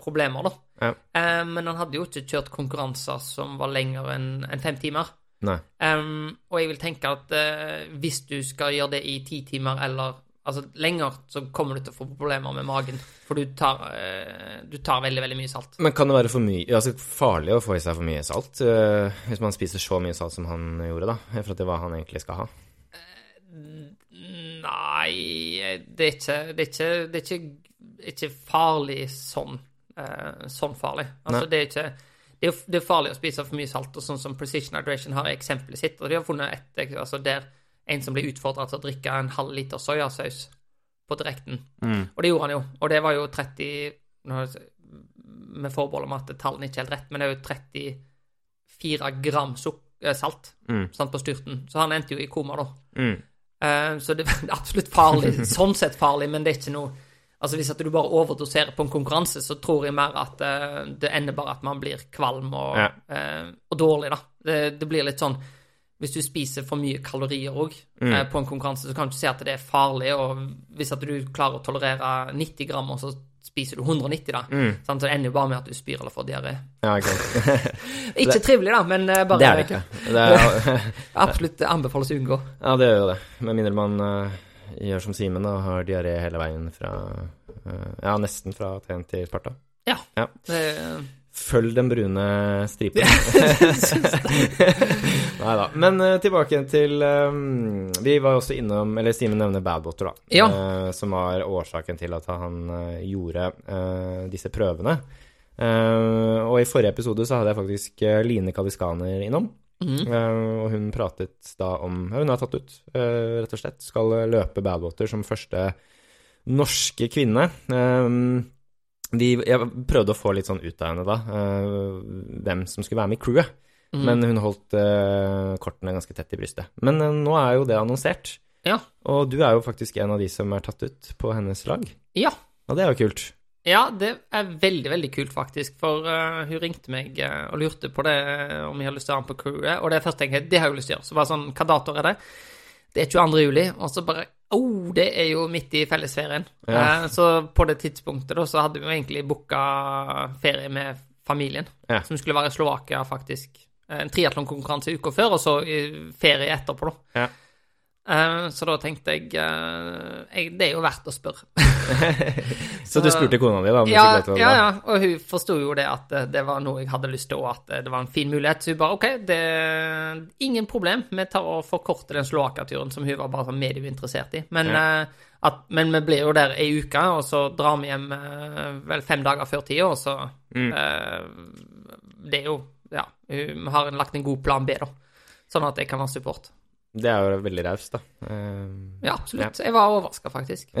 problemer, da. Ja. Eh, men han hadde jo ikke kjørt konkurranser som var lenger enn en fem timer. Um, og jeg vil tenke at uh, hvis du skal gjøre det i ti timer eller altså lenger, så kommer du til å få problemer med magen. For du tar, uh, du tar veldig, veldig mye salt. Men kan det være for mye, altså farlig å få i seg for mye salt? Uh, hvis man spiser så mye salt som han gjorde, da? For at det til hva han egentlig skal ha? Nei, det er ikke, det er ikke, det er ikke, ikke farlig sånn. sånn farlig. Altså, Nei. det er ikke det er, det er farlig å spise for mye salt, og sånn som Precision Hydration har eksempelet sitt. Og de har funnet et altså der en som ble utfordra til å drikke en halv liter soyasaus på direkten. Og det gjorde han jo. Og det var jo 30 nå har jeg- Med forbehold om at tallene ikke er helt rett, men det er jo 34 gram eh, salt Mm. sant, på styrten. Så han endte jo i koma, da. Mm. Uh, så det <laughs> er absolutt farlig. sånn sett farlig, men det er ikke noe Altså Hvis at du bare overdoserer på en konkurranse, så tror jeg mer at uh, det ender bare at man blir kvalm og, Ja. uh, og dårlig, da. Det, det blir litt sånn Hvis du spiser for mye kalorier òg Mm. på en konkurranse, så kan du ikke si at det er farlig. Og hvis at du klarer å tolerere 90 gram, og så spiser du 190, da, Mm. sant, så det ender jo bare med at du spyr eller får diaré. Ja, sant. <laughs> Ikke trivelig, da, men bare Det er det ikke. Det er, <laughs> Absolutt anbefales å unngå. ja, det gjør det. Med mindre man gjør som Simen og har diaré hele veien fra eh, Ja, nesten fra Aten til Sparta. Ja. Ja. Det, Følg den brune stripen. <laughs> <laughs> Nei da. Men uh, tilbake til um, Vi var også innom Eller Simen nevner Badwater, da. Ja. Uh, som var årsaken til at han uh, gjorde disse prøvene. Og i forrige episode så hadde jeg faktisk Line Kaliskaner innom. Mhm. Uh, og hun pratet da om ja, Hun har tatt ut, uh, rett og slett. Skal løpe Badwater som første norske kvinne. Eh, de, jeg prøvde å få litt sånn ut av henne da, uh, hvem som skulle være med i crewet. Mm. Men hun holdt eh, kortene ganske tett i brystet. Men eh, nå er jo det annonsert. Ja. Og du er jo faktisk en av de som er tatt ut på hennes lag. Ja. Og det er jo kult. Ja, det er veldig, veldig kult, faktisk. For uh, hun ringte meg uh, og lurte på det, uh, om jeg hadde lyst til å være med på crewet. Og det første jeg tenkte, det har jeg lyst til å gjøre. Så bare sånn, hva dato er det? Det er 22. juli. Og så bare Oh, det er jo midt i fellesferien. Ja. Så på det tidspunktet da, så hadde vi jo egentlig booka ferie med familien. Ja. Som skulle være i Slovakia, faktisk. En triatlonkonkurranse uka før, og så ferie etterpå, da. Ja. Eh, så da tenkte jeg, eh, jeg Det er jo verdt å spørre. <laughs> Så du spurte kona di, da? Ja, ja, ja, og hun forsto jo det at eh, det var noe jeg hadde lyst til, og at det var en fin mulighet. Så hun bare OK, det er ingen problem. Vi tar og forkorter den Slovakia-turen som hun var bare sånn medieinteressert i. Men, ja. at, men vi blir jo der ei uke, og så drar vi hjem vel fem dager før tida, og så Mm. eh, Det er jo Ja, vi har lagt en god plan B, da. Sånn at jeg kan være support. Det er jo veldig raust, da. Um, Ja, absolutt. Jeg var overraska, faktisk. <laughs> <laughs>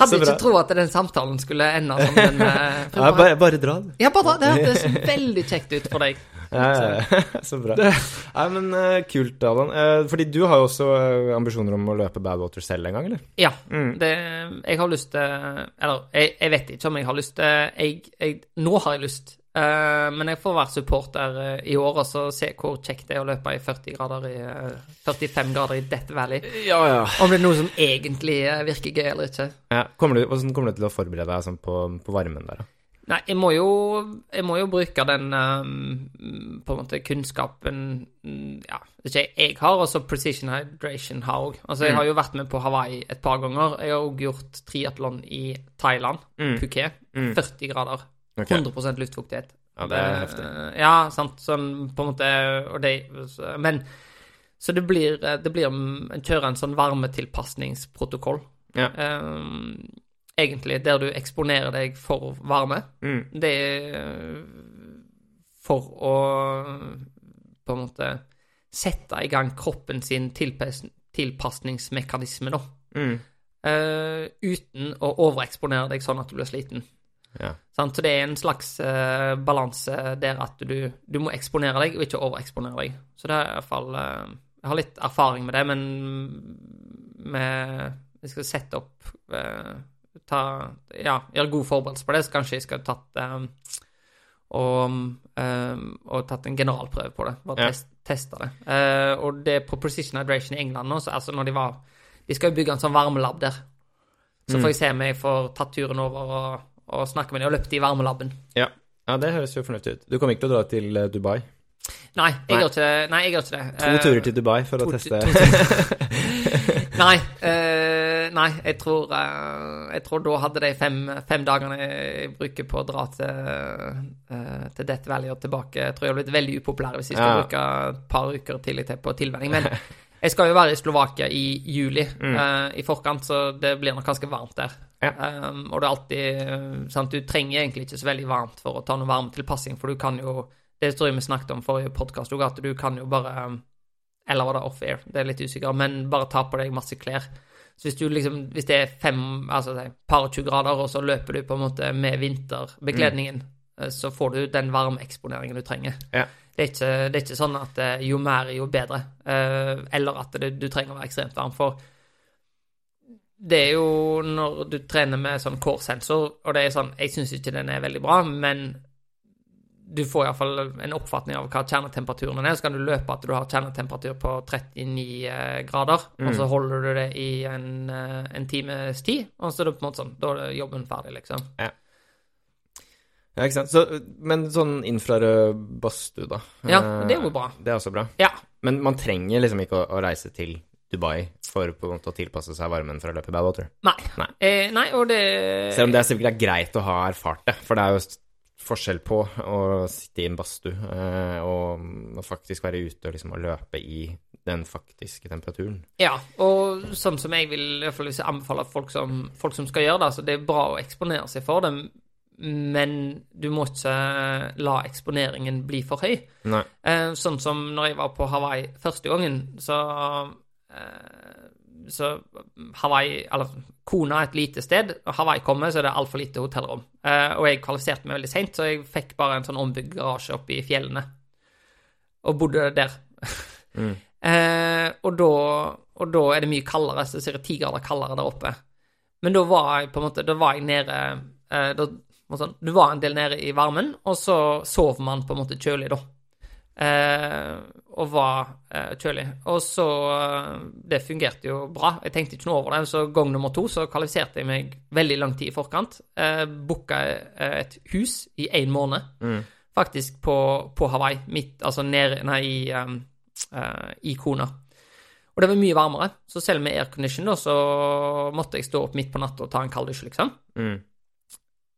Hadde ikke tro at den samtalen skulle ende som Den, uh, <laughs> ja, bare, bare dra, du. Ja, bare dra. det hørtes veldig kjekt ut for deg. Ja, ja, ja. Så bra. Nei, men uh, kult, Adam. Uh, fordi du har jo også ambisjoner om å løpe Badwater selv en gang, eller? Ja. Mm. Det, jeg har lyst til Eller, jeg, jeg vet ikke om jeg har lyst til jeg, jeg, Nå har jeg lyst, men jeg får være supporter eh, i år og så se hvor kjekt det er å løpe i 40 grader i eh, 45 grader i Death Valley. Ja, ja. Om det er noe som egentlig eh, virker gøy eller ikke. ja. Kommer du, hvordan kommer du til å forberede deg sånn, på, på varmen der, da? Nei, jeg må jo, jeg må jo bruke den um, på en måte kunnskapen mm, ja, ikke jeg har, og så Precision Hydration har òg. Altså, jeg har jo vært med på Hawaii et par ganger. Jeg har òg gjort triatlon i Thailand, Mm. Phuket. Mm. 40 grader. Ok. 100% luftfuktighet. Ja, det er heftig. Ja, sant. Sånn på en måte Og det Men Så det blir, det blir En kjører en sånn varmetilpasningsprotokoll. Ja. Um, egentlig der du eksponerer deg for varme. Mm. Det er for å på en måte sette i gang kroppen sin tilpas tilpasningsmekanisme, da. Mm. Uh, uten å overeksponere deg sånn at du blir sliten. Ja. Så det er en slags uh, balanse der at du, du må eksponere deg, og ikke overeksponere deg. Så det er i hvert fall uh, Jeg har litt erfaring med det, men med Jeg skal sette opp uh, ta, Ja, gjøre god forberedelse på det, så kanskje jeg skal tatt eh, og, um, og tatt en generalprøve på det. Bare Ja. test, teste det. Og det er på Precision Hydration i England nå, så altså når de var De skal jo bygge en sånn varmelab der. Så Mm. får jeg se om jeg får tatt turen over og, og snakke med dem og løpte i varmelaben. Ja. ja, det høres jo fornuftig ut. Du kommer ikke til å dra til eh, Dubai? Nei, jeg gjør ikke, nei, jeg gjør ikke det. To Eh, turer til Dubai for å teste to. <laughs> Nei, Uh, nei jeg, tror, uh, jeg tror da hadde de fem, fem dagene jeg bruker på å dra til, uh, til Death Valley og tilbake, jeg tror jeg har blitt veldig upopulær hvis jeg skal Ja. bruke et par uker tidlig til på tilvenning. Men jeg skal jo være i Slovakia i juli Mm. i forkant, så det blir nok ganske varmt der. Ja. Um, og det er alltid eh, sant, Du trenger egentlig ikke så veldig varmt for å ta noe varmetilpassing, for du kan jo Det tror jeg vi snakket om forrige podkast òg, at du kan jo bare um, Eller var det off-air? Det er litt usikker, men bare ta på deg masse klær. Så hvis du liksom Hvis det er fem, altså par og 20 grader, og så løper du på en måte med vinterbekledningen, mm. så får du den varmeeksponeringen du trenger. Ja. Det er, ikke, det er ikke sånn at eh, jo mer, jo bedre. Eller at det, du trenger å være ekstremt varm. For det er jo når du trener med sånn core-sensor, og det er sånn Jeg syns ikke den er veldig bra, men du får iallfall en oppfatning av hva kjernetemperaturen er. Så kan du løpe at du har kjernetemperatur på 39 grader, grader, og så holder du det i en, eh, en times tid, og så er det på en måte sånn Da er jobben ferdig, liksom. Ja, ikke sant. Så, men sånn infrarød badstue, da. Ja, Eh, det er jo bra. Det er også bra. Ja. Men man trenger liksom ikke å, å reise til Dubai for måte å tilpasse seg varmen for å løpe Badwater. Nei. Nei. Eh, nei, og det Selv om det er selvfølgelig greit å ha erfart det, for det er jo forskjell på å sitte i en badstue eh, og og, faktisk være ute og liksom å løpe i den faktiske temperaturen. Ja, og sånn som jeg vil i hvert fall anbefale folk som, folk som skal gjøre det, altså det er bra å eksponere seg for det, men du må ikke la eksponeringen bli for høy. Nei. Eh, sånn som når jeg var på Hawaii første gangen, så eh, Så Hawaii Eller Kona er et lite sted, og Hawaii kommer, så er det altfor lite hotellrom. Eh, og jeg kvalifiserte meg veldig seint, så jeg fikk bare en sånn ombygd garasje oppe i fjellene. Og bodde der. <laughs> Mm. Eh, og, da, og da er det mye kaldere, så det er ti grader kaldere der oppe. Men da var jeg på en måte Da var jeg nede eh, da, sånn, Du var en del nede i varmen, og så sov man på en måte kjølig, da. Eh, og var eh, kjølig. Og så eh, Det fungerte jo bra. Jeg tenkte ikke noe over det. Så gang nummer to så kvalifiserte jeg meg veldig lang tid i forkant. Eh, Booka eh, et hus i én måned, Mm. faktisk på, på Hawaii. Midt, altså nede Nei, i, um, eh, i Kona. Og det var mye varmere, så selv med aircondition da, så måtte jeg stå opp midt på natta og ta en kalddusj, liksom. Mm.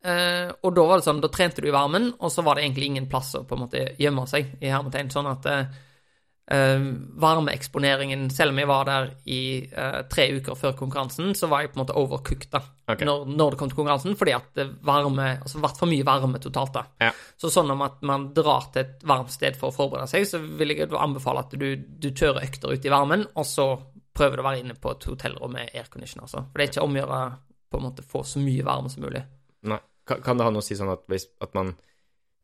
Eh, og da var det sånn, da trente du i varmen, og så var det egentlig ingen plass å på en måte gjemme seg, i hermetegn. Sånn at eh, varmeeksponeringen, selv om jeg var der i uh, tre uker før konkurransen, så var jeg på en måte overcooked da, okay. når, når det kom til konkurransen, fordi at det varme, altså ble for mye varme totalt da. Ja. Så sånn om at man drar til et varmt sted for å forberede seg, så vil jeg anbefale at du, du kjører økter ut i varmen, og så prøver du å være inne på et hotellrom med aircondition, altså. For det er ikke om å gjøre på en måte få så mye varme som mulig. Nei. Kan, det ha noe å si sånn at at man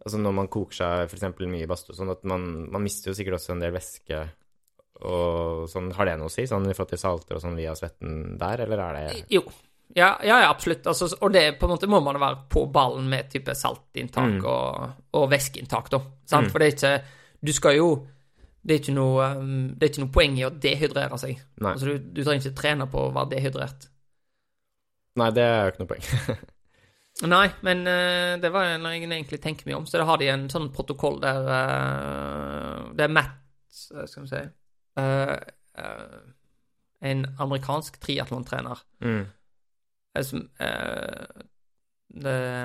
Altså når man koker seg f.eks. mye i badstue, sånn at man, man mister jo sikkert også en del væske og sånn. Har det noe å si, sånn i forhold til salter og sånn via svetten der, eller er det Jo. Ja, ja, ja absolutt. Altså, og det på en måte må man være på ballen med type saltinntak Mm. og, og væskeinntak, da. Sant? Mm. For det er ikke Du skal jo det er, noe, um, det er ikke noe poeng i å dehydrere seg. Altså, du, du trenger ikke trene på å være dehydrert. Nei, det er jo ikke noe poeng. <laughs> Nei, men eh, det var når jeg egentlig tenker mye om, så da har de en sånn protokoll der eh, Det er Matt, eh, skal vi si En amerikansk triatlontrener mm. som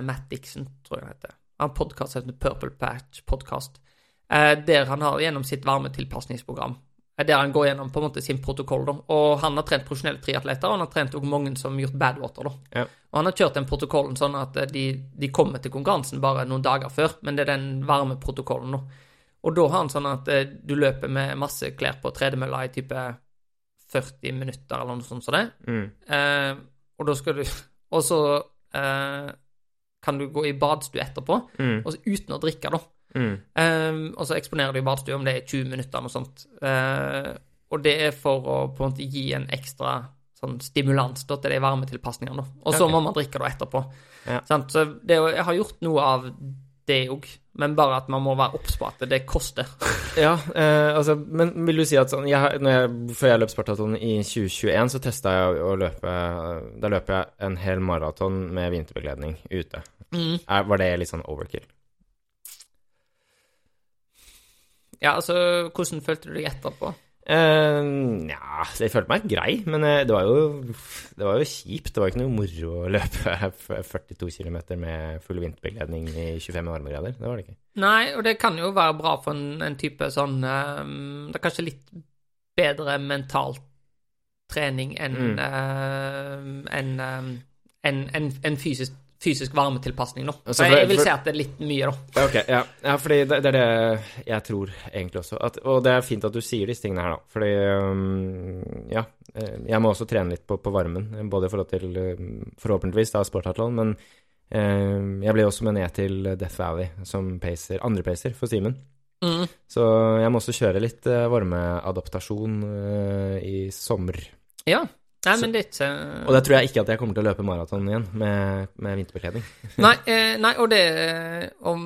Matt Dixon, tror jeg han heter. Han har podkast som heter Purple Patch Podcast, der han har gjennom sitt varmetilpasningsprogram der han går gjennom på en måte sin protokoll. da, og Han har trent profesjonelle triatleter, og han har trent også mange som har gjort badwater. Ja. Og Han har kjørt den protokollen sånn at eh, de, de kommer til konkurransen bare noen dager før, men det er den varme protokollen. da. Og da har han sånn at eh, du løper med masse klær på tredemølla i type 40 minutter eller noe sånt som det. Mm. Eh, og da skal du Og så eh, kan du gå i badstue etterpå, Mm. så uten å drikke, da. Mm. Eh, og så eksponerer de i om det er 20 minutter eller noe sånt. Uh, og det er for å på en måte gi en ekstra sånn stimulans da, til de varmetilpasningene. Og så okay. må man drikke det etterpå. Ja. Så det, jeg har gjort noe av det òg, men bare at man må være obs på at det koster. <laughs> Ja, eh, altså, men vil du si at sånn jeg, jeg, Før jeg løp Spartaton i 2021, så testa jeg å løpe Da løper jeg en hel maraton med vinterbegledning ute. Mm. Er, var det litt sånn overkill? Ja, altså, hvordan følte du deg etterpå? Eh, Nja, jeg følte meg grei, men eh, det var jo Det var jo kjipt. Det var ikke noe moro å løpe 42 km med full vinterbegledning i 25 varmegrader. Det var det ikke. Nei, og det kan jo være bra for en, en type sånn ehm, Det er kanskje litt bedre mental trening enn Mm. uh, en, um, en, en fysisk, fysisk varmetilpasning, nå. Altså, for- jeg vil si at det er litt mye, da. Ok, ja, ja fordi det, det er det jeg tror egentlig også. At, og det er fint at du sier disse tingene her, da. Fordi um, ja, eh, jeg må også trene litt på, på varmen. Både i forhold til øhm, forhåpentligvis da sportartalen men um, jeg ble også med ned til Death Valley som pacer, andre pacer for Simen. Mm. Så jeg må også kjøre litt uh, varmeadaptasjon uh, i sommer. Ja. Nei, men litt... Uh... Og da tror jeg ikke at jeg kommer til å løpe maraton igjen med, med vinterbekledning. <laughs> Nei, eh, nei, og det eh, om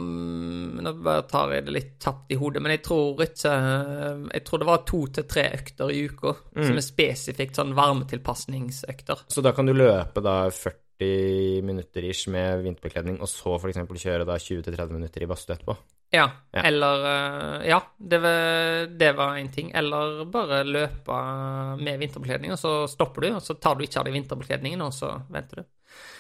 Nå bare tar jeg det litt tatt i hodet, men jeg tror ikke eh, Jeg tror det var to til tre økter i uka Mm. som er spesifikt sånn varmetilpasningsøkter. Så da kan du løpe da 40 minutter ish med vinterbekledning, og så f.eks. kjøre da 20-30 minutter i badstue etterpå. Ja, Ja. eller eh, Ja, det var, det var en ting. Eller bare løpe med vinterbekledning, og så stopper du, og så tar du ikke av deg vinterbekledningen, og så venter du.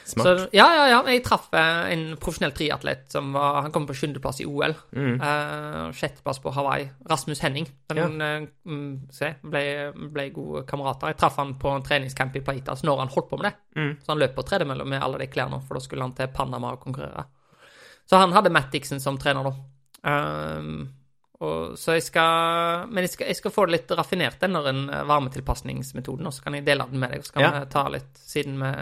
Smart. Så, ja, ja, ja. Jeg traff eh, en profesjonell triatlet som var Han kom på sjuendeplass i OL. Mm. Uh, Sjetteplass på Hawaii. Rasmus Henning. Den ja. uh, se, ble, ble gode kamerater. Jeg traff han på en treningscamp i Paitas når han holdt på med det. Mm. Så han løp på tredemølla med alle de klærne, for da skulle han til Panama og konkurrere. Så han hadde Matt Dixon som trener, da. Um, og, så jeg skal Men jeg skal, jeg skal få det litt raffinert, den varmetilpasningsmetoden, og så kan jeg dele den med deg. Og så kan Ja. vi ta litt, siden vi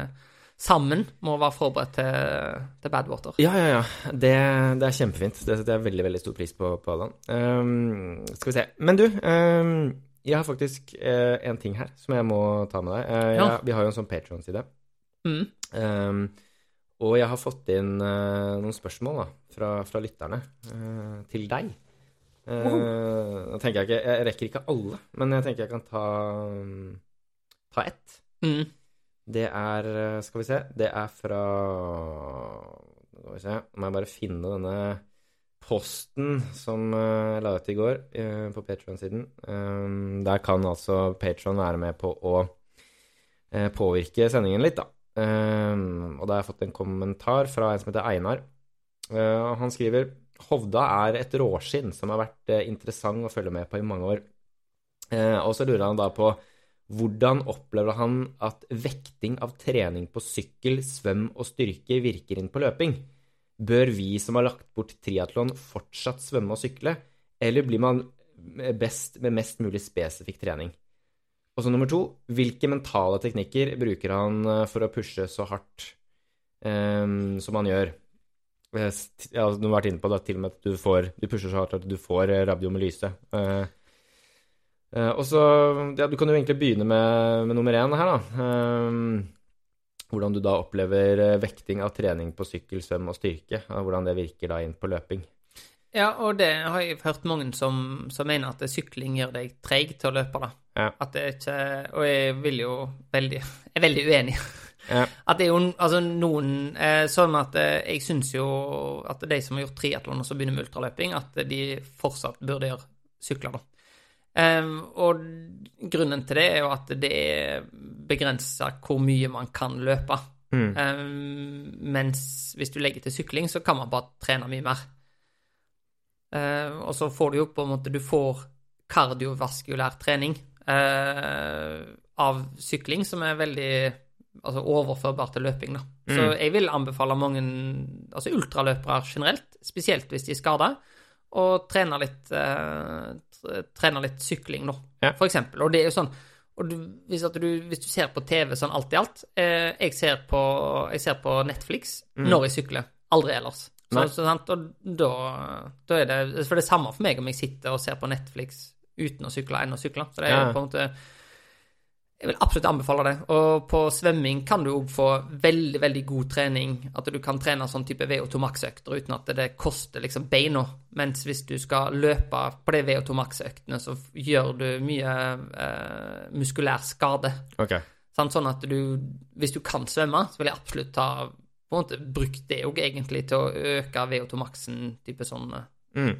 sammen må være forberedt til, til Badwater. Ja, ja, ja. Det, det er kjempefint. Det setter jeg veldig veldig stor pris på, på. Ehm, skal vi se. Men du, um, jeg har faktisk uh, en ting her som jeg må ta med deg. Eh, Ja. vi har jo en sånn Patron-side. Mm. Um, og jeg har fått inn uh, noen spørsmål da, fra, fra lytterne til deg. Uh, Nå tenker jeg ikke Jeg rekker ikke alle, men jeg tenker jeg kan ta, um, ta ett. Mm. Det er eh, Skal vi se. Det er fra Skal vi se. Må jeg bare finne denne posten som eh, jeg la ut i går eh, på Patron-siden. Der kan altså Patron være med på å påvirke sendingen litt, da. Og da har jeg fått en kommentar fra en som heter Einar. Han skriver Hovda er et råskinn som har vært interessant å følge med på i mange år. Og så lurer han da på hvordan opplever han at vekting av trening på sykkel, svøm og styrke virker inn på løping? Bør vi som har lagt bort triatlon, fortsatt svømme og sykle, eller blir man best med mest mulig spesifikk trening? Og så nummer to, hvilke mentale teknikker bruker han eh, for å pushe så hardt um, som han gjør? Eh, du har vært inne på det, til og med at du får Du pusher så hardt at du får eh, radiomylyse. Eh, og så Ja, du kan jo egentlig begynne med, med nummer én her, da. Eh, hvordan du da opplever eh, vekting av trening på sykkel, svøm og styrke. og Hvordan det virker da inn på løping. Ja, og det har jeg hørt mange som, som mener at sykling gjør deg treig til å løpe, da. Ja. At det er ikke Og jeg vil jo veldig er veldig uenig. Ja. <laughs> At det er jo altså noen eh, Sånn at eh, jeg syns jo at de som har gjort triatlon og så begynner med ultraløping, at de fortsatt burde gjøre sykler, da. Em, og grunnen til det er jo at det er begrensa hvor mye man kan løpe. Mm. Mens hvis du legger til sykling, så kan man bare trene mye mer. Eh, og så får du jo på en måte Du får kardiovaskulær trening eh, av sykling, som er veldig altså overførbar til løping, da. Så Mm. jeg vil anbefale mange altså ultraløpere generelt, spesielt hvis de er skada, å trene litt, eh, t- trene litt sykling, da, Ja. for eksempel. Og det er jo sånn og du, hvis, du, hvis du ser på TV sånn alt i alt eh, jeg, ser på, jeg ser på Netflix når jeg sykler, aldri ellers. Så, så, sant? Og da, da er det For det er samme for meg om jeg sitter og ser på Netflix uten å sykle enn å sykle. Så det er Ja. på en måte Jeg vil absolutt anbefale det. Og på svømming kan du òg få veldig, veldig god trening. At du kan trene sånn type VO2 max-økter uten at det koster liksom beina. Mens hvis du skal løpe på de VO2 max-øktene, så gjør du mye eh, muskulær skade. Okay. Sånn at du Hvis du kan svømme, så vil jeg absolutt ta på en måte brukt det òg egentlig til å øke VO2 maxen, type sånn Mm.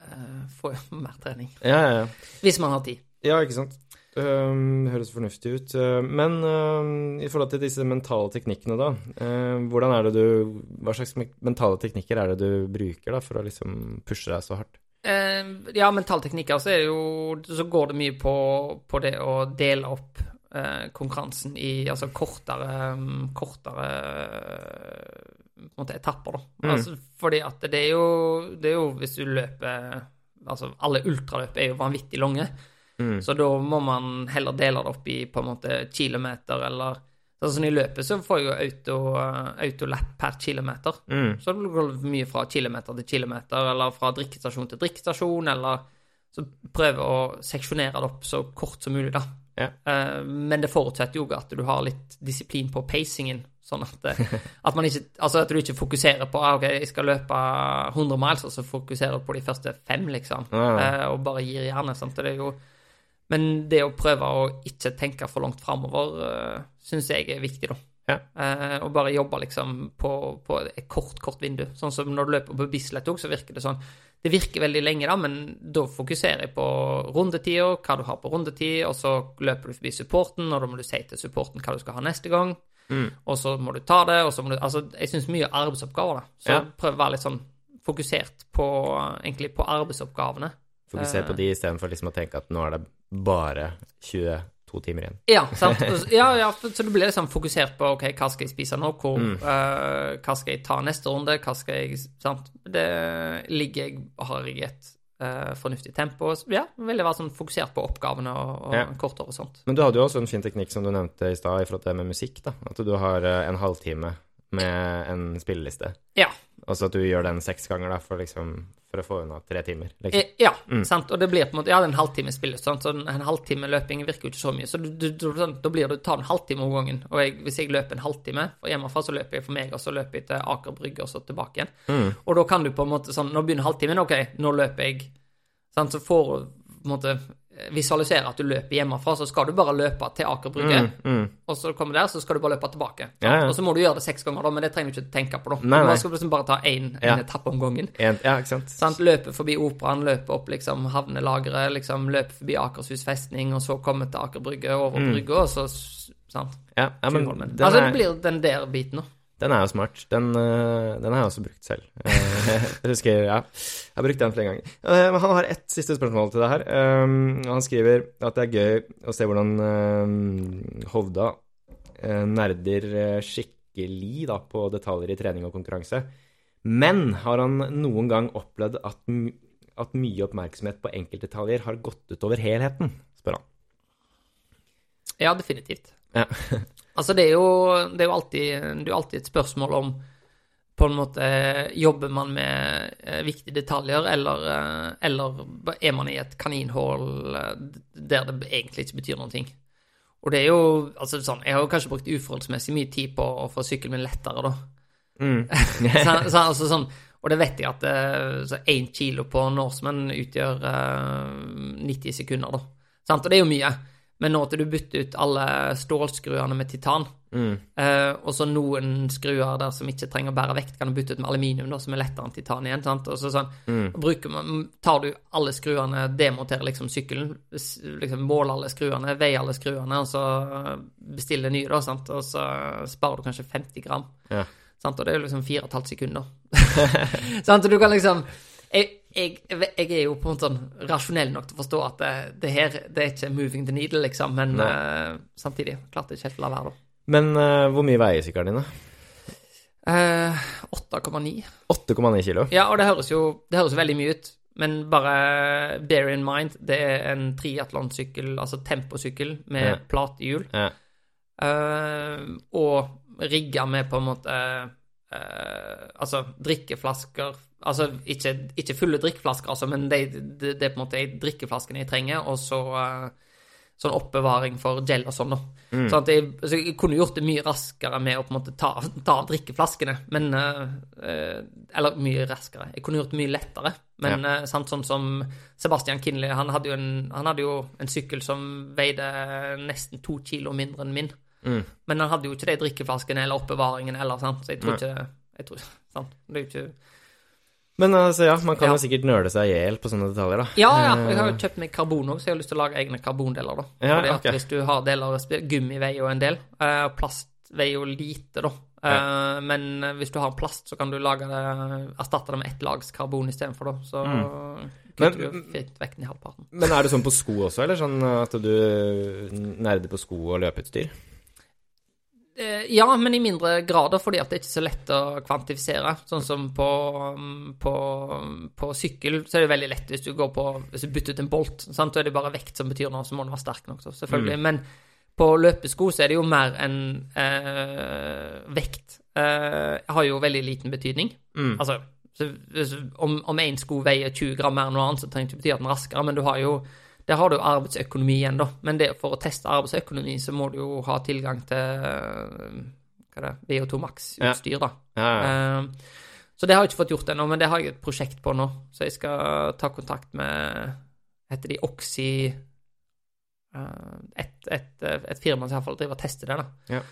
uh, Få mer trening. Ja, ja, ja. Hvis man har tid. Ja, ikke sant. Um, høres fornuftig ut. Uh, men um, i forhold til disse mentale teknikkene, da. uh, hvordan er det du Hva slags mentale teknikker er det du bruker da, for å liksom pushe deg så hardt? Uh, ja, mentale teknikker, så er det jo Så går det mye på, på det å dele opp uh, konkurransen i altså kortere Kortere på en måte etapper, da. Mm. Altså, fordi at det er jo Det er jo hvis du løper Altså, alle ultraløp er jo vanvittig lange. Mm. Så da må man heller dele det opp i på en måte kilometer, eller Sånn som i løpet så får jeg jo auto, eh, autolapp per kilometer. Mm. Så det går mye fra kilometer til kilometer, eller fra drikkestasjon til drikkestasjon, eller så prøve å seksjonere det opp så kort som mulig, da. Ja. Eh, men det forutsetter jo at du har litt disiplin på pacingen, sånn at, <laughs> at man ikke Altså at du ikke fokuserer på ah, OK, jeg skal løpe 100 miles, og så fokuserer du på de første fem, liksom, Ja, ja. eh, og bare gir jernet. Sant? Det er jo men det å prøve å ikke tenke for langt framover, uh, syns jeg er viktig, da. Ja. Eh, og bare jobbe liksom på, på et kort, kort vindu. Sånn som når du løper på Bislett òg, så virker det sånn. Det virker veldig lenge, da, men da fokuserer jeg på rundetida, hva du har på rundetid, og så løper du forbi supporten, og da må du si til supporten hva du skal ha neste gang. Mm. Og så må du ta det, og så må du Altså, jeg syns mye arbeidsoppgaver, da. Så Ja. prøv å være litt sånn fokusert på egentlig på arbeidsoppgavene. Fokuser på Eh. de istedenfor liksom å tenke at nå er det bare 22 timer igjen. Ja, sant? <laughs> Ja, ja, så du blir liksom fokusert på ok, hva skal jeg spise nå, hvor, Mm. uh, hva skal jeg ta neste runde, hva skal jeg sant? Det ligger jeg, har jeg et uh, fornuftig tempo. Ja, veldig være sånn fokusert på oppgavene og, og Ja. en kort sånt. Men du hadde jo også en fin teknikk som du nevnte i stad i forhold til det med musikk, da. At du har eh, en halvtime med en spilleliste. Ja. Og så at du gjør den seks ganger, da, for, liksom, for å få unna tre timer. Liksom. Ja, Ja, sant. Og det blir på en måte Ja, det er en halvtime spillet, sant? så en halvtime løping virker jo ikke så mye. Så du, du, du, da blir det du tar en halvtime om gangen. Og jeg, hvis jeg løper en halvtime fra hjemmefra, så løper jeg for meg, og så løper jeg til Aker Brygge, og så tilbake igjen. Mm. Og da kan du på en måte sånn Nå begynner halvtimen, OK, nå løper jeg. Sant? Så får du på en måte visualisere at du løper hjemmefra, så skal du bare løpe til Aker Brygge. Mm, mm. Og så kommer der, så skal du bare løpe tilbake. Ja, ja. Og så må du gjøre det seks ganger, da, men det trenger du ikke tenke på. da. Nei, nei. Skal du liksom bare ta én Ja. etappe om gangen. En, ja, ikke sant? Sånn, Løpe forbi Operaen, løpe opp liksom havnelageret, liksom løpe forbi Akershus festning, og så komme til Aker Brygge, over brygga, og så sant? Ja, men altså, det blir den der biten, da. Den er jo smart. Den, eh, den har jeg også brukt selv. <laughs> Eh, jeg husker, ja. Jeg har brukt den flere ganger. Eh, han har ett siste spørsmål til deg her. Um, han skriver at det er gøy å se hvordan eh, Hovda eh, nerder eh, skikkelig da, på detaljer i trening og konkurranse. Men har han noen gang opplevd at, at mye oppmerksomhet på enkeltdetaljer har gått utover helheten? spør han. Ja, definitivt. Ja. <laughs> Altså, det er jo, det er jo alltid, det er alltid et spørsmål om på en måte Jobber man med eh, viktige detaljer, eller, eh, eller er man i et kaninhull eh, der det egentlig ikke betyr noen ting? Og det er jo altså sånn Jeg har jo kanskje brukt uforholdsmessig mye tid på å få sykkelen min lettere, da. Mm. <laughs> så, så, altså sånn, og det vet jeg at én kilo på Norseman utgjør uh, 90 sekunder, da. Sant? Og det er jo mye. Men nå til du bytter ut alle stålskruene med titan, Mm. eh, og så noen skruer der som ikke trenger å bære vekt, kan du bytte ut med aluminium, da, som er lettere enn titan igjen. sant? Og så sånn, Mm. man, Tar du alle skruene, demonterer liksom sykkelen, liksom måler alle skruene, veier alle skruene, og så bestiller nye, da, sant? og så sparer du kanskje 50 gram. Ja. Sant? Og det er jo liksom fire og et halvt sekunder. <laughs> <laughs> sant? Så du kan liksom jeg, jeg, jeg er jo på en måte sånn rasjonell nok til å forstå at det, det her det er ikke moving the needle, liksom, men eh, samtidig klarte jeg ikke helt å la være, da. Men uh, hvor mye veier sykkelen din, da? Uh, 8,9. 8,9 kilo. Ja, og det høres jo det høres veldig mye ut, men bare bear in mind, det er en triatlonsykkel, altså temposykkel, med Ja. platehjul, Ja. eh, og rigga med på en måte Altså drikkeflasker Altså ikke, ikke fulle drikkeflasker, altså, men det, det, det er på en måte drikkeflaskene jeg trenger, og så uh, sånn oppbevaring for gel og sånn. Mm. Sånn at jeg, altså, jeg kunne gjort det mye raskere med å på en måte ta, ta av drikkeflaskene, men uh, Eller mye raskere. Jeg kunne gjort det mye lettere, men eh, sant, sånn som Sebastian Kinley, han hadde jo en, han hadde jo en sykkel som veide nesten to kilo mindre enn min. Mm. Men han hadde jo ikke de drikkeflaskene eller oppbevaringen eller, sant, så jeg tror Nei. ikke jeg tror, <laughs> sant? Det er jo ikke Men altså, ja, man kan Ja. jo sikkert nøle seg i hjel på sånne detaljer, da. Ja, ja, jeg har jo kjøpt meg karbon òg, så jeg har lyst til å lage egne karbondeler, da. Ja, Fordi at hvis du har deler Gummi veier jo en del, eh, plast veier jo lite, da. Ja. Men eh, hvis du har plast, så kan du lage det, erstatte det med ett lags karbon istedenfor, da. Så kutter Mm. Men- du fint vekk den i halvparten. Men er det sånn på sko også, eller sånn at du nerder på sko og løpeutstyr? Eh, Ja, men i mindre grader, fordi at det er ikke så lett å kvantifisere. Sånn som på, på, på sykkel, så er det veldig lett hvis du går på Hvis du bytter ut en bolt, sant? så er det bare vekt som betyr noe, så må den være sterk nok, så selvfølgelig. Men på løpesko så er det jo mer enn eh, vekt. Eh, har jo veldig liten betydning. Mm. Altså, så, om én sko veier 20 gram mer enn noe annet, så trenger det ikke bety at den er raskere, men du har jo der har du jo arbeidsøkonomi igjen, da. Men det, for å teste arbeidsøkonomi, så må du jo ha tilgang til øh, hva det, VO2 Max-utstyr, da. Ja, ja. ja. så det har jeg ikke fått gjort ennå, men det har jeg et prosjekt på nå. Så jeg skal ta kontakt med Heter de Oxy eh, et, et, et firma som iallfall driver og tester det, da. Ja.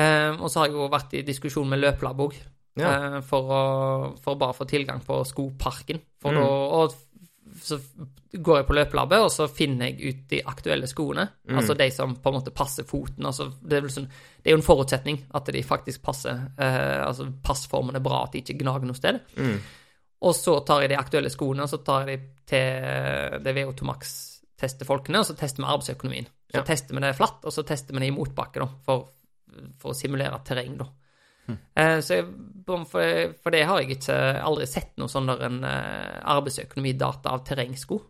Eh, og så har jeg jo vært i diskusjon med Løplab òg, Ja. eh, for, å, for å bare få tilgang på skoparken. For Mm. å, og så går jeg på løpelabbet, og så finner jeg ut de aktuelle skoene. Mm. Altså de som på en måte passer foten. Altså, det, er sånn, det er jo en forutsetning at de faktisk passer. Eh, altså passformen er bra, at de ikke gnager noe sted. Mm. Og så tar jeg de aktuelle skoene, og så tar jeg de til det VO2 Max-tester folkene, og så tester vi arbeidsøkonomien. Så Ja. tester vi det flatt, og så tester vi det i motbakke, da, for, for å simulere terreng, da. Eh, så jeg, for, for det har jeg ikke aldri sett noe sånn der en eh, arbeidsøkonomidata av terrengsko.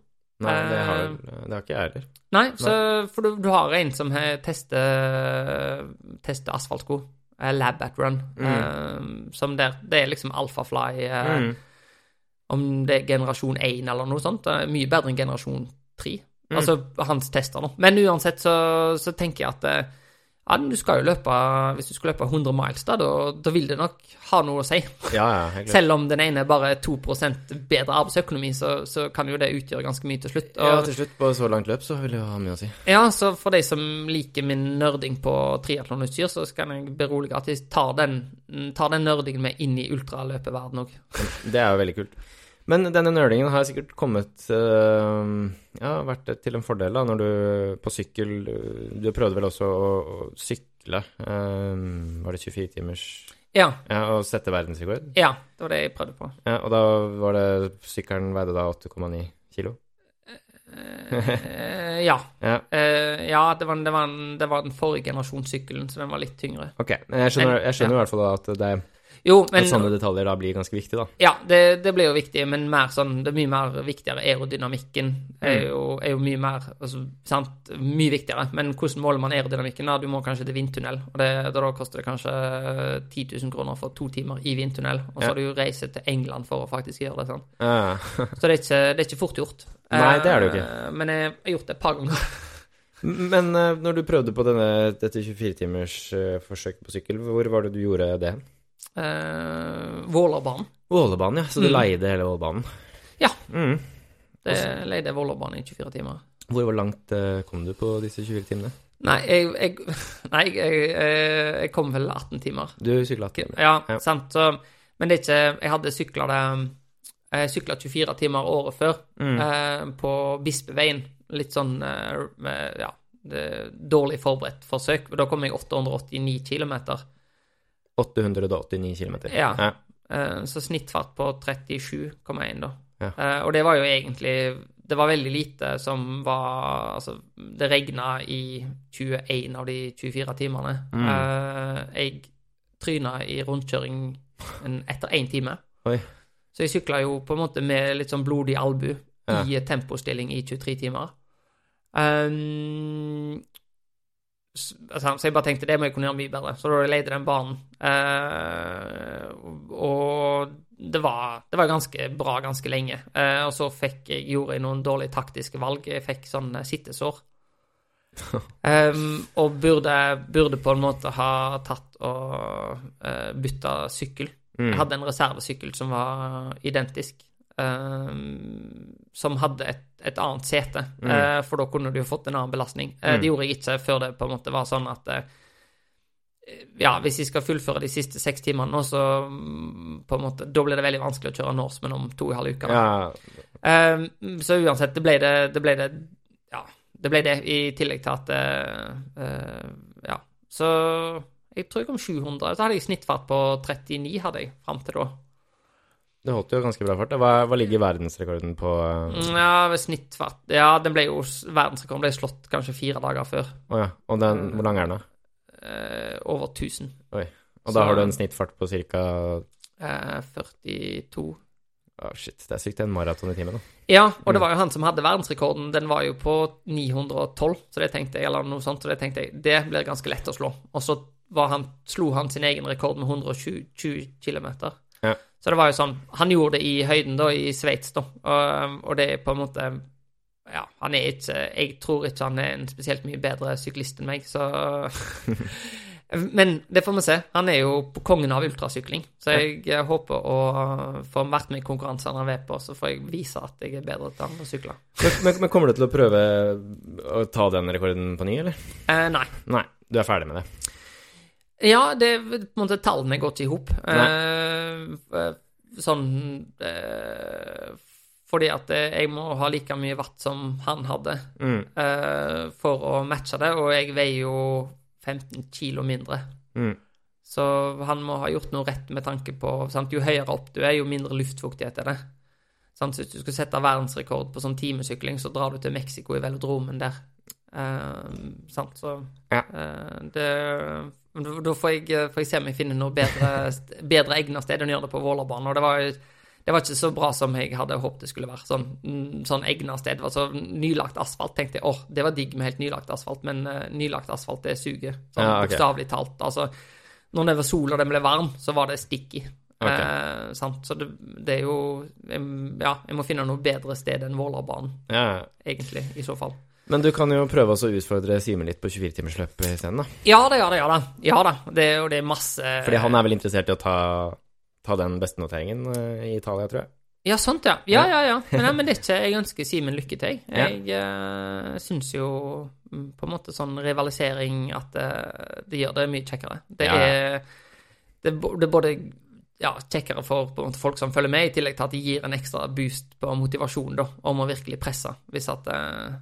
Nei, det har, Eh, det har ikke jeg heller. Nei, så, for du, du har en som tester, tester asfaltsko. Lab at Run, eh, som der Det er liksom Alphafly Mm. Om det er generasjon 1 eller noe sånt. Mye bedre enn generasjon 3. Mm. Altså hans tester, nå. Men uansett så, så tenker jeg at ja, du skal jo løpe Hvis du skal løpe 100 miles, da, da, da vil det nok ha noe å si. Ja, ja. Selv om den ene er bare 2% bedre arbeidsøkonomi, så, så kan jo det utgjøre ganske mye til slutt. Ja, til slutt, på så langt løp, så vil det jo ha mye å si. ja, så for de som liker min nerding på triatlonutstyr, så skal jeg berolige at jeg tar den, tar den nerdingen med inn i ultraløpeverdenen òg. Det er jo veldig kult. Men denne nølingen har sikkert kommet øh, Ja, vært til en fordel da, når du på sykkel Du prøvde vel også å, å sykle øh, Var det 24 timers Ja, Ja, og sette verdensrekord? ja, det var det jeg prøvde på. Ja, og da var det Sykkelen veide da 8,9 kilo? Eh, ja. <laughs> Ja, Eh, ja, det var, det, var en, det var den forrige generasjonssykkelen, så den var litt tyngre. ok. Men jeg skjønner, jeg skjønner i hvert fall da at, det, Jo, men at sånne detaljer da blir ganske viktig, da. Ja, det, det blir jo viktig, men mer sånn, det mye mer viktigere. Aerodynamikken er jo, er jo mye mer altså, sant, mye viktigere. Men hvordan måler man aerodynamikken? da? Du må kanskje til vindtunnel. og det, Da koster det kanskje 10 000 kroner for to timer i vindtunnel. Og så Ja. har du jo reise til England for å faktisk gjøre det. sånn. Ja. Så det er ikke, det er ikke fort gjort. Nei, det er det jo ikke. Eh, Men jeg har gjort det et par ganger. Men øh, når du prøvde på denne, dette 24-timers øh, forsøk på sykkel, hvor var det du gjorde det? Uh, Vålerbanen. Vålerbanen, ja. Så du Mm. leide hele Vålerbanen? Ja. Mm. Det leide Vålerbanen i 24 timer. Hvor langt eh, kom du på disse 24 timene? Nei, jeg, jeg, <laughs> nei jeg, jeg, jeg kom vel 18 timer. Du sykla 18 timer. Ja, Ja. sant. Så, men det er ikke Jeg hadde sykla det Jeg sykla 24 timer året før Mm. eh, på Bispeveien. Litt sånn eh, med, Ja, det, dårlig forberedt forsøk. Da kom jeg 889 km. 889 km. Ja. ja. Eh, så snittfart på 37,1, da. Ja. Eh, og det var jo egentlig Det var veldig lite som var Altså, det regna i 21 av de 24 timene. Mm. Eh, jeg tryna i rundkjøring etter én time. Oi. Så jeg sykla jo på en måte med litt sånn blodig albu Ja. i tempostilling i 23 timer. Um, altså, så jeg bare tenkte det må jeg kunne gjøre mye bedre. Så da leide jeg den banen. Eh, og det var, det var ganske bra ganske lenge. Eh, og så fikk gjorde jeg noen dårlige taktiske valg. Jeg fikk sånn eh, sittesår. Um, <laughs> og burde, burde på en måte ha tatt og uh, bytta sykkel. Mm. Jeg hadde en reservesykkel som var identisk. um, som hadde et, et annet sete, Mm. eh, for da kunne du jo fått en annen belastning. Eh, Mm. Det gjorde jeg ikke før det på en måte var sånn at eh, ja, hvis jeg skal fullføre de siste seks timene nå, så mm, på en måte, da blir det veldig vanskelig å kjøre Norseman om to og en halv uke. Ja, Um, så uansett, det ble det, det ble det Ja, det ble det, i tillegg til at eh, eh, Ja. Så jeg tror jeg kom 700. Så hadde jeg snittfart på 39, hadde jeg, fram til da. Det holdt jo ganske bra fart. Hva, hva ligger verdensrekorden på? Mm, Ja, snittfart Ja, den ble jo Verdensrekorden ble slått kanskje fire dager før. ja. Og den, hvor lang er den, da? Eh, over 1000. Og Så- da har du en snittfart på ca. Eh, 42 Å, shit. Det er sykt. En maraton i timen, da. Ja, og det var jo han som hadde verdensrekorden. Den var jo på 912, så det tenkte jeg, eller noe sånt, så det tenkte jeg, det blir ganske lett å slå. Og så var han, slo han sin egen rekord med 120 km. Ja. Så det var jo sånn Han gjorde det i høyden, da, i Sveits, da. Og, og det er på en måte Ja, han er ikke Jeg tror ikke han er en spesielt mye bedre syklist enn meg, så <laughs> Men det får vi se. Han er jo på kongen av ultrasykling, så jeg håper å få vært med i konkurranser han er på, så får jeg vise at jeg er bedre til han å sykle. Men, men, men kommer du til å prøve å ta den rekorden på ny, eller? Eh, nei. Nei. Du er ferdig med det? Ja, det på en måte tallene går ikke i hop. Ja. eh, sånn eh, Fordi at eh, jeg må ha like mye watt som han hadde Mm. eh, for å matche det, og jeg veier jo 15 kilo mindre. Mm. Så han må ha gjort noe rett med tanke på sant? Jo høyere opp du er, jo mindre luftfuktighet er det. Sant? Så hvis du skal sette verdensrekord på sånn timesykling, så drar du til Mexico i velodromen der. Uh, sant, så Ja. uh, det, Da da får jeg, får jeg se om jeg finner noe bedre, <laughs> bedre egnet sted enn å gjøre det på Vålerbanen. Og det var, det var ikke så bra som jeg hadde håpet det skulle være. Sånn, mm, sånn egnet sted. Det var så nylagt asfalt. Tenkte jeg åh, det var digg med helt nylagt asfalt, men uh, nylagt asfalt, det suger. Sånn Ja, okay. bokstavelig talt. Altså, Når det var sol og den ble varm, så var det sticky. Okay. Eh, sant? Så det, det er jo Ja, jeg må finne noe bedre sted enn Vålerbanen, Ja, egentlig, i så fall. Men du kan jo prøve å utfordre Simen litt på 24-timersløp isteden, da. Ja da, ja da, ja da. Ja da. Det, er- jo det er masse Fordi han er vel interessert i å ta, ta den bestenoteringen noteringen i Italia, tror jeg. Ja, sånt, ja. Ja, ja, ja. Men, nei, men det er ikke <laughs> Jeg ønsker Simen lykke til. Ja. Jeg uh, syns jo mm, på en måte sånn rivalisering at det, det gjør det mye kjekkere. Det Ja. er det, det er både ja, kjekkere for måte, folk som følger med, i tillegg til at det gir en ekstra boost på motivasjon da, om å virkelig presse, hvis at eh, eh,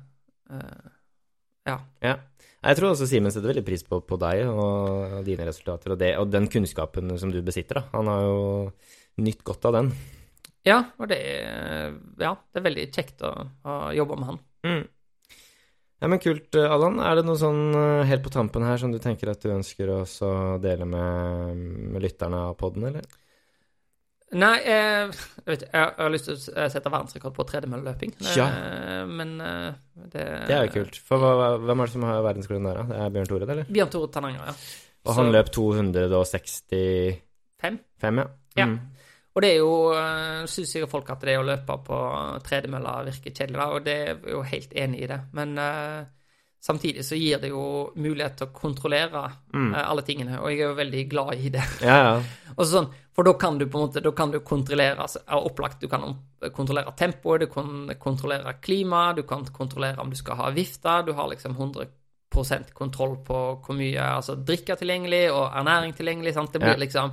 Ja. Ja. Jeg tror også Simen setter veldig pris på, på deg og dine resultater og, det, og den kunnskapen som du besitter. da. Han har jo nytt godt av den. Ja, og det Ja, det er veldig kjekt å, å jobbe med han. Mm. Ja, men Kult, eh, Allan. Er det noe sånn eh, helt på tampen her som du tenker at du ønsker å dele med, med lytterne av podden, eller? Nei, eh, jeg vet. Jeg har lyst til å sette verdensrekord på tredemølleløping. Ja. Eh, Men eh, det Det er jo kult. For hva, hvem er det som har verdensrekorden der, da? Det er Bjørn Tore, eller? Bjørn Tore Tananger, ja. Og han Så- løp 265, Fem. ja. Ja. Mm. Og det er jo uh, Syns sikkert folk at det å løpe på tredemølla virker kjedelig, da, og det er jo helt enig i det. Men eh, samtidig så gir det jo mulighet til å kontrollere Mm. eh, alle tingene, og jeg er jo veldig glad i det. Ja, ja. <laughs> Og sånn, for da kan du på en måte Da kan du kontrollere altså, opplagt, du kan kontrollere tempoet, du kan kontrollere klima, du kan kontrollere om du skal ha vifte, du har liksom 100% kontroll på hvor mye altså drikke tilgjengelig og ernæring tilgjengelig. sant? Det blir Ja. liksom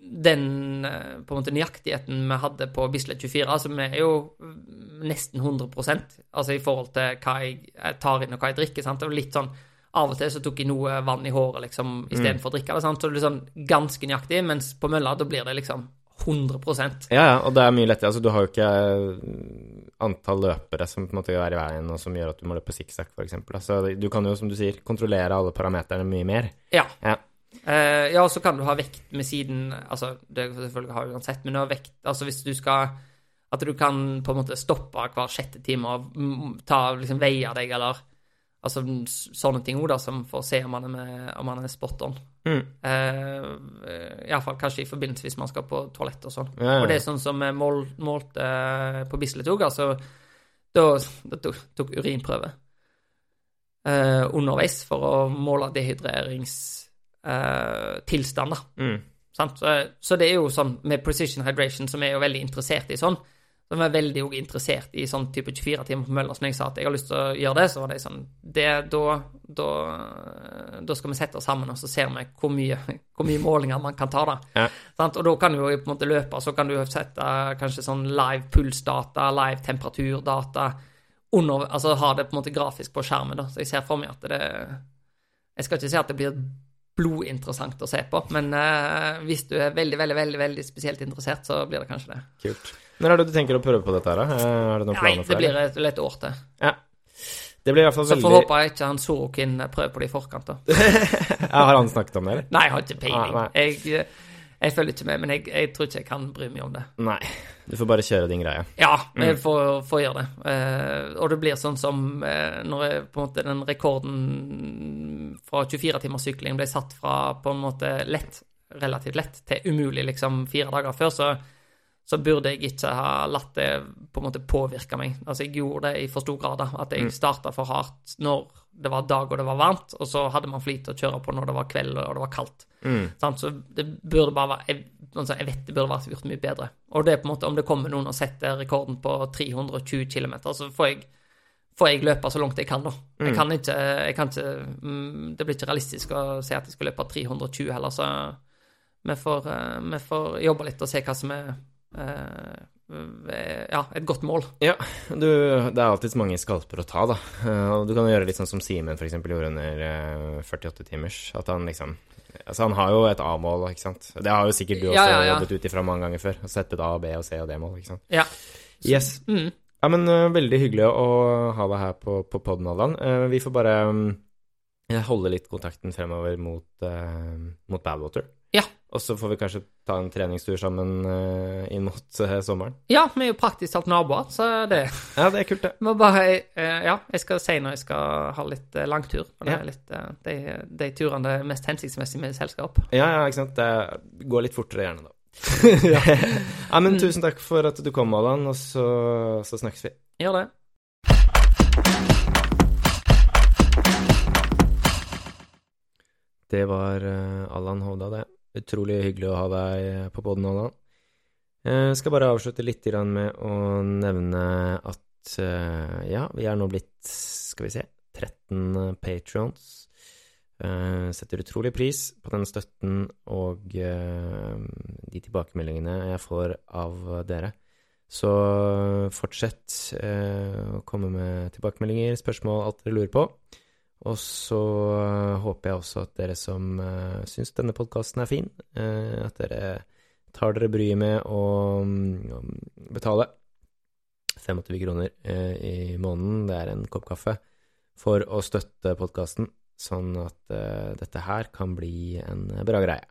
den eh, på en måte nøyaktigheten vi hadde på Bislett 24, altså vi er jo mm, nesten 100% altså i forhold til hva jeg tar inn og hva jeg drikker. sant? Det var litt sånn av og til så tok jeg noe vann i håret liksom, istedenfor å drikke det. sant? Så det blir sånn ganske nøyaktig, mens på mølla da blir det liksom 100% Ja, ja, og det er mye lettere. Altså, du har jo ikke eh, antall løpere som på en måte er i veien, og som gjør at du må løpe sikksakk, f.eks. Altså, du kan jo, som du sier, kontrollere alle parameterne mye mer. Ja. Ja. Eh, ja, så kan du ha vekt med siden Altså, det er selvfølgelig har du uansett, men du har vekt Altså hvis du skal At du kan på en måte stoppe hver sjette time og mm, ta liksom veie deg, eller Altså sånne ting òg, da, som får se om man er, med, om man er spot on. Mm. Uh, Iallfall kanskje i forbindelse hvis man skal på toalett og sånn. Ja, ja. Og det er sånn som vi mål, målte eh, på Bislett òg, altså Da, da tok, tok urinprøve eh, underveis for å måle dehydreringstilstand, da. Mm. Sant? Så, så det er jo sånn med precision hydration, som er jo veldig interessert i sånn, som er veldig interessert i sånn type 24 timer på mølla, som jeg sa at jeg har lyst til å gjøre det, så var det sånn det, da, da, da skal vi sette oss sammen, og så ser vi hvor mye, <laughs> hvor mye målinger man kan ta, da. Ja. Sant? Og da kan du jo på en måte løpe, så kan du sette kanskje sånn live pulsdata, live temperaturdata, under, altså ha det på en måte grafisk på skjermen, da. Så jeg ser for meg at det Jeg skal ikke si at det blir blodinteressant å se på, men uh, hvis du er veldig, veldig, veldig veldig spesielt interessert, så blir det kanskje det. Kult. Når er det du tenker å prøve på dette her, da? Eh, Har du noen Nei, planer for det blir det? et, et år til. Ja. Det blir i hvert fall Så får håpe jeg ikke han Sorokin prøver på det i forkant, da. <laughs> ja, Har han snakket om det, eller? Nei, jeg har ikke peiling. Ah. Jeg, jeg følger ikke med, men jeg, jeg tror ikke jeg kan bry meg om det. Nei. Du får bare kjøre din greie. Ja, jeg Mm. får, får gjøre det. Eh, og det blir sånn som eh, når jeg, på en måte den rekorden fra 24-timerssykling ble satt fra på en måte lett, relativt lett, til umulig liksom fire dager før, så, så burde jeg ikke ha latt det på en måte påvirke meg. Altså, jeg gjorde det i for stor grad, da. At jeg Mm. starta for hardt når det var dag og det var varmt, og så hadde man flit å kjøre på når det var kveld og det var kaldt. Mm. Så det burde bare være jeg, altså, jeg vet det burde vært gjort mye bedre. Og det er på en måte om det kommer noen og setter rekorden på 320 km, så får jeg, får jeg løpe så langt jeg kan, da. Jeg Mm. kan ikke, jeg kan ikke mm, Det blir ikke realistisk å si at jeg skal løpe 320 heller, så vi får, eh, vi får jobbe litt og se hva som er eh, ja, et godt mål. Ja, du, det er alltids mange skalper å ta, da. Eh, Og du kan jo gjøre litt sånn som Simen f.eks. gjorde under eh, 48 timers. At han liksom Altså, han har jo et A-mål, ikke sant. Det har jo sikkert du også Ja, ja, ja. jobbet ut ifra mange ganger før. Og sett et A, B og C og D-mål, ikke sant. Ja. Yes. Mm. Ja, men uh, veldig hyggelig å ha deg her på, på podden, Allan. Uh, vi får bare um, holde litt kontakten fremover mot, uh, mot Badwater. Ja, Og så får vi kanskje ta en treningstur sammen uh, inn mot uh, sommeren. Ja, vi er jo praktisk talt naboer, så det <laughs> Ja, det er kult, det. Må bare uh, Ja, jeg skal si når jeg skal ha litt langtur. Og det Ja. er litt de, de turene det er mest hensiktsmessig med selskap. Ja, ja, ikke sant. Det går litt fortere gjerne, da. <laughs> ja. men tusen takk for at du kom, Allan, og så, så snakkes vi. Gjør det. Det var Allan Hovda, det. Utrolig hyggelig å ha deg på poden, Allan. Jeg skal bare avslutte litt med å nevne at eh, ja, vi er nå blitt, skal vi se, 13 patrions. Eh, setter utrolig pris på den støtten og eh, de tilbakemeldingene jeg får av dere. Så fortsett eh, å komme med tilbakemeldinger, spørsmål, alt dere lurer på. Og så eh, håper jeg også at dere som uh, syns denne podkasten er fin, uh, at dere tar dere bryet med å um, betale 25 kroner uh, i måneden, det er en kopp kaffe, for å støtte podkasten, sånn at uh, dette her kan bli en bra greie.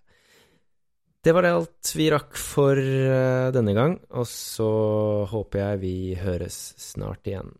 Det var det alt vi rakk for denne gang, og så håper jeg vi høres snart igjen.